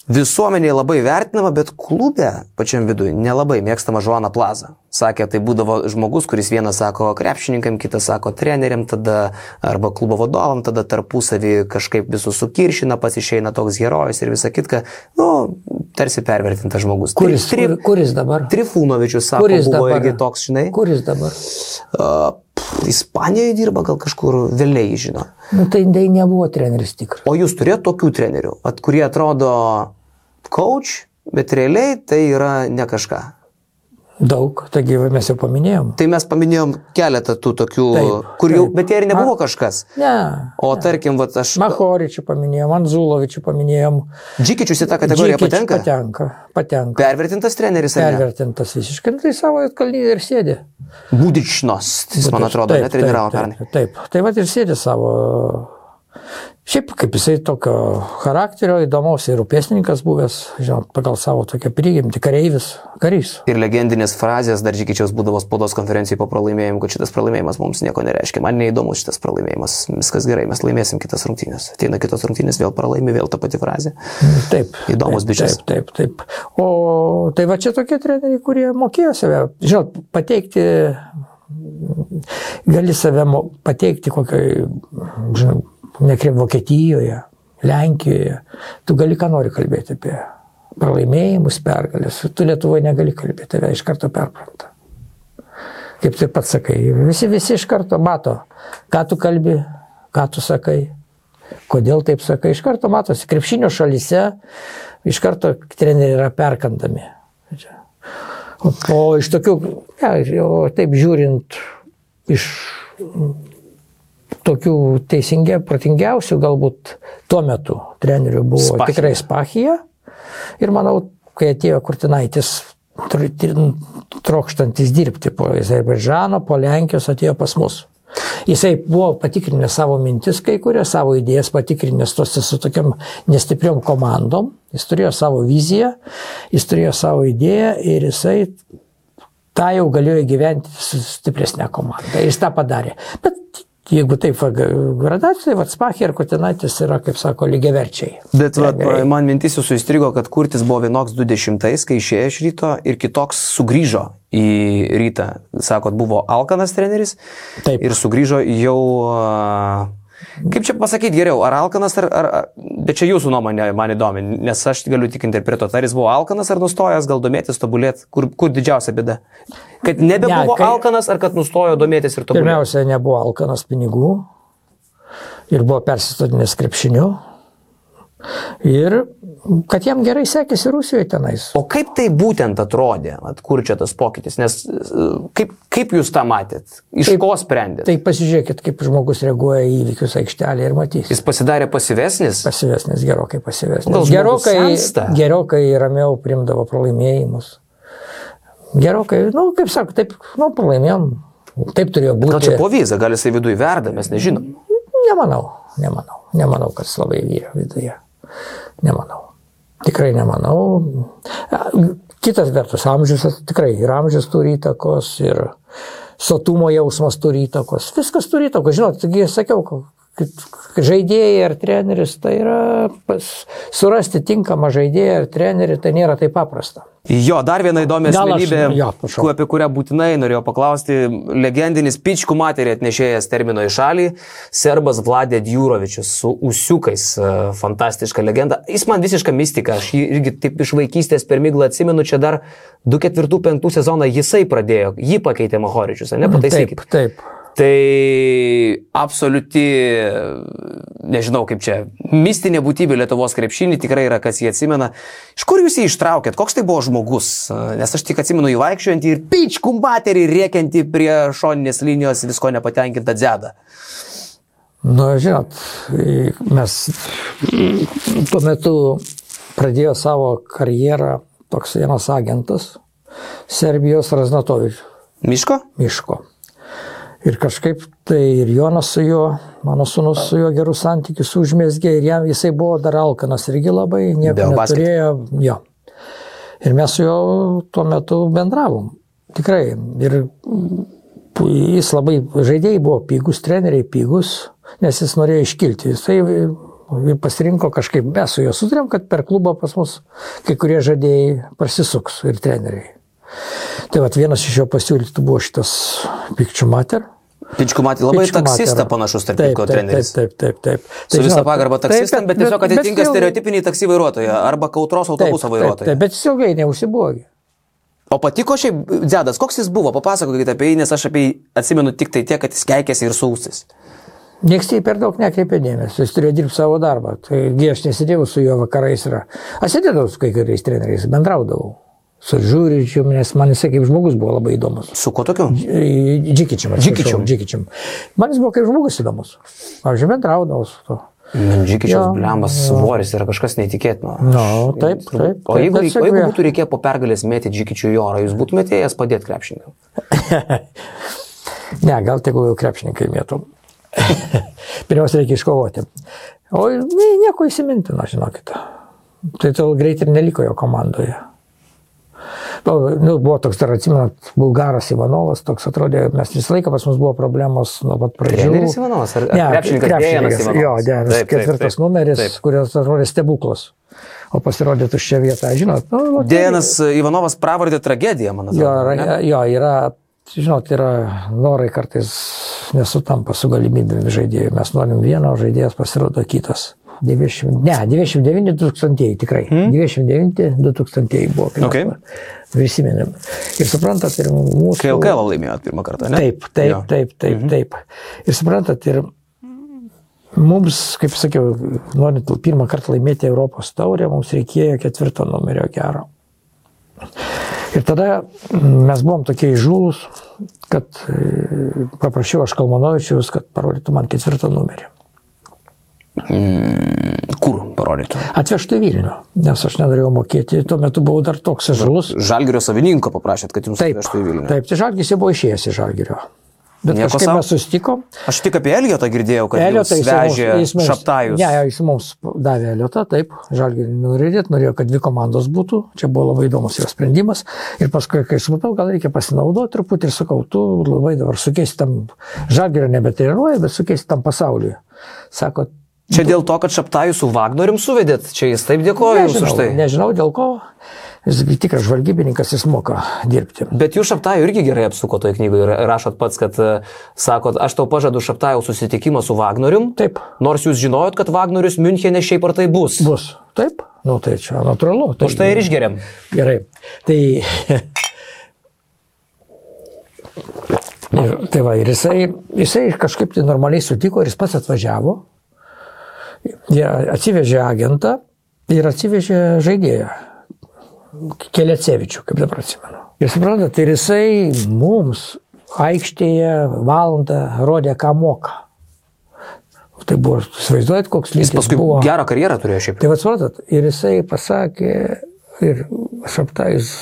[SPEAKER 3] visuomenėje labai vertinama, bet klube pačiam viduje nelabai mėgstama Žuana Plaza. Sakė, tai būdavo žmogus, kuris vienas sako krepšininkam, kitas sako treneriam, tada arba klubo vadovam, tada tarpusavį kažkaip visus sukiršina, pasišeina toks herojus ir visa kitka. Nu, tarsi pervertintas žmogus.
[SPEAKER 4] Kuris,
[SPEAKER 3] Tri,
[SPEAKER 4] kur, kuris dabar?
[SPEAKER 3] Trifūnovičius sako,
[SPEAKER 4] Kuris
[SPEAKER 3] buvo
[SPEAKER 4] dabar?
[SPEAKER 3] irgi toks, žinai.
[SPEAKER 4] Kuris dabar?
[SPEAKER 3] Uh, Ispanijoje dirba gal kažkur, vėliai žino.
[SPEAKER 4] Nu, tai, tai nebuvo treneris tikras.
[SPEAKER 3] O jūs turėjote tokių trenerių, at, kurie atrodo coach, bet realiai tai yra ne kažką.
[SPEAKER 4] Daug, taigi va, mes jau paminėjom.
[SPEAKER 3] Tai mes paminėjom keletą tų tokių,
[SPEAKER 4] Taip,
[SPEAKER 3] kur jau,
[SPEAKER 4] taip.
[SPEAKER 3] bet jie ir nebuvo
[SPEAKER 4] Ma-
[SPEAKER 3] kažkas.
[SPEAKER 4] Ne.
[SPEAKER 3] O tarkim, vat, aš...
[SPEAKER 4] Mahoričių paminėjom, Anzulovičių paminėjom.
[SPEAKER 3] Džikičius į tą kategoriją
[SPEAKER 4] Džikičių
[SPEAKER 3] patenka?
[SPEAKER 4] Patenka. patenka.
[SPEAKER 3] Pervertintas treneris ar ne?
[SPEAKER 4] Pervertintas visiškai. Nu, Tai savo kalnyje ir sėdė.
[SPEAKER 3] Būdičnos, jis man atrodo,
[SPEAKER 4] Taip,
[SPEAKER 3] netreniravo
[SPEAKER 4] taip,
[SPEAKER 3] pernai.
[SPEAKER 4] Taip, taip. Tai va ir sėdė savo. Šiaip kaip jisai tokio charakterio, įdomaus ir upėsnininkas buvęs, žinot, pagal savo tokią prigimtį, kareivis, karys.
[SPEAKER 3] Ir legendinės frazės dar Džikičiaus būdavo spaudos konferencijai po pralaimėjimų, kad šitas pralaimėjimas mums nieko nereiškia. Man neįdomus šitas pralaimėjimas. Viskas gerai, mes laimėsim kitas rungtynės. Ateina kitos rungtynės, vėl pralaimi, vėl ta pati frazė.
[SPEAKER 4] Taip.
[SPEAKER 3] Įdomus bičias.
[SPEAKER 4] Taip, taip, taip. O tai va čia tokie treneriai, kurie mokėjo save, žinot, pateikti, gali save pateikti kokiai, žinot, nekreip Vokietijoje, Lenkijoje. Tu gali ką nori kalbėti apie pralaimėjimus, pergalės. Tu Lietuvoje negali kalbėti, tave iš karto perpranta. Kaip tu pats sakai, visi, visi iš karto mato, ką tu kalbi, ką tu sakai, kodėl taip sakai, iš karto matosi, krepšinio šalyse iš karto treneriai yra perkandami. O, iš tokių, ja, taip žiūrint, iš tokių teisingiausių, protingiausių galbūt tuo metu trenerių buvo
[SPEAKER 3] Spachija.
[SPEAKER 4] Tikrai Spachija. Ir manau, kai atėjo Kurtinaitis tr- tr- trokštantis dirbti po Azerbaidžano, po Lenkijos atėjo pas mus. Jisai buvo patikrinęs savo mintis, kai kurias savo idėjas patikrinęs tose su tokiam nestipriom komandom. Jis turėjo savo viziją, jis turėjo savo idėją ir jisai tą jau galėjo gyventi su stipresnė komanda. Ir jis tą padarė. Bet jeigu taip gradacija, tai Spachė ir Kotinaitis yra, kaip sako, lygiaverčiai.
[SPEAKER 3] Bet va,
[SPEAKER 4] Treneriai.
[SPEAKER 3] man mintis jūsų įstrigo, kad Kurtis buvo vienoks 20, kai išėjo iš ryto ir kitoks sugrįžo į rytą. Sakot, buvo Alkanas treneris
[SPEAKER 4] Taip.
[SPEAKER 3] ir sugrįžo jau... Kaip čia pasakyti geriau, ar Alkanas, ar, ar, ar... Bet čia jūsų nuomonė man įdomi, nes aš galiu tik interpretuoti, ar jis buvo Alkanas, ar nustojęs gal domėtis, tobulėti, kur, kur didžiausia bėda. Kad nebebuvo
[SPEAKER 4] Ne, kai-
[SPEAKER 3] Alkanas, ar kad nustojo domėtis ir tobulėti.
[SPEAKER 4] Pirmiausia, nebuvo alkanas pinigų ir buvo persistodinęs krepšiniu. Ir kad jam gerai sekėsi Rusijoje tenais.
[SPEAKER 3] O kaip tai būtent atrodė, at, kur čia tas pokytis, nes e, kaip, kaip jūs tą matėt, iš
[SPEAKER 4] Taip,
[SPEAKER 3] ko sprendėt?
[SPEAKER 4] Tai pasižiūrėkit, kaip žmogus reaguoja į įvykius aikštelėje ir matys.
[SPEAKER 3] Jis pasidarė pasivesnis?
[SPEAKER 4] Pasivesnis, gerokai pasivesnis.
[SPEAKER 3] Gal
[SPEAKER 4] Gerokai,
[SPEAKER 3] sensta?
[SPEAKER 4] gerokai ramiau primdavo pralaimėjimus. Gerokai, na, nu, kaip sako, taip, nu, pralaimėjom. Taip turėjo būti.
[SPEAKER 3] Gal čia po vizą, gal jisai viduje verda, mes nežinom.
[SPEAKER 4] Nemanau, nemanau. Nemanau, kad jis labai vyra viduje. Nemanau. Tikrai nemanau. Kitas vertus, amžius tikrai ir amžius turi įtakos, ir sotumo jausmas turi įtakos. Viskas turi įtakos. Žinot, taigi sakiau, kad žaidėjai ar treneris, tai yra pas, surasti tinkamą žaidėją ar trenerį, tai nėra taip paprasta.
[SPEAKER 3] Jo, dar viena įdomi
[SPEAKER 4] Gal aš-
[SPEAKER 3] asmenybė,
[SPEAKER 4] jo, prašau.
[SPEAKER 3] apie kurią būtinai norėjau paklausti, legendinis pičkų materiją atnešėjas termino į šalį, serbas Vladė Djurovičius su usiukais, e, fantastiška legenda. Jis man visiška mistika, aš jį irgi taip iš vaikystės per miglą atsimenu, čia dar 2-4-5 sezoną jisai pradėjo, jį pakeitė Mahoričius, ne, pataisykit.
[SPEAKER 4] Taip, taip.
[SPEAKER 3] Tai absoliuti, nežinau kaip čia, mistinė būtybė Lietuvos krepšinį, tikrai yra, kas jį atsimena. Iš kur jūs jį ištraukėt, koks tai buvo žmogus? Nes aš tik atsimenu jį vaikščiojantį ir pičkų baterį rėkiantį prie šoninės linijos visko nepatenkintą dzedą.
[SPEAKER 4] Nu, žinot, mes tuo metu pradėjo savo karjerą toks vienas agentas Serbijos Raznatovičius
[SPEAKER 3] Miško?
[SPEAKER 4] Miško. Ir kažkaip tai ir Jonas su juo, mano sunus su juo gerus santykius užmėsgė ir jam jisai buvo dar alkanas irgi labai, nieko neturėjo. Jo. Ir mes su juo tuo metu bendravom. Tikrai. Ir jis labai, žaidėjai buvo pigus, treneriai pigus. nes jis norėjo iškilti. Jisai pasirinko kažkaip, mes su juo sutarėm, kad per klubą pas mus kai kurie žaidėjai prasisuks ir treneriai. Tai vat vienas iš jo pasiūlytų buvo šitas Pikčių Mater.
[SPEAKER 3] Pičkų matė labai
[SPEAKER 4] Pičkų
[SPEAKER 3] taksistą panašus tarp kitko treneris.
[SPEAKER 4] Taip, taip, taip. taip.
[SPEAKER 3] Su visą
[SPEAKER 4] taip,
[SPEAKER 3] taksistam, bet tiesiog atitinka stereotipinį taksi vairuotoją arba kautros autobuso vairuotoją.
[SPEAKER 4] taip, bet jis ilgai neužsibūgė.
[SPEAKER 3] O patiko šiaip Dzedas, koks jis buvo, papasakokite apie jį, nes aš apie jį atsimenu tik tai tiek, kad jis keikėsi ir sausis.
[SPEAKER 4] Niekas tai per daug nekreipė dėmesio, jis turėjo dirbti savo darbą. Taigi aš nesėdėjau su juo vakarais. Yra. Aš sėdėdavau su kai kuriais treneriais, bendraudavau. Su žiūrinčiu, nes man jisai kaip žmogus buvo labai įdomus.
[SPEAKER 3] Su kuo tokiu?
[SPEAKER 4] Džikičiam.
[SPEAKER 3] Džikičium.
[SPEAKER 4] Džikičiam. Man jis buvo kaip žmogus įdomus. Pavyzdžiui, bendraudavau su to.
[SPEAKER 3] Džikičios
[SPEAKER 4] Jo,
[SPEAKER 3] blembas svoris yra kažkas neįtikėtino.
[SPEAKER 4] Nu, taip, taip.
[SPEAKER 3] O
[SPEAKER 4] taip,
[SPEAKER 3] jeigu,
[SPEAKER 4] tiesiog
[SPEAKER 3] o jeigu būtų reikėję po pergalės mėtyti Džikičių į orą, jūs būtumėte ėjęs padėti krepšininkam?
[SPEAKER 4] Ne, gal tegul jau krepšininkai mėtų. Pirmiausia, reikia iškovoti. O nieko įsimintino, žinokite. Tai tol greit ir neliko jo komandoje. Nu, nu, buvo toks, dar atsimenat, bulgaras Ivanovas, toks atrodė, mes visą laiką pas mus buvo problemos nuo pat pradžių.
[SPEAKER 3] Treneris Ivanovas ar-
[SPEAKER 4] ne,
[SPEAKER 3] krepšininkas Dejanas Ivanovas?
[SPEAKER 4] Jo,
[SPEAKER 3] taip,
[SPEAKER 4] ketvirtas numeris,
[SPEAKER 3] Taip.
[SPEAKER 4] kurios atrodė stebuklas. O pasirodė tuščia vieta, žinot. Nu,
[SPEAKER 3] Dėjanas Ivanovas pravardė tragediją, man
[SPEAKER 4] Jo,
[SPEAKER 3] atrodo.
[SPEAKER 4] yra,
[SPEAKER 3] ne?
[SPEAKER 4] jo, yra, žinot, yra norai kartais nesutampa su galimybėmis žaidėjų. Mes norim vieno, žaidėjas pasirodo kitas. 90, ne, 99 2000 tikrai. Hmm? 99 2000 buvo.
[SPEAKER 3] Okay.
[SPEAKER 4] Prisiminėm. Ir suprantat, ir mūsų...
[SPEAKER 3] Kai LKL laimėjot pirmą kartą, ne?
[SPEAKER 4] Taip, taip,
[SPEAKER 3] Jo.
[SPEAKER 4] taip, taip, mhm. taip. Ir suprantat, ir mums, kaip sakiau, norint pirmą kartą laimėti Europos taurę, mums reikėjo ketvirto numerio gero. Ir tada mes buvom tokie įžūlus, kad e, paprašiau aš Kalmanovičius, kad parodytų man ketvirtą numerį.
[SPEAKER 3] Kur parodytų?
[SPEAKER 4] Atvežtų į Vilnių, nes aš nenorėjau mokėti, tuo metu buvau dar toks įžūlus.
[SPEAKER 3] Žalgirio savininko paprašėt, kad jums
[SPEAKER 4] Taip,
[SPEAKER 3] atvežtų į Vilnių.
[SPEAKER 4] taip, tai Žalgis jau buvo išėjęs iš Žalgirio. Bet
[SPEAKER 3] Nieko
[SPEAKER 4] kažkaip mes susitikom.
[SPEAKER 3] Aš tik apie Eliotą girdėjau, kad
[SPEAKER 4] Eliotą
[SPEAKER 3] jis
[SPEAKER 4] jis mums-
[SPEAKER 3] vežė
[SPEAKER 4] jis mums-
[SPEAKER 3] šaptajus.
[SPEAKER 4] Ne, jis mums davė Eliotą, taip, žalgirį nuridėt, norėjo, kad dvi komandos būtų, čia buvo labai įdomus jo sprendimas. Ir paskui, kai supratau, gal reikia pasinaudoti truputį ir sakau, tu labai dabar sukeisti tam, žalgirio nebetreniruoji, bet sukeisti tam pasauliui. Sako,
[SPEAKER 3] Čia dėl to, kad šaptajų su Wagnerium suvedėt, čia jis taip dėkoja jums už tai.
[SPEAKER 4] nežinau dėl ko, jis tikras žvalgybininkas, jis moka dirbti.
[SPEAKER 3] Bet jūs šaptajų irgi gerai apsuko toje knygoje ir rašot pats, kad e, sakot, aš tau pažadu šaptajų susitikimą su Wagnerium.
[SPEAKER 4] Taip.
[SPEAKER 3] Nors jūs žinojot, kad Wagnerius Münchenė šiaip ar tai bus.
[SPEAKER 4] Bus. Taip, nu tai čia natūralu.
[SPEAKER 3] Už tai ir išgeriam.
[SPEAKER 4] Gerai. Tai. Ir, tai va, ir jisai, jisai kažkaip tai normaliai sutiko ir jis pats atvažiavo. Jie atsivežė agentą ir atsivežė žaidėją. Kelecevičių, kaip dabar atsimenu. Ir suprantate, ir jisai mums aikštėje valandą rodė, ką moka. Tai buvo, įsivaizduojat, koks lygis
[SPEAKER 3] Jis paskui
[SPEAKER 4] buvo.
[SPEAKER 3] gerą karjerą turėjo šiaip.
[SPEAKER 4] Tai vad suprantat, ir jisai pasakė, ir šaptais,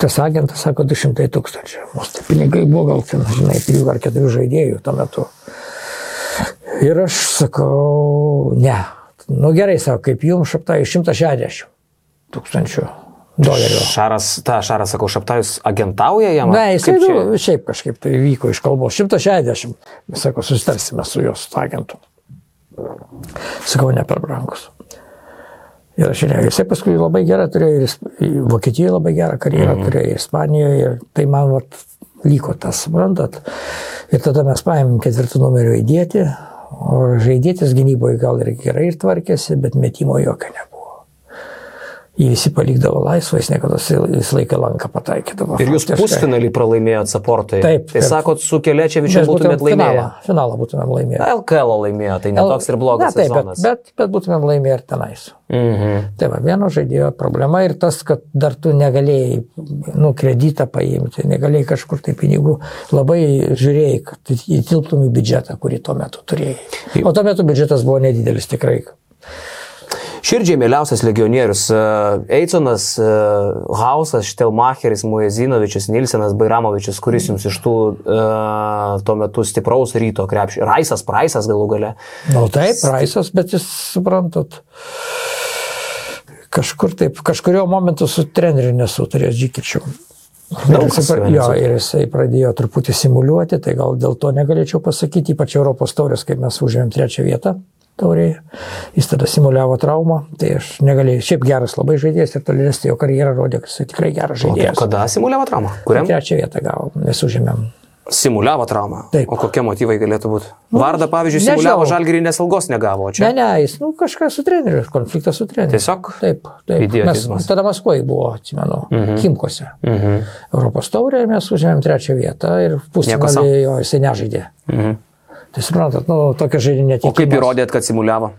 [SPEAKER 4] tas agentas sako 200 tūkstančių. Mūsų tie pinigai buvo gal ten, žinai, 3 ar 4 žaidėjų tuo metu. Ir aš sakau, ne. Nu gerai, sako, kaip jums šaptai 160 tūkstančių dolerių.
[SPEAKER 3] Šaras, ta Šaras, sakau, šaptajus agentauja jam?
[SPEAKER 4] Ne, jisai
[SPEAKER 3] Kaip čia?
[SPEAKER 4] nu, šiaip kažkaip tai vyko iš kalbos. 160. Mes sako, susitarsime su jos agentu. Sakau, ne per brangus. Ir aš žiūrėjau, jisai paskui labai gerą turėjo ir Vokietijoje labai gerą karjerą mm. turėjo, ir Ispanijoje, ir tai man vat, liko tas, suprantat. Ir tada mes paėmėm ketvirtų numerio įdėti, o žaidėtis gynyboje gal ir gerai ir tvarkėsi, bet metimo jokio nebuvo. Jį visi palikdavo laisvą, jis niekada visą laiką lanką pataikydavo.
[SPEAKER 3] Ir jūs pusfinalį pralaimėjot Saportai.
[SPEAKER 4] Taip,
[SPEAKER 3] Tai sakot, su Kelečevičiu
[SPEAKER 4] Mes
[SPEAKER 3] būtumėt
[SPEAKER 4] būtumėm
[SPEAKER 3] laimėję.
[SPEAKER 4] Finalą, finalą būtumėm laimėję.
[SPEAKER 3] LKL laimėjo, tai netoks ir blogas
[SPEAKER 4] Na, taip, bet,
[SPEAKER 3] sezonas.
[SPEAKER 4] bet, bet būtumėm laimėję ir tenais.
[SPEAKER 3] Mhm.
[SPEAKER 4] Tai va, vieno žaidėjo problema ir tas, kad dar tu negalėjai, nu, kreditą paimti, negalėjai kažkur tai pinigų, labai žiūrėjai, kad įtilptum į biudžetą, kurį tuo metu turėjai. O tuo metu biudžetas buvo nedidelis tikrai.
[SPEAKER 3] Širdžiai mėliausias legionierius e, Eiconas, e, Hausas, Štelmacheris, Muezinovičius, Nilsenas, Bairamovičius, kuris jums iš tų uh, tuo metu stipraus ryto krepšio. Raisas, Praisas galų gale.
[SPEAKER 4] Na, nu, taip, Raisas, bet jis, suprantat, kažkur taip, kažkurio momentu su treneriu nesutarė Džikičiu.
[SPEAKER 3] Daug
[SPEAKER 4] jisai, pra- jo, ir jisai pradėjo truputį simuliuoti, tai gal dėl to negalėčiau pasakyti, ypač Europos taurės, kai mes užėmėm trečią vietą taurėje. Jis tada simuliavo traumą, tai aš negalėjau. Šiaip geras labai žaidėjas ir tolesnė jo karjera rodė, kad jis tikrai geras
[SPEAKER 3] O
[SPEAKER 4] žaidėjas.
[SPEAKER 3] kada simuliavo traumą? Kuriam?
[SPEAKER 4] Trečią vietą gavo, mes užėmėm.
[SPEAKER 3] Simuliavo traumą.
[SPEAKER 4] Taip.
[SPEAKER 3] O kokie motyvai galėtų būti? Varda, pavyzdžiui, simuliavo žalgerį, nes algos negavo. o Čia
[SPEAKER 4] Ne, ne, jis, nu, kažkas su treneriu, konfliktas su treneriu.
[SPEAKER 3] Tiesiog
[SPEAKER 4] Taip, taip. Mes,
[SPEAKER 3] idiotizmas.
[SPEAKER 4] tada Maskvoje buvo, atsimenu, mhm. Kimkose.
[SPEAKER 3] Mhm.
[SPEAKER 4] Europos taurė ir mes užėmėm trečią vietą ir pusfinalį jo jisai nežaidė.
[SPEAKER 3] Mhm.
[SPEAKER 4] Tai suprantat, nu, tokia žaidinė tik.
[SPEAKER 3] O kaip įrodėt, kad simuliavo?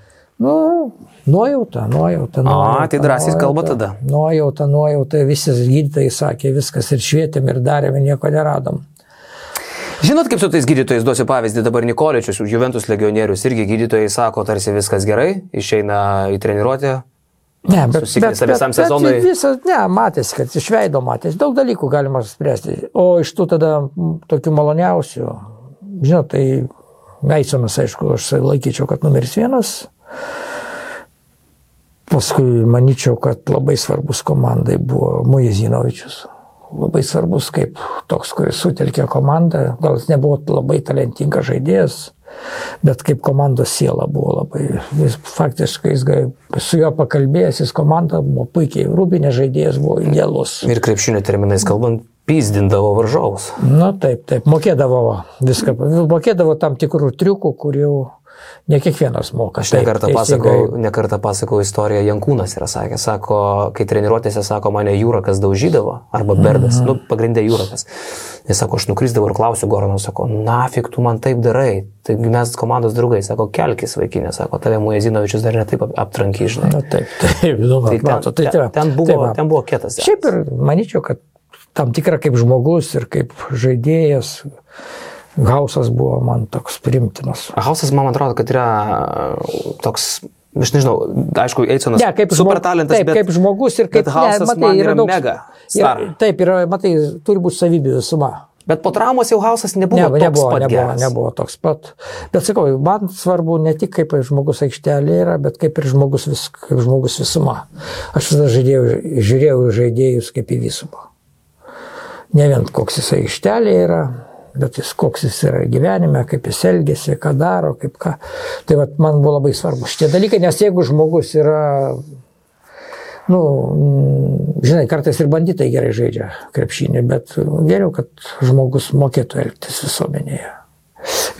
[SPEAKER 4] Nu, nuojauta, nuojauta. nuojauta
[SPEAKER 3] tai drąsiai kalba tada.
[SPEAKER 4] Nuojauta, nuojauta, visi gydytojai sakė, viskas ir švietėm, ir darėm, ir nieko neradom.
[SPEAKER 3] Žinot, kaip su tais gydytojais, duosiu pavyzdį, dabar Nikoličius, Juventus legionierius, irgi gydytojai sako, tarsi viskas gerai, išeina į treniruotę.
[SPEAKER 4] Ne, bet,
[SPEAKER 3] Susiknisa visam sezonui.
[SPEAKER 4] Visas, ne, matėsi, kad iš veido matėsi, daug dalykų galima spręsti. O iš tų tada tokių maloniausių, žinot, tai Eisonas, aišku, aš laikyčiau, kad numeris vienas. Paskui manyčiau, kad labai svarbus komandai buvo Mujezinovičius. Labai svarbus kaip toks, kuris sutelkė komandą. Gal jis nebuvo labai talentingas žaidėjas, bet kaip komandos siela buvo labai. Jis faktiškai, jis, su juo pakalbėjęs, jis komanda buvo puikiai. Rūbinė žaidėjas buvo idealus.
[SPEAKER 3] Ir krepšinio terminais kalbant, pyzdindavo varžovus.
[SPEAKER 4] Na taip, taip, mokėdavo viską, mokėdavo tam tikrų triukų, kurių ne kiekvienas moka.
[SPEAKER 3] Aš
[SPEAKER 4] Taip,
[SPEAKER 3] nekartą pasakau, nekartą pasakau istoriją, Jankūnas yra sakęs, sako, kai treniruotėse, sako, mane Jūrakas daužydavo, arba Berdas,
[SPEAKER 4] Mhm.
[SPEAKER 3] nu, pagrindė Jūrakas. Jis sako, aš nukrisdavau ir klausiu Gorano, sako, nafik tu man taip darai, taigi mes komandos draugai, sako, kelkis vaikinė, sako, tave Mujezinovičius dar netaip ap- aptranky, žinai.
[SPEAKER 4] Na taip, taip, nu,
[SPEAKER 3] Tai
[SPEAKER 4] tai
[SPEAKER 3] ten,
[SPEAKER 4] mato, tai,
[SPEAKER 3] ten,
[SPEAKER 4] tai,
[SPEAKER 3] ten, buvo,
[SPEAKER 4] tai va.
[SPEAKER 3] ten buvo kietas.
[SPEAKER 4] Šiaip ir manyčiau, kad tam tikra kaip žmogus ir kaip žaidėjas, Gausas buvo man toks primtinas.
[SPEAKER 3] Hausas, man atrodo, kad yra toks, aš nežinau, aišku, Eisonas
[SPEAKER 4] Ne, kaip,
[SPEAKER 3] super
[SPEAKER 4] žmog-
[SPEAKER 3] talentas,
[SPEAKER 4] taip,
[SPEAKER 3] bet,
[SPEAKER 4] kaip žmogus ir kaip
[SPEAKER 3] Hausas
[SPEAKER 4] ne,
[SPEAKER 3] man yra
[SPEAKER 4] daug-
[SPEAKER 3] mega
[SPEAKER 4] yra,
[SPEAKER 3] star.
[SPEAKER 4] taip, yra, matai, turi būti savybių visuma.
[SPEAKER 3] Bet po traumos jau Hausas nebuvo,
[SPEAKER 4] Ne,
[SPEAKER 3] toks
[SPEAKER 4] nebuvo,
[SPEAKER 3] pat
[SPEAKER 4] nebuvo,
[SPEAKER 3] geras.
[SPEAKER 4] nebuvo toks pat. Bet sakau, man svarbu ne tik kaip žmogus aikštelė yra, bet kaip ir žmogus, vis, kaip žmogus visuma. Aš visada žaidėjau, žiūrėjau žaidėjus kaip į visumą. Ne vien koks jis aikštelė yra, bet jis koks jis yra gyvenime, kaip jis elgesi, ką daro, kaip ką. Tai vat, man buvo labai svarbu šitie dalykai, nes jeigu žmogus yra nu, žinai, kartais ir banditai gerai žaidžia krepšinį, bet geriau, kad žmogus mokėtų elgtis visuomenėje.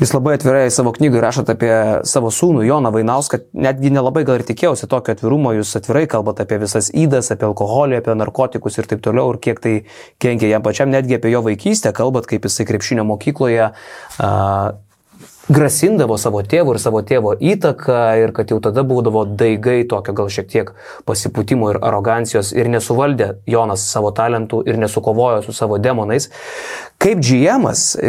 [SPEAKER 3] Jūs labai atvirai savo knygai rašote apie savo sūnų Joną Vainauską, netgi nelabai gal ir tikėjausi tokio atvirumo, jūs atvirai kalbate apie visas įdas, apie alkoholį, apie narkotikus ir taip toliau, ir kiek tai kenkia jam pačiam, netgi apie jo vaikystę, kalbat, kaip jisai krepšinio mokykloje a, grasindavo savo tėvų ir savo tėvo įtaką ir kad jau tada būdavo daigai tokio gal šiek tiek pasipūtimo ir arogancijos ir nesuvaldė Jonas savo talentų ir nesukovojo su savo demonais. Kaip GM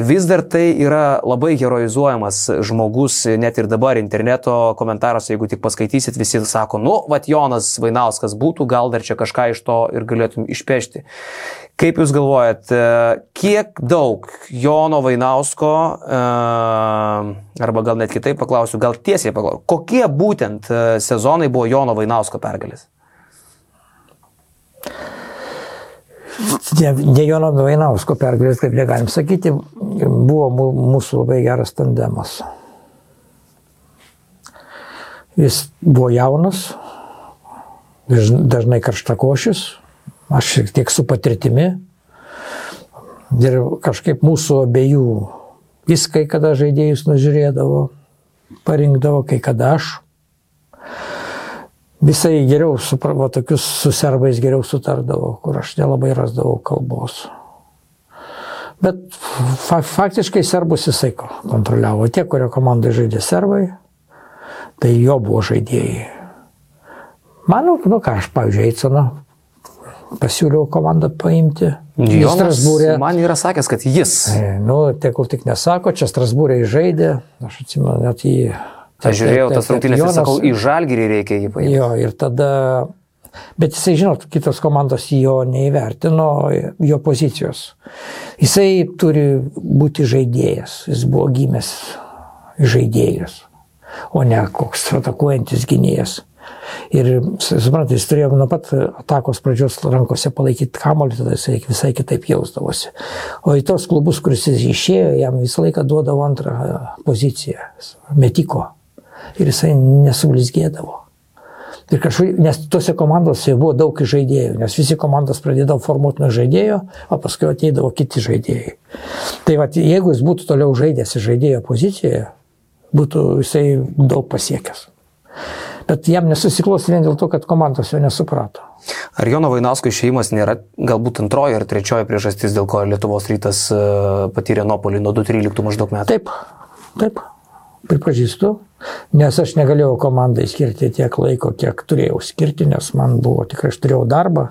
[SPEAKER 3] vis dar tai yra labai heroizuojamas žmogus, net ir dabar interneto komentaruose, jeigu tik paskaitysit, visi sako, nu, vad Jonas Vainauskas būtų, gal dar čia kažką iš to ir galėtum išpešti. Kaip Jūs galvojat, e, kiek daug Jono Vainausko, e, arba gal net kitaip paklausiu, gal tiesiai paklausiu, kokie būtent e, sezonai buvo Jono Vainausko pergalės?
[SPEAKER 4] Ne, ne Jono Vainausko pergalės, kaip negalim sakyti, buvo mū- mūsų labai geras tandemas. Jis buvo jaunas, daž- dažnai karštakošius, aš šiek tiek su patirtimi. Ir kažkaip mūsų abiejų, jis kai kada žaidėjus nužiūrėdavo, parinkdavo, kai kada aš. Visai geriau, supravo, tokius su serbais geriau sutardavo, kur aš nelabai rasdavau kalbos. Bet fa faktiškai serbus jisai ko- kontroliavo. Tie, kurio komandai žaidė serbai, tai jo buvo žaidėjai. Manau, nu ką, aš, pavyzdžiui, Eitsoną pasiūliau komandą paimti. Jis Strasbūrė.
[SPEAKER 3] man yra sakęs, kad jis.
[SPEAKER 4] E, Nu, tegul tik nesako, čia Strasbūrė žaidė, aš atsimenu net jį.
[SPEAKER 3] Aš žiūrėjau tas rungtynės ir sakau, į žalgyrį reikia jį paimti.
[SPEAKER 4] Jo, ir tada, bet jisai, žinot, kitos komandos jo neįvertino, jo pozicijos. Jisai turi būti žaidėjas, jis buvo gimęs žaidėjas, o ne koks atakuojantis gynėjas. Ir, suprantate, jis turėjo nuo pat atakos pradžios rankose palaikyti kamolį, tada jis visai kitaip jausdavosi. O į tos klubus, kuris jis išėjo, jam visą laiką duodavo antrą poziciją, metiko. Ir jisai nesublizgėdavo. Ir kažkaip, nes tose komandose buvo daug žaidėjų, nes visi komandos pradėdavo formuoti nuo žaidėjo, o paskui ateidavo kiti žaidėjai. Tai va, jeigu jis būtų toliau žaidęs žaidėjo pozicijoje, būtų jisai daug pasiekęs. Bet jam nesusiklos vien dėl to, kad komandos jo nesuprato.
[SPEAKER 3] Ar Jono Vainausko išėjimas nėra galbūt antroji ar trečioji priežastis, dėl ko Lietuvos rytas e, patyrė Nopolį nuo 2013 maždaug metų?
[SPEAKER 4] Taip, taip, pripažįstu, nes aš negalėjau komandai skirti tiek laiko, kiek turėjau skirti, nes man buvo tikrai, aš turėjau darbą,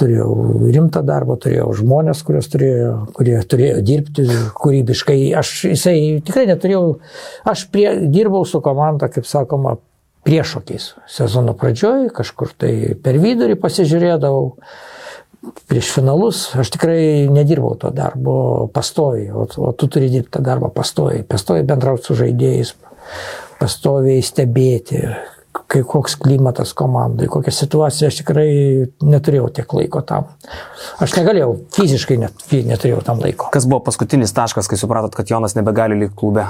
[SPEAKER 4] turėjau rimtą darbą, turėjau žmonės, turėjo, kurie turėjo dirbti kūrybiškai. Aš jisai tikrai neturėjau, aš prie, dirbau su komanda, kaip sakoma, priešokiais sezono pradžioj, kažkur tai per vidurį pasižiūrėdavau. Prieš finalus aš tikrai nedirbau to darbo pastoviai, o, o tu turi dirbti tą darbą pastoviai, pastoviai bendrauti su žaidėjais, pastoviai stebėti, kai koks klimatas komandai, kokia situacija, aš tikrai neturėjau tiek laiko tam. Aš negalėjau, fiziškai net, neturėjau tam laiko.
[SPEAKER 3] Kas buvo paskutinis taškas, kai supratot, kad Jonas nebegali likti klube?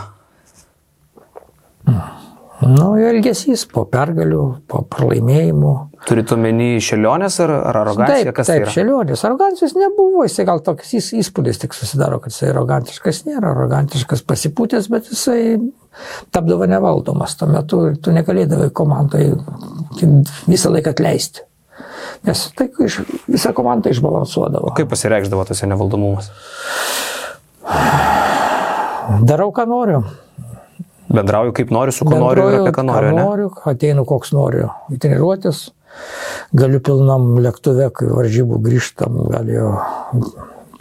[SPEAKER 4] Hmm. Nu, elgesys po pergalių, po pralaimėjimų.
[SPEAKER 3] Turite omeny šelionės ar, ar arogancija?
[SPEAKER 4] Taip, taip tai šelionės. Arogancijos nebuvo, jisai gal toks įspūdis tik susidaro, kad jisai arogantiškas nėra, arogantiškas pasipūtęs, bet jisai tapdavo nevaldomas. Tuo metu tu negalėdavai komandai visą laiką atleisti. Nes tai iš, visą komandą išbalansuodavo.
[SPEAKER 3] O kaip pasireikždavo tas nevaldomumas?
[SPEAKER 4] Darau, ką noriu.
[SPEAKER 3] Bendrauju kaip noriu, su kuo noriu ir apie ką noriu.
[SPEAKER 4] Ką noriu, ateinu koks noriu į treniruotis, galiu pilnam lėktuve, kai varžybų grįžtam, galiu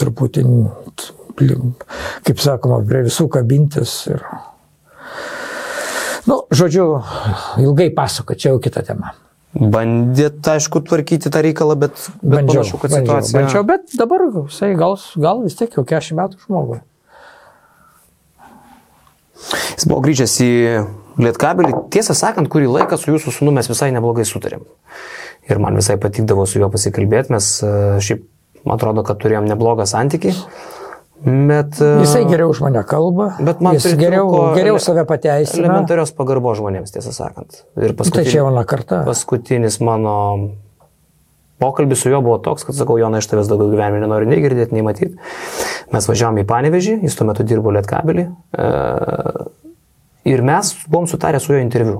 [SPEAKER 4] truputį, kaip sakoma, prie visų kabintis. Ir... Nu, žodžiu, ilgai pasako, čia jau kita tema.
[SPEAKER 3] Bandėt, aišku, tvarkyti tą reikalą, bet, bet
[SPEAKER 4] bandžiau,
[SPEAKER 3] panašu, kad
[SPEAKER 4] bandžiau,
[SPEAKER 3] situacija.
[SPEAKER 4] Bandžiau, bet dabar, jisai gal, gal vis tiek jau 40 metų žmogui.
[SPEAKER 3] Jis buvo grįžęs į Lietkabelį. Tiesą sakant, kurį laiką su jūsų sunu mes visai neblogai sutarėm. Ir man visai patikdavo su juo pasikalbėti. Mes e, šiaip, man atrodo, kad turėjom neblogą santykį. Bet, e,
[SPEAKER 4] Jisai geriau už mane kalba.
[SPEAKER 3] Bet man
[SPEAKER 4] jis geriau, geriau save pateisina.
[SPEAKER 3] Elementarios pagarbo žmonėms, tiesą sakant. Ir
[SPEAKER 4] Tai čia jauna karta.
[SPEAKER 3] Paskutinis mano pokalbis su juo buvo toks, kad sakau, Jonai, iš tavęs daugiau gyvenime nenoriu nei girdėti, nei matyti. Mes važiavome į Panevežį, jis tuo metu dirbo Lietkabelį. E, ir mes buvom sutarę su juo interviu.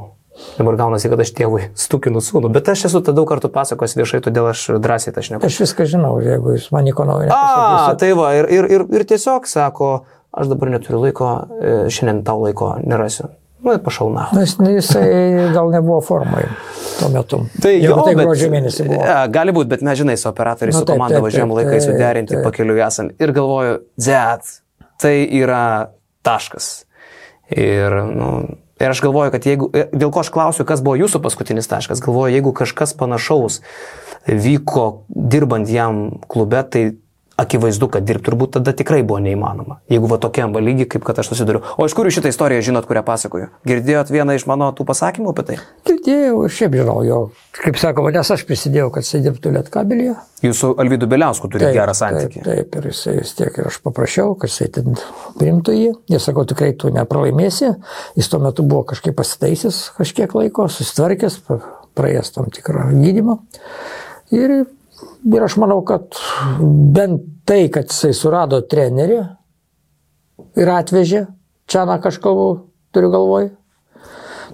[SPEAKER 3] Dabar gaunasi, kad aš tėvui stukinu sūnų, bet aš esu tą daug kartų pasakos viešai, todėl aš drąsiai tą šneku.
[SPEAKER 4] Aš viską žinau, jeigu jūs man nieko naujo
[SPEAKER 3] nepasakysit. A, tai va, ir, ir, ir, ir tiesiog sako, aš dabar neturiu laiko, e, šiandien tau laiko nerasiu. Nu, pašauna.
[SPEAKER 4] Nes jisai gal nebuvo formai tuo metu.
[SPEAKER 3] Tai jau
[SPEAKER 4] tai gruodžio mėnesį buvo.
[SPEAKER 3] Ja, gali būti, bet mes žinai, su operatoriais,
[SPEAKER 4] Nu,
[SPEAKER 3] su komanda važiuojam
[SPEAKER 4] taip,
[SPEAKER 3] laikai
[SPEAKER 4] taip,
[SPEAKER 3] suderinti, pakeliu esam. Ir galvoju, dzet, tai yra taškas. Ir, nu, ir aš galvoju, kad jeigu, dėl ko aš klausiu, kas buvo jūsų paskutinis taškas, galvoju, jeigu kažkas panašaus vyko dirbant jam klube, tai akivaizdu, kad dirbti turbūt tada tikrai buvo neįmanoma. Jeigu va tokiam lygiai, kaip kad aš susiduriu. O iš kur šitą istoriją žinot, kurią pasakoju? Girdėjot vieną iš mano tų pasakymų apie tai?
[SPEAKER 4] Girdėjau, šiaip žinau jo. Kaip sakoma, nes aš prisidėjau, kad jisai dirbtų Lietkabelėje.
[SPEAKER 3] Jūs su Alvydu Beliausku turite gerą santykį.
[SPEAKER 4] Taip, taip, ir jisai vis tiek ir aš paprašiau, kad jisai ten primtų jį. Jis sako, tikrai tu nepralaimėsi. Jis tuo metu buvo kažkaip pasitaisęs kažkiek laiko, susitvarkęs, praėjęs tam tikrą gydimą. Ir, ir aš manau, kad bent tai, kad jisai surado trenerį ir atvežė, čia na kažką turiu galvoj.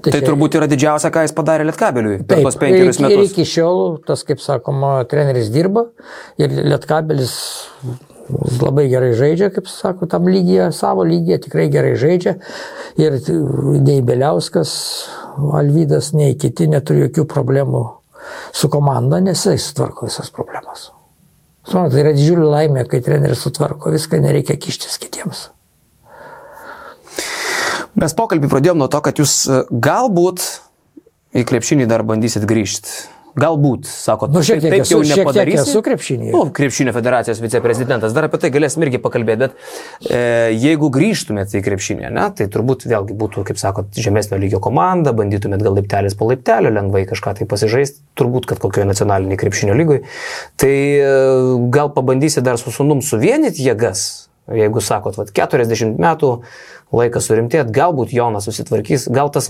[SPEAKER 3] Tai
[SPEAKER 4] čia-
[SPEAKER 3] turbūt yra didžiausia, ką jis padarė Lietkabeliui per tos penkerius
[SPEAKER 4] ir, ir
[SPEAKER 3] metus.
[SPEAKER 4] iki šiol tas, kaip sakoma, treneris dirba ir Lietkabelis labai gerai žaidžia, kaip sako, tam lygyje, savo lygyje tikrai gerai žaidžia. Ir nei Beliauskas, Alvydas, nei kiti neturi jokių problemų su komanda, nes jis sutvarko visas problemas. Suprantate, tai yra didžiulė laimė, kai treneris sutvarko viską, nereikia kištis kitiems.
[SPEAKER 3] Mes pokalbį pradėjome nuo to, kad jūs e, galbūt į krepšinį dar bandysit grįžti. Galbūt, sako,
[SPEAKER 4] Nu, šiek
[SPEAKER 3] taip,
[SPEAKER 4] tiek
[SPEAKER 3] taip jau
[SPEAKER 4] esu, šiek tiek
[SPEAKER 3] nepadarysi.
[SPEAKER 4] esu krepšinėje.
[SPEAKER 3] Nu, krepšinio federacijos viceprezidentas, dar apie tai galėsim irgi pakalbėti, bet e, jeigu grįžtumėte į krepšinį, ne, tai turbūt vėlgi būtų, kaip sakot, žemesnio lygio komanda, bandytumėt gal laiptelis po laiptelio, lengvai kažką tai pasižaisti, turbūt, kad kokioje nacionalinėje krepšinio lygoje. Tai e, gal pabandysi dar su sunum suvienyti jėgas, jeigu sakot, vat, 40 metų laikas surimtėti, galbūt Jonas susitvarkys, gal tas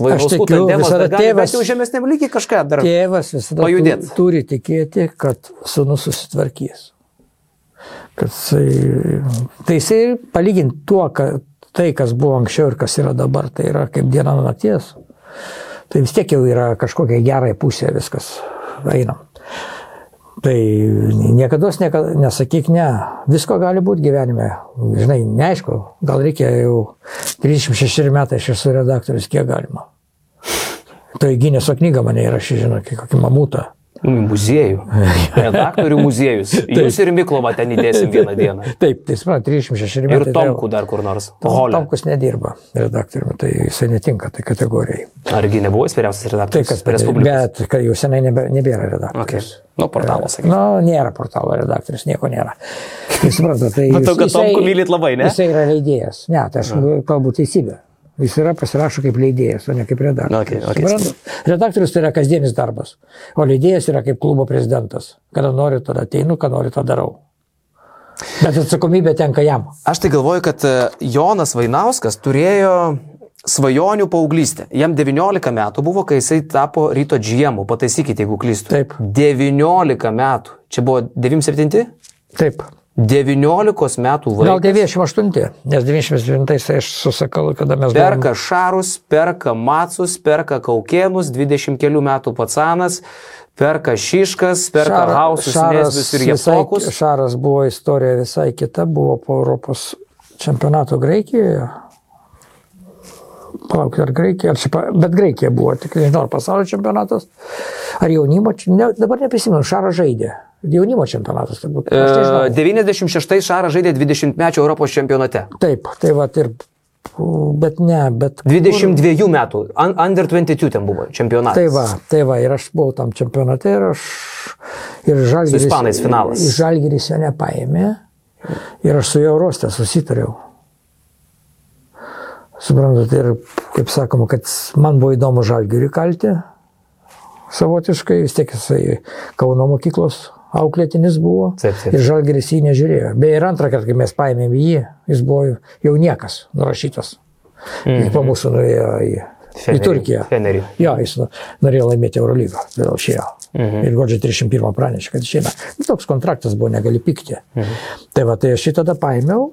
[SPEAKER 4] visada
[SPEAKER 3] dar gali
[SPEAKER 4] tėvas-
[SPEAKER 3] jau žemesniam lygiai kažką dar.
[SPEAKER 4] Tėvas visada
[SPEAKER 3] pajudėt.
[SPEAKER 4] tu- turi tikėti, kad sunus susitvarkys. Kad jisai, tai jisai palyginti tuo, kad tai, kas buvo anksčiau ir kas yra dabar, tai yra kaip diena nakties. Tai vis tiek jau yra kažkokia gerai pusė viskas einam. Tai niekada nesakyk ne. Visko gali būti gyvenime. Žinai, neaišku, gal reikia jau 36 metai aš esu redaktorius, kiek galima. Tai Gineso knyga mane įrašė, žinai, kokį mamutą.
[SPEAKER 3] Nu, muziejų. Redaktorių muziejus. Jūs ir Miklovą ten įdėsim vieną dieną.
[SPEAKER 4] Taip, tai suprantu, 36 metai.
[SPEAKER 3] Ir
[SPEAKER 4] tai
[SPEAKER 3] Tomkų dar kur nors.
[SPEAKER 4] Tom-. Tomkus nedirba redaktoriumi, tai jisai netinka tai kategorijai.
[SPEAKER 3] Argi nebuvo jis vyriausias
[SPEAKER 4] Tai
[SPEAKER 3] redaktorius?
[SPEAKER 4] kas,
[SPEAKER 3] Respublikos.
[SPEAKER 4] bet kai jau senai nebe, nebėra
[SPEAKER 3] Okay.
[SPEAKER 4] redaktorius.
[SPEAKER 3] Nu, portalas, sakykim.
[SPEAKER 4] Na, nu, nėra portalo redaktorius, nieko nėra. Tai suprantate, tai...
[SPEAKER 3] Matau, kad
[SPEAKER 4] jisai-
[SPEAKER 3] Tomkų mylit labai, ne?
[SPEAKER 4] Jisai yra leidėjas. Ne, tai aš kalbu teisybę. Jis yra pasirašo kaip leidėjas, o ne kaip redaktorius.
[SPEAKER 3] Okay, okay.
[SPEAKER 4] Redaktorius tai yra kasdienis darbas, o leidėjas yra kaip klubo prezidentas. Kada noriu, tada ateinu, ką noriu, tą darau. Bet atsakomybė tenka jam.
[SPEAKER 3] Aš tai galvoju, kad e, Jonas Vainauskas turėjo svajonių paauglystę. Jam 19 metų buvo, kai jisai tapo ryto džiemu. Pataisykite, jeigu klystu.
[SPEAKER 4] Taip.
[SPEAKER 3] 19 metų. Čia buvo 97?
[SPEAKER 4] Taip.
[SPEAKER 3] 19 metų
[SPEAKER 4] Gal
[SPEAKER 3] vaikas.
[SPEAKER 4] 98, nes 99 tai aš susakau, kada mes
[SPEAKER 3] Perka šarus, perka macus, perka kaukėnus, 20 kelių metų pacanas, perka šiškas, perka hausus, nesvius ir japokus.
[SPEAKER 4] Šaras buvo istorija visai kita, buvo po Europos čempionato Graikijoje. Palauk, ar Graikija, ar čia, pa- bet Graikija buvo, tik nežinau, ar pasaulio čempionatas, ar jaunimo, ne, dabar neprisimenu, Šaras žaidė. Jaunimo čempionatas turbūt.
[SPEAKER 3] E, 96 Šaras žaidė 20-mečio Europos čempionate.
[SPEAKER 4] Taip, tai va ir, bet ne, bet.
[SPEAKER 3] 22 metų, un- under 22 ten buvo čempionatas.
[SPEAKER 4] Tai va, tai va, ir aš buvau tam čempionate ir aš. Ir žalgiris.
[SPEAKER 3] ispanais finalas.
[SPEAKER 4] ir Žalgiris jo nepaėmė. Ir aš su juo Eurostė susitariau. Suprantat, ir kaip sakoma, kad man buvo įdomu žalgirį kalti. Savotiškai, vis tiek jisai Kauno mokyklos auklėtinis buvo.
[SPEAKER 3] Taip, taip.
[SPEAKER 4] Ir žalgiris jį nežiūrėjo. Beje, ir antrą kartą, kai mes paėmėm jį, jis buvo jau niekas nurašytas. Mm -hmm. Po mūsų nuėjo į, į
[SPEAKER 3] Fenerį.
[SPEAKER 4] Turkiją.
[SPEAKER 3] Fenerį.
[SPEAKER 4] Jo, jis nu- norėjo laimėti Eurolygą, todėl išėjo. Mhm. Ir godžiai 31 pranešė, kad išeina. Nu, Toks kontraktas buvo, negali pykti. Mhm. Tai va, tai aš šį tada paėmiau,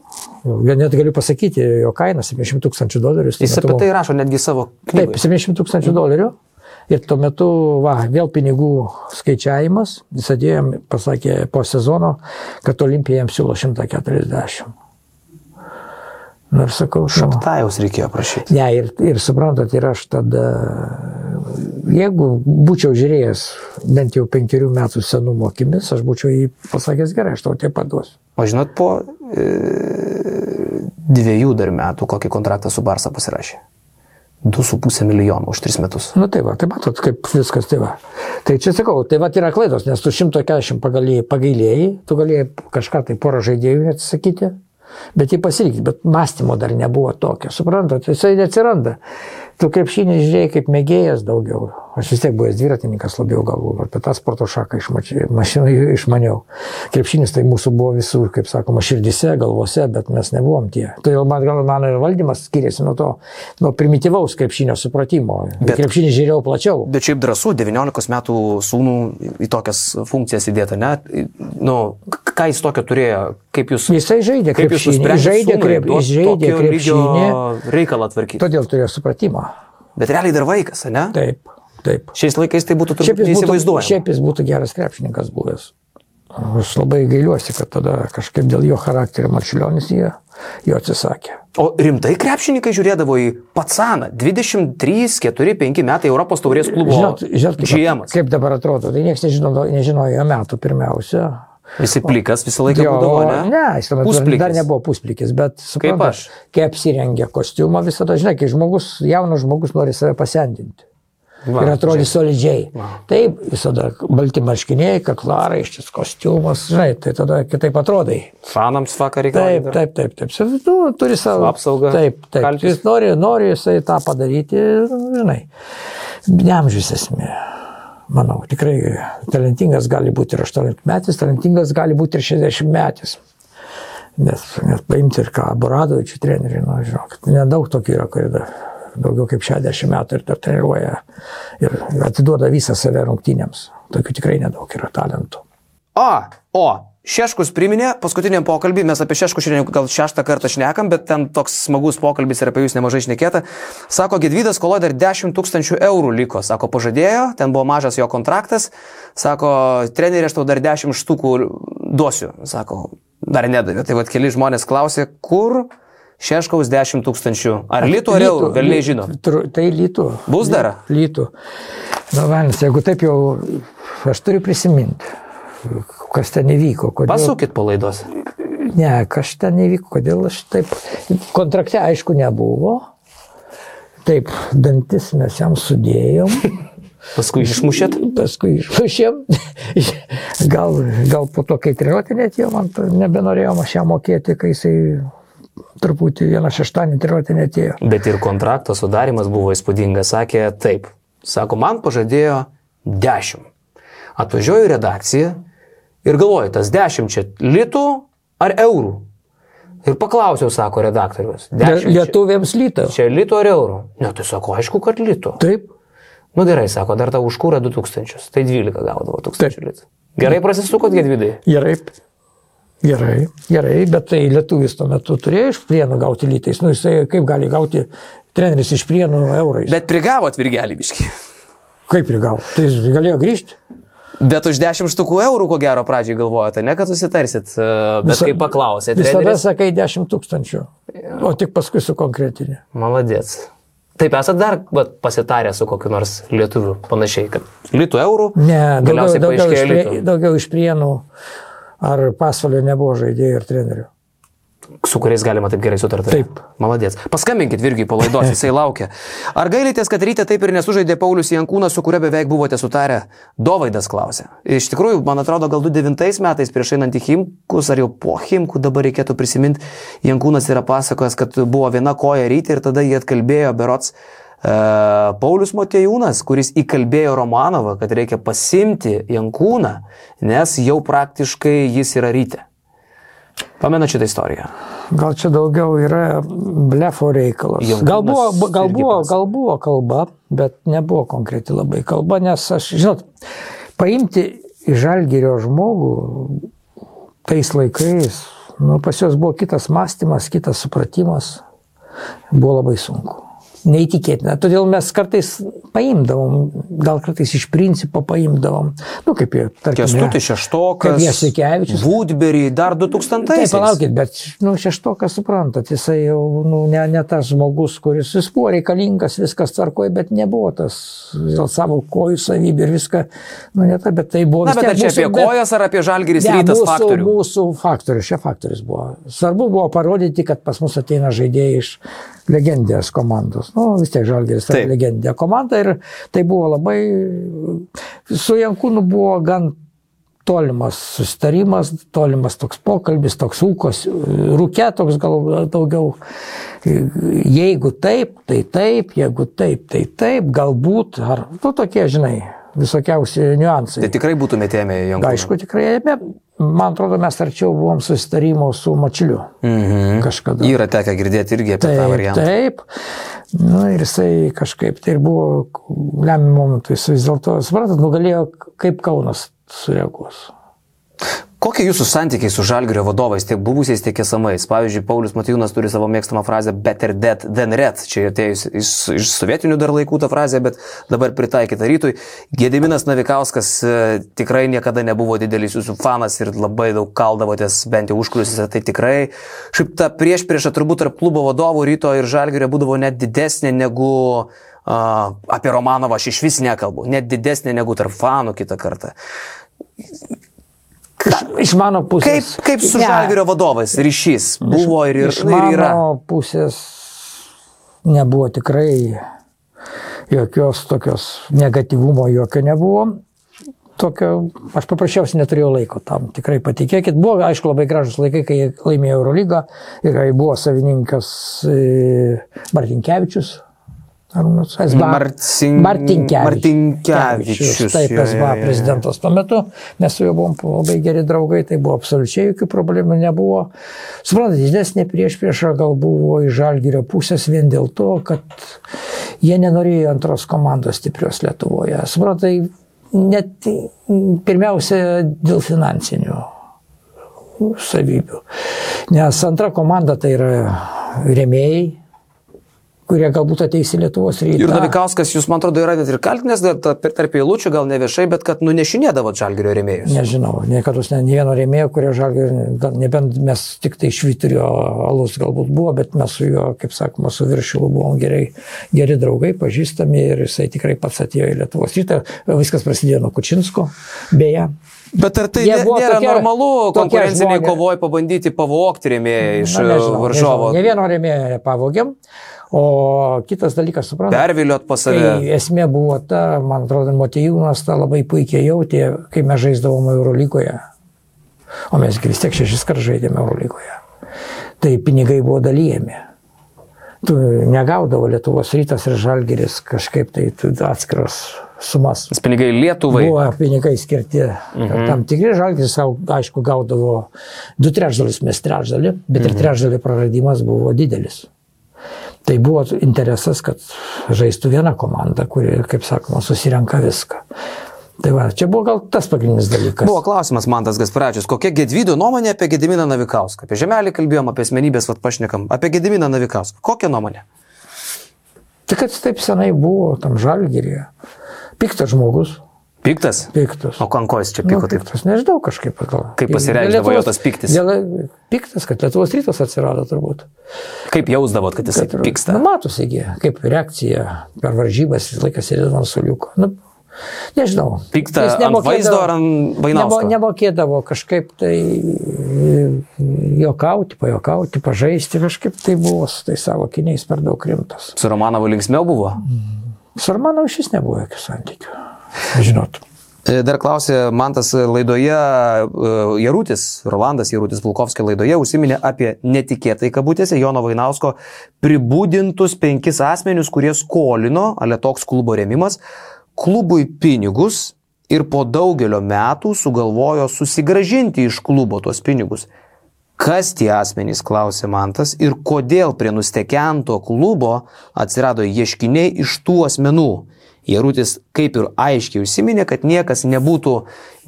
[SPEAKER 4] net galiu pasakyti, jo kaina 700 tūkstančių dolerių.
[SPEAKER 3] Jis apie tai rašo netgi savo
[SPEAKER 4] Taip,
[SPEAKER 3] knygoje.
[SPEAKER 4] 700 tūkstančių dolerių. Ir tuo metu, va, vėl pinigų skaičiavimas, jis atėjo, pasakė po sezono, kad Olimpija jam siūlo 140. Na ir sakau, nu,
[SPEAKER 3] Šaptajaus reikėjo prašyti.
[SPEAKER 4] Ne, ir, ir suprantat, ir aš tada, jeigu būčiau žiūrėjęs bent jau penkerių metų senumo akimis, aš būčiau jį pasakęs gerai, aš tau tai paduosiu.
[SPEAKER 3] O žinot, po e, dviejų dar metų kokį kontraktą su Barsa pasirašė. 2,5 milijono už 3 metus.
[SPEAKER 4] Na tai va, tai matot, kaip viskas tai va. Tai čia sakau, tai va yra klaidos, nes tu 140 pagalėjai, pagailėjai, tu galėjai kažką tai porą žaidėjų atsisakyti, bet jį pasirinkti, bet mąstymo dar nebuvo tokio, suprantat, jisai neatsiranda. Tu krepšinį žiūrėjai kaip mėgėjas daugiau. Aš vis tiek buvęs dviratininkas labiau galvoju, apie tą sporto šaką išmači- mašiną išmaniau. Krepšinis tai mūsų buvo visų, kaip sakoma, širdise, galvose, bet mes nebuvom tie. Tai jau man gal mano ir valdymas skiriasi nuo to, nuo primityvaus krepšinio supratimo.
[SPEAKER 3] Bet-
[SPEAKER 4] krepšinį žiūrėjau plačiau.
[SPEAKER 3] Bet šiaip drąsų 19 metų sūnų į tokias funkcijas įdėta, ne? Nu, ką jis tokio turėjo, kaip jūs...
[SPEAKER 4] Jisai žaidė krepšinį.
[SPEAKER 3] nusprendėte
[SPEAKER 4] Žaidė, krep, jis žaidė krepšinį,
[SPEAKER 3] reikalą tvarkyti?
[SPEAKER 4] todėl turėjo supratimą.
[SPEAKER 3] Bet realiai dar vaikas, ne?
[SPEAKER 4] Taip, taip.
[SPEAKER 3] Šiais laikais tai būtų turbūt neįsivaizduojama.
[SPEAKER 4] šiaip jis būtų geras krepšininkas buvęs. Aš labai gailiuosi, kad tada kažkaip dėl jo charakterio Marčiulionis jie, jo atsisakė.
[SPEAKER 3] O rimtai krepšininkai žiūrėdavo į Patsaną. 23, 4, 5 metai Europos taurės klubo
[SPEAKER 4] Žinot, žinot kaip, kaip dabar atrodo, tai niekas nežino, nežinojo jo metų pirmiausia.
[SPEAKER 3] Visi plikas visą laiką
[SPEAKER 4] Jo,
[SPEAKER 3] būdavo, ne?
[SPEAKER 4] ne, jis tuo metu
[SPEAKER 3] Pusplikis.
[SPEAKER 4] dar nebuvo pusplikis, bet suprantat,
[SPEAKER 3] aš.
[SPEAKER 4] kai apsirengė kostiumą visada, žinai, kai žmogus, jaunas žmogus nori save pasendinti.
[SPEAKER 1] Va,
[SPEAKER 4] ir atrodys solidžiai. Taip, visada balti marškiniai, kaklaraištis, kostiumas, žinai, tai tada kitaip atrodai.
[SPEAKER 1] Fanams vakarį
[SPEAKER 4] Taip, taip, taip, taip. Su- Nu, turi savo
[SPEAKER 1] Su apsauga,
[SPEAKER 4] Taip, taip.
[SPEAKER 1] kaltis.
[SPEAKER 4] Jis nori, nori jisai tą padaryti, žinai. Ne amžius esmė. Manau, tikrai talentingas gali būti ir 18 metais, talentingas gali būti ir 60 metais. Nes, nes paimti ir ką, Boradovičių trenerių, nu, žinok, nedaug tokių yra, kurie da- daugiau kaip 60 metų ir dar treniruoja ir atiduoda visą save rungtynėms. Tokių tikrai nedaug yra talentų.
[SPEAKER 3] O, o, Šeškus priminė, paskutiniam pokalbį, mes apie Šeškus šiandien gal šeštą kartą šnekam, bet ten toks smagus pokalbis ir apie jūs nemažai šnekėta. Sako, Gedvydas koloje dar 10 tūkstančių eurų liko, sako, pažadėjo, ten buvo mažas jo kontraktas, sako, treneri, aš tau dar 10 štukų duosiu, sako, dar nedavė. Tai vad keli žmonės klausė, kur Šeškaus 10 tūkstančių, ar litų ar eurų, vėl nežino.
[SPEAKER 4] Tai lytų.
[SPEAKER 3] Bus dar?
[SPEAKER 4] Lytų. Na, Vanis, jeigu taip jau, aš turiu prisiminti, kas ten įvyko. Kodėl...
[SPEAKER 3] Pasukit po laidos.
[SPEAKER 4] Ne, kas ten įvyko, kodėl aš taip. Kontrakte aišku nebuvo. Taip, dantis mes jam sudėjom.
[SPEAKER 3] Paskui išmušėt.
[SPEAKER 4] Paskui išmušėm. Gal, gal po to, kai treniruotė netėjo, man nebenorėjom aš ją mokėti, kai jisai truputį vieną šeštąjį treniruotė netėjo.
[SPEAKER 3] Bet ir kontrakto sudarimas buvo įspūdingas. Sakė taip. Sako, man pažadėjo 10. Atvažiuoju į redakciją ir galvoju, tas 10 čia litų ar eurų. Ir paklausiau, sako redaktorius. 10 čia,
[SPEAKER 4] Lietuviams lyto.
[SPEAKER 3] čia litų ar eurų? Ne, tai sako, aišku, kad litų.
[SPEAKER 4] Taip.
[SPEAKER 3] Nu gerai, sako, dar tau užkūrė 2000. Tai 12 gaudavo 1000 litų. Gerai prasisukot, Gedvidai.
[SPEAKER 4] Gerai. Gerai, gerai, bet tai lietuvis tuo metu turėjo iš prienų gauti lytais. Nu, jisai kaip gali gauti treneris iš prienų eurais. Bet
[SPEAKER 3] Bet prigavot virgelį biški.
[SPEAKER 4] kaip ir gavo? Tai jis galėjo grįžti.
[SPEAKER 3] Bet už 10 štukų eurų, ko gero, pradžiai galvojate, ne, kad susitarsit. e, Bet
[SPEAKER 4] Visa-
[SPEAKER 3] kai paklausėte,
[SPEAKER 4] Visada
[SPEAKER 3] treneris,
[SPEAKER 4] sakai 10 tūkstančių, o tik paskui sukonkretinė.
[SPEAKER 3] Maladėts. Taip, esate dar vat, pasitarę su kokiu nors lietuviu panašiai, kad litų eurų.
[SPEAKER 4] Ne, daugiau, daugiau, iš, prie, daugiau iš prienų ar pasvalio nebuvo žaidėjų ir trenerių.
[SPEAKER 3] Su kuriais galima taip gerai sutarti.
[SPEAKER 4] Taip.
[SPEAKER 3] Maladėts. Paskambinkit Virgiui po laidos, jisai laukia. Ar gailitės, kad ryte taip ir nesužaidė Paulius Jankūnas, su kuria beveik buvote sutarę? Dovaidas klausė. Iš tikrųjų, man atrodo, gal 2009 metais prieš einant į Himkus, ar jau po Himkų dabar reikėtų prisiminti, Jankūnas yra pasakojęs, kad buvo viena koja ryte ir tada jie atkalbėjo berots. Uh, Paulius Motejūnas, kuris įkalbėjo Romanovą, kad reikia pasimti Jankūną, nes jau praktiškai jis yra ryte. Pamena šitą istoriją.
[SPEAKER 4] Gal čia daugiau yra blefo reikalas.
[SPEAKER 3] Jankūnas
[SPEAKER 4] Gal buvo, gal, buvo, gal buvo kalba, bet nebuvo konkreti labai kalba, nes aš, žinot, paimti į žalgerio žmogų tais laikais, nu, pas juos buvo kitas mąstymas, kitas supratimas, buvo labai sunku. Neįtikėtina. Todėl mes kartais paimdavom, gal kartais iš principo paimdavom, nu kaip ir, tarkim,
[SPEAKER 3] Kestutis Šeštokas,
[SPEAKER 4] Jasikevičius.
[SPEAKER 3] Woodbury, dar 2000
[SPEAKER 4] Taip, palaukit, bet, nu, šeštokas suprantat, jisai jau, nu, ne, ne tas žmogus, kuris jis buvo reikalingas, viskas tvarkoja, bet nebuvo tas savo kojų savybių ir viską, nu, ne ta, bet tai buvo...
[SPEAKER 3] Na, bet ar čia
[SPEAKER 4] mūsų-
[SPEAKER 3] apie kojas ar apie žalgeris
[SPEAKER 4] Ne,
[SPEAKER 3] rytas
[SPEAKER 4] mūsų,
[SPEAKER 3] faktorių?
[SPEAKER 4] Mūsų faktorius, šia faktorius buvo. Svarbu buvo parodyti, kad pas mus ateina žaidėjai iš legendės komandos. Nu, vis tiek žalgeris
[SPEAKER 3] Taip.
[SPEAKER 4] legendė komanda ir tai buvo labai... Su Jankūnu buvo gan tolimas susitarimas, tolimas toks pokalbis, toks ūkos, rūkė toks gal daugiau. Jeigu taip, tai taip, jeigu taip, tai taip, galbūt, ar, nu, tokie, žinai, visokiausi niuansai.
[SPEAKER 3] Tai tikrai būtų metėmė Jankūną.
[SPEAKER 4] Aišku, tikrai, bet man atrodo, mes arčiau buvom susitarimo su Mačiuliu.
[SPEAKER 3] Mhm.
[SPEAKER 4] Kažkada.
[SPEAKER 3] Yra tekę girdėti irgi apie tą
[SPEAKER 4] Taip,
[SPEAKER 3] variantą.
[SPEAKER 4] taip. Na ir jisai kažkaip tai ir buvo lemiamų momentų. Jis vis dėlto, suprantat, nugalėjo, kaip Kaunas sureaguos.
[SPEAKER 3] Kokie jūsų santykiai su žalgerio vadovais, tiek buvusiais, tiek esamais? Pavyzdžiui, Paulius Matijūnas turi savo mėgstamą frazę better dead than red. Čia atėjus iš, iš sovietinių dar laikų ta frazė, bet dabar pritaikyta rytui. Gediminas Navikauskas e, tikrai niekada nebuvo didelis jūsų fanas ir labai daug kaldavotės bent jau užkliusiuose. Tai tikrai šiaip ta prieš priešą turbūt tarp klubo vadovų ryto ir žalgerio būdavo net didesnė negu uh, apie Romanovą aš iš vis nekalbu. Net didesnė negu tarp fanų kitą kartą.
[SPEAKER 4] Iš mano
[SPEAKER 3] Kaip,
[SPEAKER 4] pusės.
[SPEAKER 3] kaip su
[SPEAKER 4] Ne,
[SPEAKER 3] žalgerio vadovais ryšys buvo ir, ir,
[SPEAKER 4] Iš
[SPEAKER 3] ir yra?
[SPEAKER 4] mano pusės nebuvo tikrai jokios tokios negatyvumo jokio nebuvo. Tokio, aš paprasčiausiai neturėjau laiko tam, tikrai patikėkit. Buvo, aišku, labai gražus laikai, kai laimėjo Eurolygą ir kai buvo savininkas e, Martinkievičius. Arūnas SBA.
[SPEAKER 3] Marcin-
[SPEAKER 4] Martinkevičius.
[SPEAKER 3] Martinkevičius,
[SPEAKER 4] Taip,
[SPEAKER 3] jo,
[SPEAKER 4] SBA
[SPEAKER 3] jo, jo.
[SPEAKER 4] prezidentas tuo metu. Mes su juo buvom labai geri draugai, tai buvo absoliučiai jokių problemų nebuvo. Suprantate, didesnė prieš priešą gal buvo iš žalgyrio pusės vien dėl to, kad jie nenorėjo antros komandos stiprios Lietuvoje. Suprantate, net pirmiausia dėl finansinių savybių. Nes antra komanda tai yra remėjai, kurie galbūt ateis į Lietuvos rytą.
[SPEAKER 3] Ir Navikauskas, jūs man atrodo, yra net ir kaltinęs, tarp eilučių, gal ne viešai, bet kad nunešinėdavo žalgerio rėmėjus.
[SPEAKER 4] Nežinau, niekada ne, ne vieno rėmėjo, kurio žalgi, nebent mes tik tai švyturio alus galbūt buvo, bet mes su juo, kaip sakoma, su viršilu buvom gerai, geri draugai, pažįstami ir jisai tikrai pats atėjo į Lietuvos rytą. Viskas prasidėjo nuo Kučinsko, beje.
[SPEAKER 3] Bet ar tai ne,
[SPEAKER 4] buvo
[SPEAKER 3] nėra
[SPEAKER 4] tokie-
[SPEAKER 3] normalu konkurenciniai
[SPEAKER 4] žmonės.
[SPEAKER 3] kovoje pabandyti pavogti rėmėją iš
[SPEAKER 4] Na, nežinau,
[SPEAKER 3] varžovo?
[SPEAKER 4] nežinau, Ne vieno rėmėjo nepavogėm. O kitas dalykas, suprantate.
[SPEAKER 3] Perviliot pas
[SPEAKER 4] Tai
[SPEAKER 3] save.
[SPEAKER 4] esmė buvo ta, man atrodo, Motijūnas tą labai puikiai jautė, kai mes žaisdavom Eurolygoje. O mes vis tiek šešis kart žaidėme Eurolygoje. Tai pinigai buvo dalyjami. Tu negaudavo Lietuvos rytas ir žalgeris kažkaip tai atskiros sumas.
[SPEAKER 3] Pinigai Lietuvai.
[SPEAKER 4] Buvo pinigai skirti. Mhm. Tam tikri žalgis, aišku, gaudavo du trečdalius, mes trečdalį, bet mhm. ir trečdalį praradimas buvo didelis. Tai buvo interesas, kad žaistų viena komanda, kuri, kaip sakoma, susirenka viską. Tai va, čia buvo gal tas pagrindinis dalykas.
[SPEAKER 3] Buvo klausimas man tas Gasparačius, kokia Gedvydo nuomonė apie Gediminą Navikauską? Apie Žemelį kalbėjom, apie asmenybės, vad pašnekam. Apie Gediminą Navikauską. Kokia nuomonė?
[SPEAKER 4] Tik kad taip senai buvo tam žalgyrėje. Piktas žmogus,
[SPEAKER 3] Piktas?
[SPEAKER 4] piktas.
[SPEAKER 3] O kankojus čia
[SPEAKER 4] Nu,
[SPEAKER 3] piko taip.
[SPEAKER 4] piktas, nežinau kažkaip. Gal.
[SPEAKER 3] Kaip pasireikšdavo jo tas piktis?
[SPEAKER 4] Dėl, piktas, kad Lietuvos rytas atsirado turbūt.
[SPEAKER 3] Kaip jausdavot, kad jisai
[SPEAKER 4] Kad
[SPEAKER 3] pyksta?
[SPEAKER 4] Nu, matosi, kaip reakcija per varžybas visą laiką sėdėdavo ant suliuko. Nu, nežinau. Jis
[SPEAKER 3] ant vaizdo ar ant?
[SPEAKER 4] Nebo, nemokėdavo kažkaip tai jokauti, pajokauti, pažaisti, kažkaip tai buvo su tai savo kiniais per daug rimtas.
[SPEAKER 3] Su Romanovu linksmiau buvo?
[SPEAKER 4] Su Armanu šis nebuvo jokių santykių. Žinot.
[SPEAKER 3] E, Dar klausė Mantas laidoje, e, Jarutis, Rolandas Jarutis Vulkovskio laidoje užsiminė apie netikėtai kabutėse Jono Vainausko pribūdintus penkis asmenius, kurie skolino, ale toks klubo rėmimas, klubui pinigus ir po daugelio metų sugalvojo susigražinti iš klubo tuos pinigus. Kas tie asmenys, klausė Mantas, ir kodėl prie nustekento klubo atsirado ieškiniai iš tų asmenų. Jarutis kaip ir aiškiai užsiminė, kad niekas nebūtų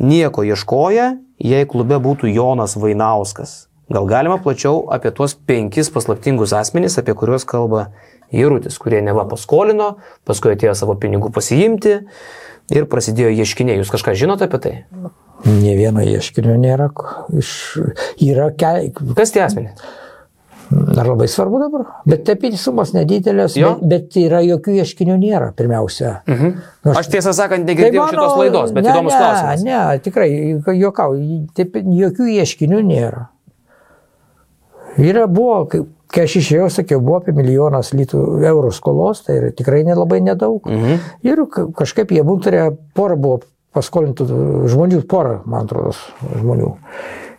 [SPEAKER 3] nieko ieškoję, jei klube būtų Jonas Vainauskas. Gal galima plačiau apie tuos penkis paslaptingus asmenys, apie kuriuos kalba Jarutis, kurie neva paskolino, paskui atėjo savo pinigų pasiimti ir prasidėjo ieškiniai. Jūs kažką žinote apie tai?
[SPEAKER 4] Ne vieno ieškinio nėra. Iš, yra ke,
[SPEAKER 3] Kas tie asmenys?
[SPEAKER 4] Ar labai svarbu dabar? Bet ir sumos nedidelės,
[SPEAKER 3] Jo.
[SPEAKER 4] bet, bet yra jokių ieškinių nėra, pirmiausia. Mhm.
[SPEAKER 3] Aš tiesą sakant negirdėjau šitos laidos, bet
[SPEAKER 4] ne,
[SPEAKER 3] įdomus
[SPEAKER 4] ne,
[SPEAKER 3] klausimas.
[SPEAKER 4] Ne, tikrai, juokau, taip, jokių ieškinių nėra. Yra buvo, kai, kai aš išėjau, sakiau, buvo apie milijonas litų eurų skolos, tai tikrai nelabai nedaug.
[SPEAKER 3] Mhm.
[SPEAKER 4] Ir ka- kažkaip jie būtų pora buvo paskolintų žmonių, pora, man atrodo, žmonių.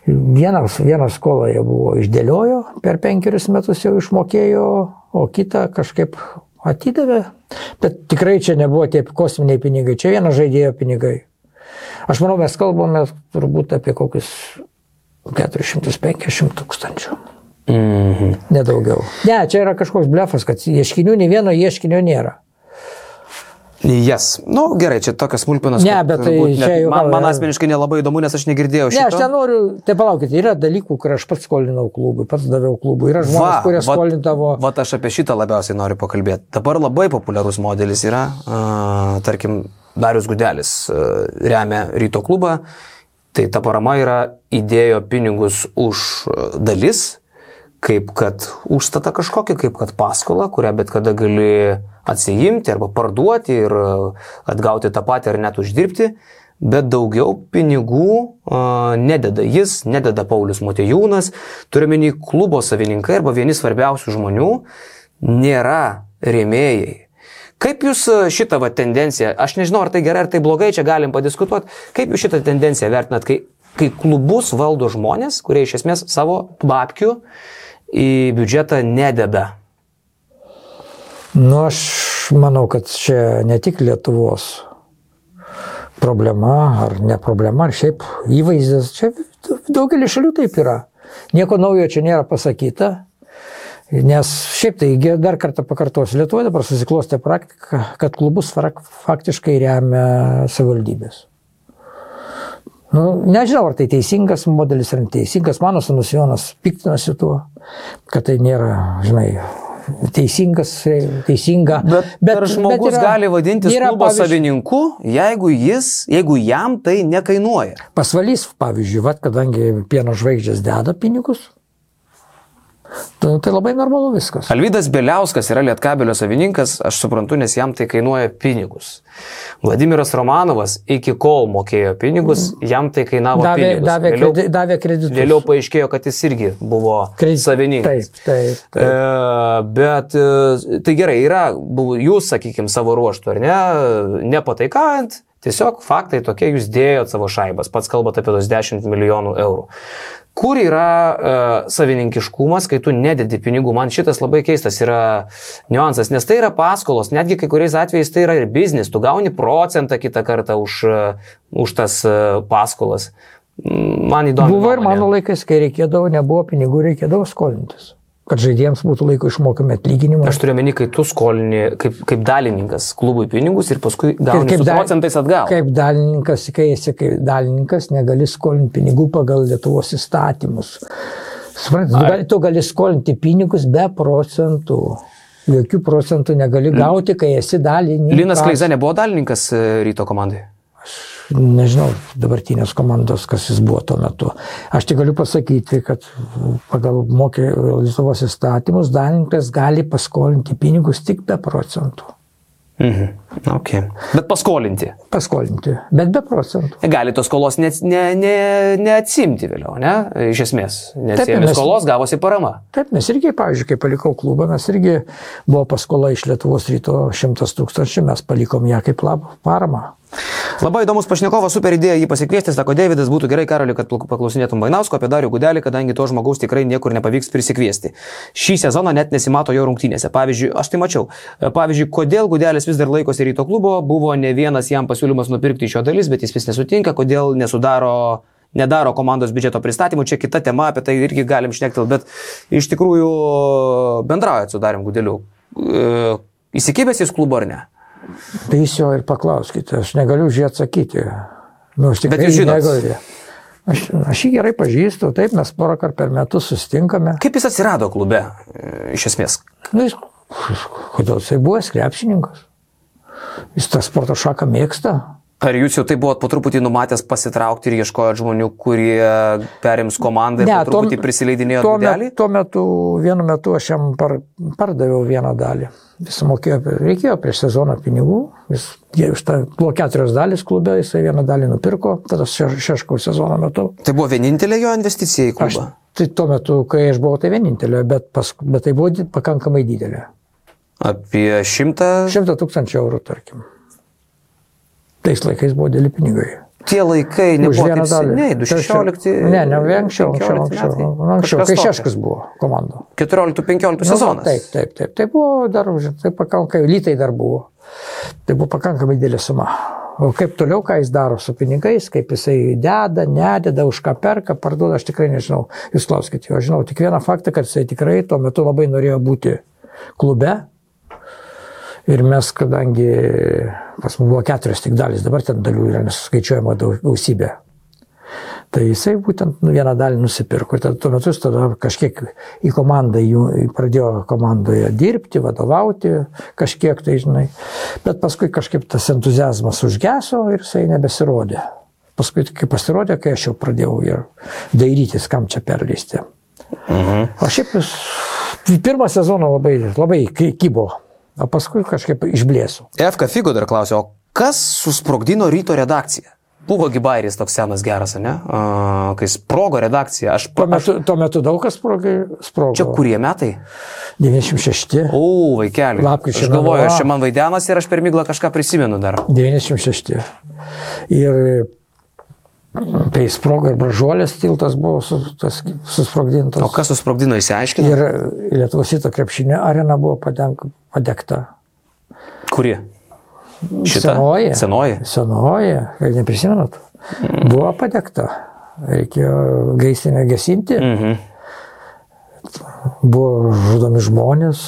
[SPEAKER 4] Vienas, vieną skolą jie buvo išdėliojo, per penkerius metus jau išmokėjo, o kitą kažkaip atidavė. Bet tikrai čia nebuvo tie kosminiai pinigai, čia vieno žaidėjo pinigai. Aš manau, mes kalbame turbūt apie kokius 450 tūkstančių.
[SPEAKER 3] Mhm.
[SPEAKER 4] Nedaugiau. Ne, čia yra kažkoks blefas, kad ieškinių, nei vieno ieškinio nėra.
[SPEAKER 3] Jas. Na nu, gerai, čia tokios smulkmenos.
[SPEAKER 4] Ne, bet tai
[SPEAKER 3] turbūt
[SPEAKER 4] čia jau-
[SPEAKER 3] Man, man asmeniškai nelabai įdomu, nes aš negirdėjau
[SPEAKER 4] Ne,
[SPEAKER 3] šito.
[SPEAKER 4] aš nenoriu, tai palaukit, yra dalykų, kur aš pats skolinau klubui, pats daviau klubui. Yra žmonės, kurie skolindavo.
[SPEAKER 3] Va, aš apie šitą labiausiai noriu pakalbėti. Dabar labai populiarus modelis yra, uh, tarkim, Darius Gudelis uh, remia ryto klubą, tai ta parama yra įdėjo pinigus už dalis, kaip kad užstata kažkokia, kaip kad paskola, kurią bet kada gali atsijimti arba parduoti ir uh, atgauti tą patį ar net uždirbti. Bet daugiau pinigų uh, nededa jis, nededa Paulius Motejūnas, turiuomenį klubo savininkai arba vieni svarbiausių žmonių nėra rėmėjai. Kaip jūs e, šitą va, tendenciją, aš nežinau, ar tai gerai, ar tai blogai, čia galim padiskutuoti, kaip jūs šitą tendenciją vertinat, kai, kai klubus valdo žmonės, kurie iš esmės savo babkių į biudžetą nededa?
[SPEAKER 4] Nu, aš manau, kad čia ne tik Lietuvos problema, ar ne problema, ar šiaip įvaizdis, čia daugelį šalių taip yra. Nieko naujo čia nėra pasakyta. Nes šiaip tai dar kartą pakartosiu, Lietuvoje dabar susiklostė praktika, kad klubus faktiškai remia savivaldybės. Nu, nežinau, ar tai teisingas modelis ar neteisingas. Mano sunus Jonas piktinasi tuo, kad tai nėra, žinai, teisingas, teisinga.
[SPEAKER 3] Bet, bet žmogus bet yra, gali vadintis yra, klubo pavyzdžiui, savininku, jeigu, jis, jeigu jam tai nekainuoja?
[SPEAKER 4] Pasvalys, pavyzdžiui, vat, kadangi pieno žvaigždės deda pinigus, Tai, tai labai normalu viskas.
[SPEAKER 3] Alvydas Beliauskas yra Lietkabelio savininkas, aš suprantu, nes jam tai kainuoja pinigus. Vladimiras Romanovas iki kol mokėjo pinigus, jam tai kainavo
[SPEAKER 4] davė,
[SPEAKER 3] pinigus.
[SPEAKER 4] Davė, vėliau, kredi, davė kreditus.
[SPEAKER 3] Vėliau paaiškėjo, kad jis irgi buvo Kredit, savininkas.
[SPEAKER 4] Taip, taip. taip.
[SPEAKER 3] E, bet e, tai gerai, yra, buvo, jūs, sakykime, savo ruoštų, ar ne, nepataikant, Tiesiog faktai tokie, jūs dėjot savo šaibas, pats kalbate apie tos 10 milijonų eurų. Kur yra uh, savininkiškumas, kai tu nededi pinigų? Man šitas labai keistas yra niuansas, nes tai yra paskolos, netgi kai kuriais atvejais tai yra ir biznis, tu gauni procentą kitą kartą už, uh, už tas uh, paskolas. Man įdomu.
[SPEAKER 4] Buvo ir mano laikais, kai reikėdavo, nebuvo pinigų, reikėdavo skolintis kad žaidėjams būtų laiko išmokami atlyginimai.
[SPEAKER 3] Aš turiu meni, kai tu skolini kaip, kaip dalininkas klubui pinigus ir paskui gauni kaip, kaip procentais atgal.
[SPEAKER 4] Kaip dalininkas, kai esi kaip dalininkas, negali skolinti pinigų pagal Lietuvos įstatymus. Suprantate, tu gali skolinti pinigus be procentų. Jokių procentų negali gauti, kai esi dalininkas.
[SPEAKER 3] Linas Kleiza nebuvo dalininkas e, ryto komandai.
[SPEAKER 4] Aš nežinau dabartinės komandos, kas jis buvo tuo metu. Aš tik galiu pasakyti, kad pagal mokė Lietuvos įstatymus dalininkas gali paskolinti pinigus tik be procentų.
[SPEAKER 3] Mhm. Okay. Bet paskolinti.
[SPEAKER 4] Paskolinti, bet be procentų.
[SPEAKER 3] Gali tos skolos neatsimti ne, ne, ne vėliau, ne? Iš esmės. Mes, skolos gavosi parama.
[SPEAKER 4] Taip, mes irgi, pavyzdžiui, kai palikau klubą, mes irgi buvo paskola iš Lietuvos ryto 100 tūkstančių, mes palikom ją kaip lab, paramą.
[SPEAKER 3] Labai įdomus pašnekovas, super idėja jį pasikviesti, sako Davidas, būtų gerai, Karoli, kad paklausinėtum Vainausko apie Darių Gudelį, kadangi to žmogaus tikrai niekur nepavyks prisikviesti. Šį sezoną net nesimato jo rungtynėse. Pavyzdžiui, aš tai mačiau. Pavyzdžiui, kodėl Gudelis vis dar laikosi ryto klubo, buvo ne vienas jam pasiūlymas nupirkti iš jo dalis, bet jis vis nesutinka, kodėl nesudaro nedaro komandos biudžeto pristatymų, čia kita tema, apie tai irgi galim šnektelti, bet iš tikrųjų bendraujat su Darim Gudeliu. E, įsikibęs jis klubo ar ne?
[SPEAKER 4] Tai jūs jo ir paklauskite, aš negaliu už jį atsakyti. Nu, aš tikrai negaliu. Aš, aš jį gerai pažįstu, taip, mes porą kartų per metus sustinkame.
[SPEAKER 3] Kaip jis atsirado klube, e, iš esmės?
[SPEAKER 4] Nu, jis, kodėl jisai buvo krepšininkas? Jis tą sporto šaką mėgsta.
[SPEAKER 3] Ar jūs jau tai buvot po truputį numatęs pasitraukti ir ieškojot žmonių, kurie perims komandą ir ne, po truputį prisileidinėjo
[SPEAKER 4] tuo, met, tuo metu, vienu metu aš jam par, pardaviau vieną dalį. Jis mokėjo, reikėjo prieš sezoną pinigų, jis, iš tą, buvo keturios dalys klube, jisai vieną dalį nupirko, tada šeškau sezono metu.
[SPEAKER 3] Tai buvo vienintelė jo investicija į klubą?
[SPEAKER 4] Aš, tai tuo metu, kai aš buvau, tai vienintelė, bet, pas, bet tai buvo pakankamai didelė.
[SPEAKER 3] Apie šimtą?
[SPEAKER 4] Šimtą tūkstančių eurų, tarkim. Tais laikais buvo dėli pinigai
[SPEAKER 3] tie laikai nebuvo taip seniai, 2016.
[SPEAKER 4] Ne, ne, anksčiau, anksčiau, anksčiau, anksčiau kai Šeškas buvo komanda.
[SPEAKER 3] 14-15 sezonas.
[SPEAKER 4] Taip, taip, taip, tai buvo dar, tai pakankamai, lytai dar buvo. Tai buvo pakankamai didelė suma. O kaip toliau, ką jis daro su pinigais, kaip jisai deda, nededa, už ką perka, parduoda, aš tikrai nežinau. Jūs klauskite jo, žinau tik vieną faktą, kad jisai tikrai tuo metu labai norėjo būti klube, Ir mes, kadangi pas mus buvo keturios tik dalis, dabar ten dalių yra nesuskaičiuojama gausybė. Tai jisai būtent nu, vieną dalį nusipirko ir tuo metu jis tada kažkiek į komandą, jų, pradėjo komandoje dirbti, vadovauti kažkiek tai, žinai. Bet paskui kažkaip tas entuzijazmas užgeso ir jisai nebesirodė. Paskui, kai pasirodė, kai aš jau pradėjau ir dairytis, kam čia perleisti. Mhm. O šiaip pirmą sezoną labai, labai kybo o paskui kažkaip išblėsiu.
[SPEAKER 3] FK Figo dar klausė, o kas susprogdino ryto redakciją? Buvo Gibairis toks senas geras, ne? Uh, kai sprogo redakcija. Aš,
[SPEAKER 4] Tuo
[SPEAKER 3] aš,
[SPEAKER 4] metu, tuo metu daug kas sprogo. sprogo.
[SPEAKER 3] čia kurie metai?
[SPEAKER 4] 96.
[SPEAKER 3] O, vaikeli.
[SPEAKER 4] Lapkričio
[SPEAKER 3] Aš galvoju, aš čia man vaidenas ir aš per myglą kažką prisimenu dar.
[SPEAKER 4] 96. Ir tai sprogo ir bražuolės tiltas buvo su, tas, susprogdintas.
[SPEAKER 3] O kas susprogdino, įsiaiškino?
[SPEAKER 4] Ir Lietuvos įto krepšinio arena buvo padenk, padegta.
[SPEAKER 3] Kuri? Šita?
[SPEAKER 4] Senoji.
[SPEAKER 3] Senoji.
[SPEAKER 4] Senoji, ar neprisimenat? Buvo padegta. Reikėjo gaisrinę gesinti.
[SPEAKER 3] Mhm.
[SPEAKER 4] Buvo žudomi žmonės.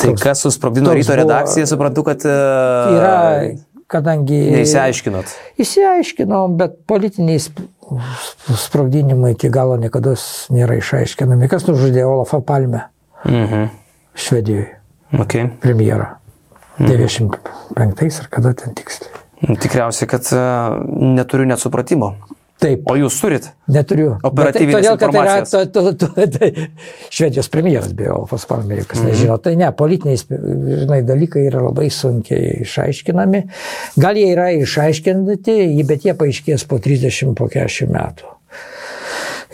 [SPEAKER 3] Tai kas susprogdino
[SPEAKER 4] toks
[SPEAKER 3] ryto redakciją, suprantu, kad... Uh,
[SPEAKER 4] Yra, kadangi...
[SPEAKER 3] Neįsiaiškinot.
[SPEAKER 4] Įsiaiškinom, bet politiniai sp- sprogdinimai iki galo niekada nėra išaiškinami. Kas nužudė Olafą Palmę
[SPEAKER 3] Mhm.
[SPEAKER 4] Švedijoje,
[SPEAKER 3] Okay.
[SPEAKER 4] premjerą? 95 ar kada ten tiksliai.
[SPEAKER 3] Tikriausiai, kad uh, neturiu net supratimo.
[SPEAKER 4] Taip,
[SPEAKER 3] O jūs turit?
[SPEAKER 4] neturiu.
[SPEAKER 3] Operatyvinės
[SPEAKER 4] Bet tai, todėl, kad tai yra
[SPEAKER 3] informacijos.
[SPEAKER 4] to, to, to, tai, Švedijos premjeras beje, Olafas Palmė, kas nežino. Tai ne, politiniai žinai, dalykai yra labai sunkiai išaiškinami. Gal jie yra išaiškinti, bet jie paaiškės po 30, po 40 metų.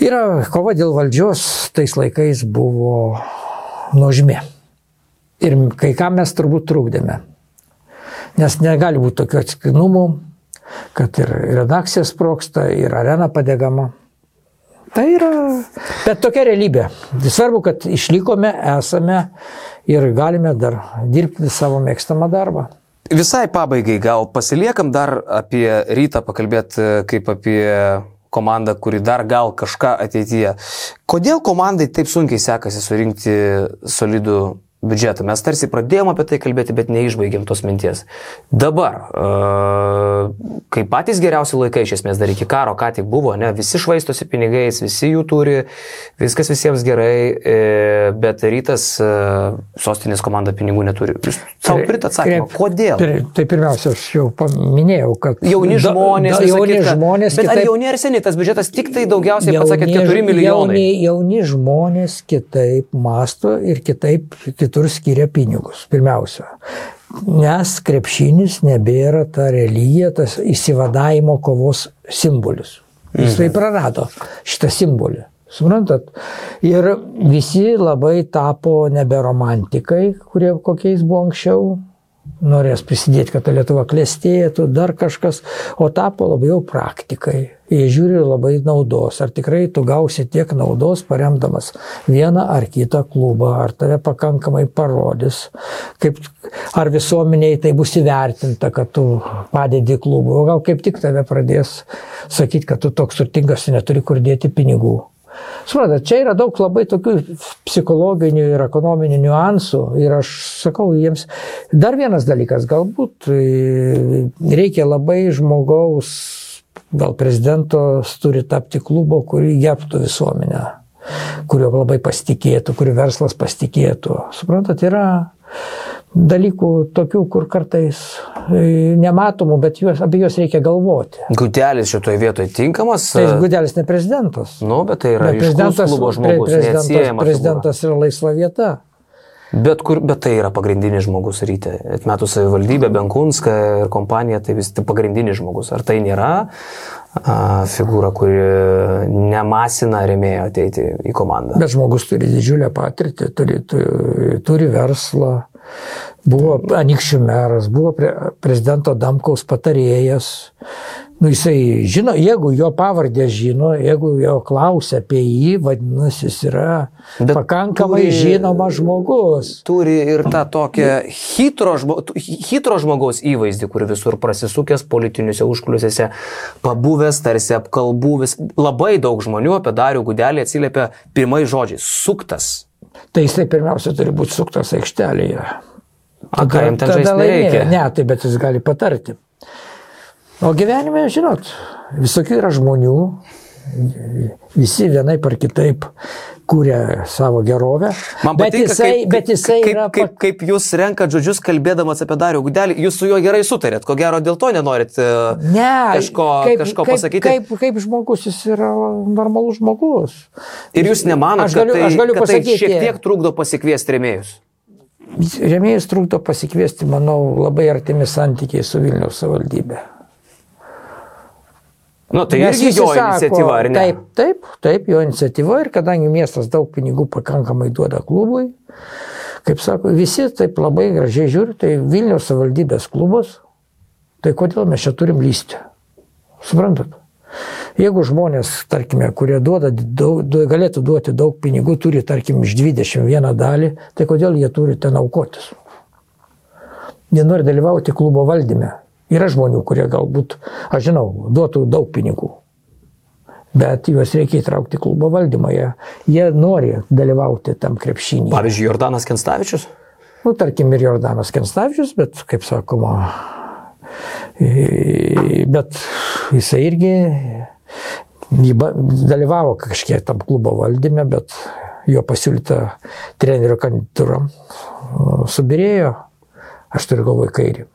[SPEAKER 4] Yra kova dėl valdžios, tais laikais buvo nuožmė. Ir kai ką mes turbūt trukdėme. Nes negali būti tokių atsikinumų, kad ir redakcija sproksta, ir arena padegama. Tai yra, bet tokia realybė. Svarbu, kad išlikome, esame ir galime dar dirbti savo mėgstamą darbą.
[SPEAKER 3] Visai pabaigai gal pasiliekam dar apie rytą pakalbėti kaip apie komandą, kuri dar gal kažką ateityje. Kodėl komandai taip sunkiai sekasi surinkti solidų biudžetą? Mes tarsi pradėjome apie tai kalbėti, bet neišbaigėm tos minties. Dabar, e, kai patys geriausi laikai iš esmės dar iki karo ką tik buvo, ne, visi švaistosi pinigais, visi jų turi, viskas visiems gerai, e, bet rytas e, sostinės komanda pinigų neturi. Jūs savo turit atsakymą, kodėl?
[SPEAKER 4] Pir- Tai pirmiausia, aš jau paminėjau, kad
[SPEAKER 3] Jauni
[SPEAKER 4] da-
[SPEAKER 3] žmonės,
[SPEAKER 4] da-
[SPEAKER 3] visa
[SPEAKER 4] jauni
[SPEAKER 3] kita.
[SPEAKER 4] žmonės,
[SPEAKER 3] Bet ar
[SPEAKER 4] kitaip-
[SPEAKER 3] jauni ar seniai tas biudžetas tik tai daugiausiai, pats sakėt, 4 milijonai?
[SPEAKER 4] Jauni, jauni žmonės kitaip masto ir kitaip kitur skiria pinigus. Pirmiausia. Nes krepšinis nebėra ta religija, tas įsivadavimo kovos simbolis. Jis tai prarado šitą simbolį. Suprantat? Ir visi labai tapo nebe romantikai, kurie kokiais buvo anksčiau, norės prisidėti, kad ta Lietuva klestėtų, dar kažkas, o tapo labiau praktikai. Žiūri labai naudos. Ar tikrai tu gausi tiek naudos, paremdamas vieną ar kitą klubą, ar tave pakankamai parodys, kaip, ar visuomeniai tai bus įvertinta, kad tu padedi klubui, o gal kaip tik tave pradės sakyti, kad tu toks turtingas ir neturi kur dėti pinigų. Suprantate, čia yra daug labai tokių psichologinių ir ekonominių niuansų ir aš sakau jiems, dar vienas dalykas, galbūt e, reikia labai žmogaus, gal prezidentos turi tapti klubo, kurį gerbtų visuomenę, kurio labai pasitikėtų, kurio verslas pasitikėtų. Suprantate, yra dalykų tokių, kur kartais e, nematomų, bet juos, apie juos reikia galvoti.
[SPEAKER 3] Gudelis šitoje vietoje tinkamas?
[SPEAKER 4] Tai Gudelis ne prezidentas.
[SPEAKER 3] Nu, bet tai yra
[SPEAKER 4] Bet prezidentas,
[SPEAKER 3] klubo žmogus,
[SPEAKER 4] prezidentas, prezidentas yra laisva vieta.
[SPEAKER 3] Bet, kur, bet tai yra pagrindinis žmogus ryte. Atmetų savivaldybę, Benkunską ir kompaniją, tai vis tik pagrindinis žmogus. Ar tai nėra a, figūra, kuri nemasina remėjo ateiti į komandą?
[SPEAKER 4] Bet žmogus turi didžiulę patirtį, turi, turi, turi verslą, buvo anikščių meras, buvo pre, prezidento Damkaus patarėjas. Nu, jisai žino, jeigu jo pavardę žino, jeigu jo klausia apie jį, vadinasi, jis yra
[SPEAKER 3] Bet
[SPEAKER 4] pakankamai
[SPEAKER 3] turi-
[SPEAKER 4] žinomas žmogus.
[SPEAKER 3] Turi ir tą tokią hitro, žmo, hitro žmogaus įvaizdį, kur visur prasisukęs politiniuose užkuliuose, pabuvęs, tarsi apkalbuvęs. Labai daug žmonių apie Darių Gudelį atsiliepia pirmais žodžiais - suktas.
[SPEAKER 4] Tai jisai pirmiausia turi būti suktas aikštelėje.
[SPEAKER 3] A, ką jam ten žaisti nereikia?
[SPEAKER 4] Ne, tai bet jis gali patarti. O gyvenime, žinot, visokių yra žmonių, visi vienaip ar kitaip kūrė savo gerovę.
[SPEAKER 3] Man
[SPEAKER 4] bet
[SPEAKER 3] patinka,
[SPEAKER 4] jisai,
[SPEAKER 3] kaip,
[SPEAKER 4] bet jisai
[SPEAKER 3] kaip,
[SPEAKER 4] yra...
[SPEAKER 3] kaip, kaip jūs renkat žodžius kalbėdamas apie Darių Gudelį, jūs su juo gerai sutarėt, ko gero dėl to nenorit e,
[SPEAKER 4] Ne,
[SPEAKER 3] kažko,
[SPEAKER 4] kaip,
[SPEAKER 3] kažko
[SPEAKER 4] kaip,
[SPEAKER 3] pasakyti.
[SPEAKER 4] Kaip, kaip žmogus jis yra normalus žmogus.
[SPEAKER 3] Ir jūs nemanote,
[SPEAKER 4] Aš galiu-
[SPEAKER 3] kad, tai,
[SPEAKER 4] galiu
[SPEAKER 3] kad tai
[SPEAKER 4] pasakyti-
[SPEAKER 3] šiek tiek trukdo pasikviesti remėjus?
[SPEAKER 4] Remėjus trukdo pasikviesti, manau, labai artimi santykiai su Vilniaus savivaldybė.
[SPEAKER 3] Nu, tai
[SPEAKER 4] Nes
[SPEAKER 3] irgi jo
[SPEAKER 4] sako,
[SPEAKER 3] iniciatyva, ar ne?
[SPEAKER 4] Taip, taip, taip, jo iniciatyva ir kadangi miestas daug pinigų pakankamai duoda klubui, kaip sako, visi taip labai gražiai žiūri, tai Vilniaus savivaldybės klubas, tai kodėl mes čia turim lysti? Suprantat? Jeigu žmonės, tarkime, kurie duoda, daug, galėtų duoti daug pinigų, turi, tarkim, iš 21 dalį, tai kodėl jie turi ten aukotis? Jie nori dalyvauti klubo valdyme. Yra žmonių, kurie galbūt, aš žinau, duotų daug pinigų. Bet juos reikia įtraukti klubo valdymą. Jie, jie nori dalyvauti tam krepšinį.
[SPEAKER 3] Pavyzdžiui, Jordanas Kenstavičius.
[SPEAKER 4] Nu, tarkim, ir Jordanas Kenstavičius, bet, kaip sakoma, bet jisai irgi dalyvavo kažkiek tam klubo valdyme, bet jo pasiūlyta trenerio kandidatūra subirėjo, aš turiu galvoj kairį.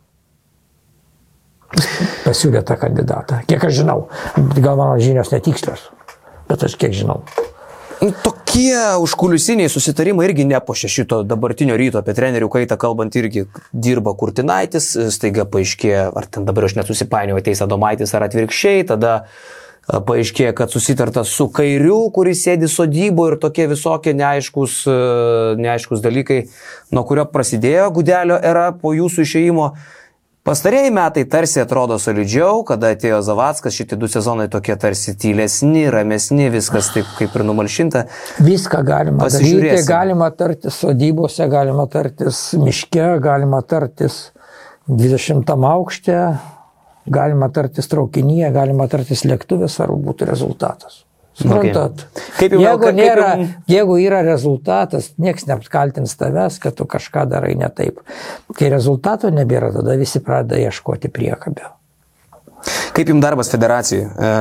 [SPEAKER 4] Pasiūlė tą kandidatą. Kiek aš žinau, gal mano žinios netikslios, bet aš kiek žinau.
[SPEAKER 3] Nu, Tokie užkulisiniai susitarimai irgi nepošia šito dabartinio ryto apie trenerių kaitą kalbant irgi dirba Kurtinaitis, staiga paaiškėjo, ar ten dabar aš nesusipainioju, ateis Adomaitis ar atvirkščiai, tada a, paaiškėjo, kad susitarta su kairiu, kuris sėdi sodybo ir tokie visokie neaiškus, a, neaiškus dalykai, nuo kurio prasidėjo Gudelio era po jūsų išėjimo. Pastarėjai metai tarsi atrodo solidžiau, kada atėjo Zavackas, šitie du sezonai tokie tarsi tylesni, ramesni, viskas taip kaip ir numalšinta.
[SPEAKER 4] Viską galima daryti, galima tartis sodybose, galima tartis miške, galima tartis 20 aukšte, galima tartis traukinyje, galima tartis lėktuvė, svarbu būtų rezultatas. Suprantat?
[SPEAKER 3] Kaip jum-
[SPEAKER 4] jeigu,
[SPEAKER 3] kaip
[SPEAKER 4] nėra,
[SPEAKER 3] jum-
[SPEAKER 4] jeigu yra rezultatas, niekas neapkaltins tavęs, kad tu kažką darai ne taip. Kai rezultato nebėra, tada visi pradeda ieškoti priekabio.
[SPEAKER 3] Kaip jums darbas federacijai? E,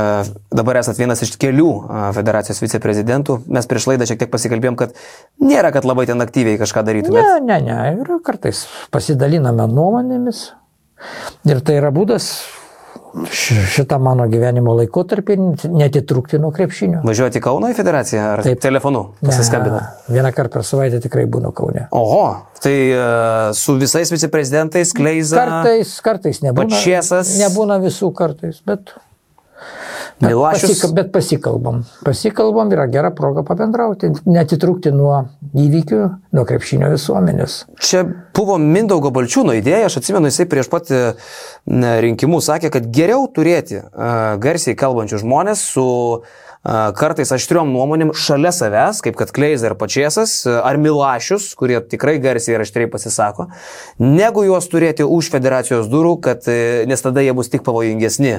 [SPEAKER 3] dabar esate vienas iš kelių e, federacijos viceprezidentų. Mes prieš laidą šiek tiek pasikalbėjom, kad nėra, kad labai ten aktyviai kažką darytumėt.
[SPEAKER 4] Ne, ne, ne, yra kartais pasidaliname nuomonėmis. Ir tai yra būdas šitą mano gyvenimo laikotarpį netitrūkti nuo krepšinio.
[SPEAKER 3] Važiuoti į Kauno į federaciją ar
[SPEAKER 4] Taip.
[SPEAKER 3] telefonu pasiskambinat?
[SPEAKER 4] Ne, Vieną kartą per savaitę tikrai būnu Kaune.
[SPEAKER 3] Oho, tai e, su visais viceprezidentais Kleiza,
[SPEAKER 4] Kartais, kartais nebūna.
[SPEAKER 3] Pačėsas.
[SPEAKER 4] Nebūna visų kartais, bet,
[SPEAKER 3] Milašius.
[SPEAKER 4] pasika, bet pasikalbam. Pasikalbam yra gera proga pabendrauti, netitrūkti nuo įvykių, nuo krepšinio visuomenės.
[SPEAKER 3] Čia buvo Mindaugo Balčiūno idėja, aš atsimenu, jisai prieš pat e, rinkimus sakė, kad geriau turėti uh, garsiai kalbančių žmonės su uh, kartais aštriom nuomonėm šalia savęs, kaip kad Kleiza ir Pačiasas, ar Milašius, kurie tikrai garsiai ir aštriai pasisako, negu juos turėti už federacijos durų, kad, uh, nes tada jie bus tik pavojingesni.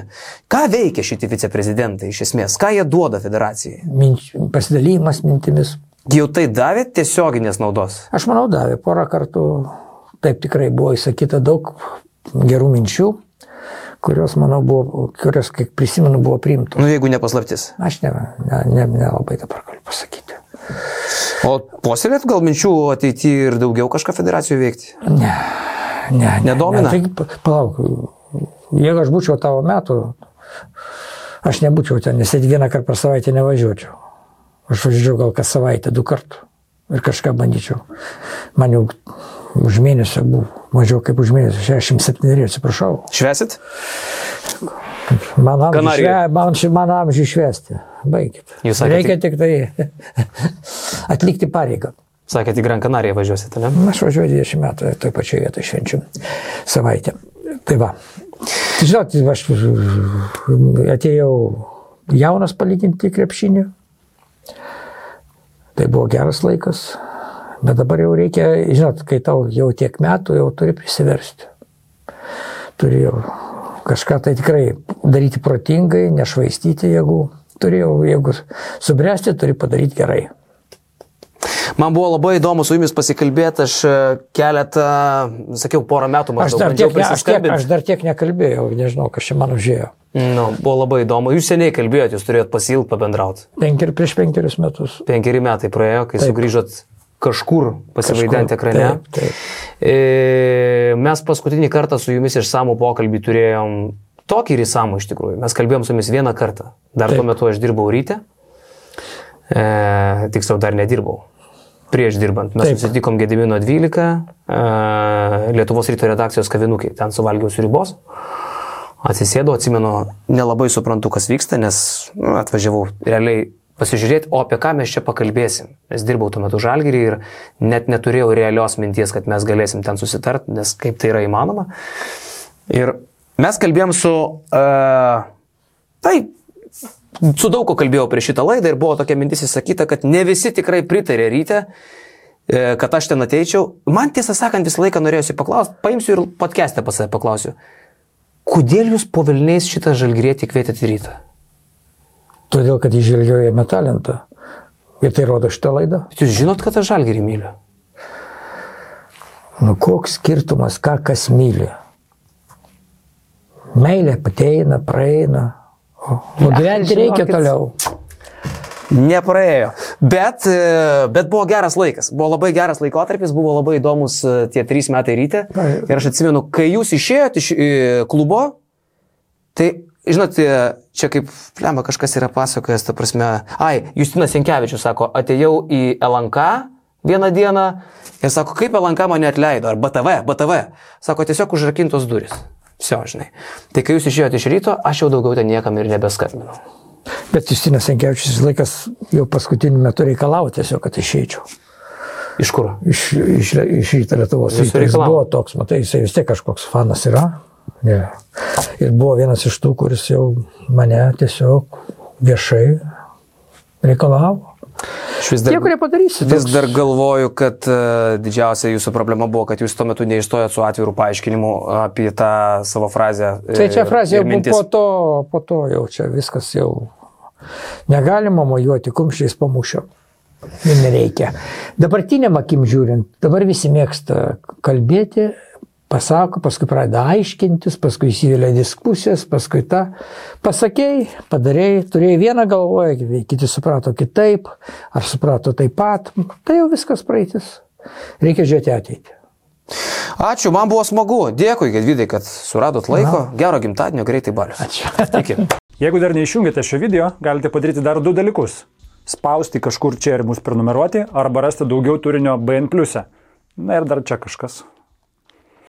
[SPEAKER 3] Ką veikia šitie viceprezidentai iš esmės? Ką jie duoda federacijai?
[SPEAKER 4] Minč, pasidalymas mintimis.
[SPEAKER 3] Jau tai davė tiesioginės naudos.
[SPEAKER 4] Aš manau, davė porą kartų, taip tikrai buvo įsakyta daug gerų minčių, kurios, manau, buvo, kurios, kaip prisimenu, buvo priimtos.
[SPEAKER 3] Nu, jeigu nepaslaptis.
[SPEAKER 4] Aš nelabai ne, ne, nelabai dabar galiu pasakyti.
[SPEAKER 3] O puoselėt gal minčių ateityje ir daugiau kažką federacijų veikti?
[SPEAKER 4] Ne, ne.
[SPEAKER 3] Nedomina?
[SPEAKER 4] Ne, tai, pa- palauk, jeigu aš būčiau tavo metų, aš nebūčiau ten, nes vieną kartą per savaitę nevažiuočiau. Aš važiuočiau gal kas savaitę, du kartus ir kažką bandyčiau. Man jau už mėnesio buvo, mažiau kaip už mėnesio, 67, atsiprašau.
[SPEAKER 3] Švesit?
[SPEAKER 4] Man
[SPEAKER 3] Kanarijoje.
[SPEAKER 4] šve, amžių švesti. Baigit.
[SPEAKER 3] Jūs sakėte-
[SPEAKER 4] Reikia tik tai atlikti pareigą.
[SPEAKER 3] Sakėt, į Gran Canariją važiuosite, ne?
[SPEAKER 4] Aš važiuoju 20 metų, toj pačioje vietoje švenčiu savaitę. Tai va. Tai Žinot, aš atėjau jaunas palyginti krepšinį. Tai buvo geras laikas. Bet dabar jau reikia, žinot, kai tau jau tiek metų, jau turi prisiversti. Turi jau kažką tai tikrai daryti protingai, nešvaistyti jėgų. Turi jau, jeigu subręsti, turi padaryti gerai.
[SPEAKER 3] Man buvo labai įdomu su jumis pasikalbėti, aš e, keletą, sakiau, porą metų
[SPEAKER 4] Aš
[SPEAKER 3] maždaug
[SPEAKER 4] dar,
[SPEAKER 3] bandžiau
[SPEAKER 4] tiek, ne- aš, tiek, aš dar tiek nekalbėjau, nežinau, kas čia man užėjo.
[SPEAKER 3] Nu, buvo labai įdomu. Jūs seniai kalbėjot, jūs turėjot pasilg pabendrauti.
[SPEAKER 4] Penker, prieš penkerius metus.
[SPEAKER 3] Penkeri metai praėjo, kai
[SPEAKER 4] Taip.
[SPEAKER 3] sugrįžot kažkur pasivaidenti
[SPEAKER 4] Kažkur,
[SPEAKER 3] ekrane.
[SPEAKER 4] taip, taip.
[SPEAKER 3] E, mes paskutinį kartą su jumis išsamų pokalbį turėjom tokį ir įsamų iš tikrųjų. Mes kalbėjom su jumis vieną kartą. Dar
[SPEAKER 4] Taip.
[SPEAKER 3] tuo metu aš dirbau ryte. E, tiksliau, dar nedirbau. Prieš dirbant. Mes
[SPEAKER 4] Taip.
[SPEAKER 3] susitikom Gedimino 12, e, Lietuvos ryto redakcijos kavinukai. Ten suvalgiau sriubos. Atsisėdau, atsimenu, nelabai suprantu, kas vyksta, nes nu, atvažiavau realiai pasižiūrėti, o apie ką mes čia pakalbėsim. Nes dirbau tuo metu žalgerį ir net neturėjau realios minties, kad mes galėsim ten susitarti, nes kaip tai yra įmanoma. Ir mes kalbėjom su... Uh, tai su daug ko kalbėjau prieš šitą laidą ir buvo tokia mintis įsakyta, kad ne visi tikrai pritarė ryte, e, kad aš ten ateičiau. Man tiesą sakant visą laiką norėjusi paklausti, paimsiu ir podcast'e pas save paklausiu. Kodėl jūs po Vilniais šitą žalgrėtį kvietėte rytą?
[SPEAKER 4] Todėl, kad išžvelgiau jame talentą. Ir tai rodo šitą laidą.
[SPEAKER 3] Jūs žinot, kad aš žalgerį myliu.
[SPEAKER 4] Nu koks skirtumas, ką kas myli. Meilė ateina, praeina. O, o gyventi reikia toliau.
[SPEAKER 3] Nepraėjo. Bet, e, bet buvo geras laikas. Buvo labai geras laikotarpis, buvo labai įdomus e, tie trys metai ryte. Ir aš atsimenu, kai jūs išėjote iš e, klubo, tai, žinot, e, čia kaip, lemba, kažkas yra pasakojęs, ta prasme, ai, Justinas Jankievičius sako, atėjau į LNK vieną dieną ir sako, kaip LNK mane atleido, ar BTV, BTV. Sako, tiesiog užrakintos duris. Vsio, žinai. Tai kai jūs išėjote iš ryto, aš jau daugiau ten niekam ir nebeskambinau.
[SPEAKER 4] Bet Justinas Senkievičius laikas jau paskutiniu metu reikalavo tiesiog, kad išeičiau.
[SPEAKER 3] Iš kur?
[SPEAKER 4] Iš, iš, iš Lietuvos. Jis buvo toks, matai, jisai vis tiek kažkoks fanas yra. Yeah. Ir buvo vienas iš tų, kuris jau mane tiesiog viešai reikalavo.
[SPEAKER 3] Vis dar,
[SPEAKER 4] Tie, kurie padarysi.
[SPEAKER 3] vis
[SPEAKER 4] toks-
[SPEAKER 3] dar galvoju, kad uh, didžiausia jūsų problema buvo, kad jūs tuo metu neišstojot su atviru paaiškinimu apie tą savo frazę. e,
[SPEAKER 4] Tai čia frazė jau
[SPEAKER 3] mintis.
[SPEAKER 4] po to, po to jau čia viskas jau. Negalima mojuoti kumščiais po mūšio. Ir nereikia. Dabartiniam akim žiūrint, dabar visi mėgsta kalbėti, pasako, paskui pradeda aiškintis, paskui įsivelia diskusijas, paskui tą pasakėjai, padarėjai, turėjai vieną galvoje, kiti suprato kitaip, ar suprato taip pat, tai jau viskas praeitis. Reikia žiūrėti ateitį.
[SPEAKER 3] Ačiū, man buvo smagu. Dėkui, Gedvidai, kad suradot laiko. Gero gimtadienio, greitai balius.
[SPEAKER 4] Ačiū.
[SPEAKER 3] Iki.
[SPEAKER 6] Jeigu dar neišjungėte šio video, galite padaryti dar du dalykus. Spausti kažkur čia ir mus prenumeruoti, arba rasti daugiau turinio BN. Na ir dar čia kažkas.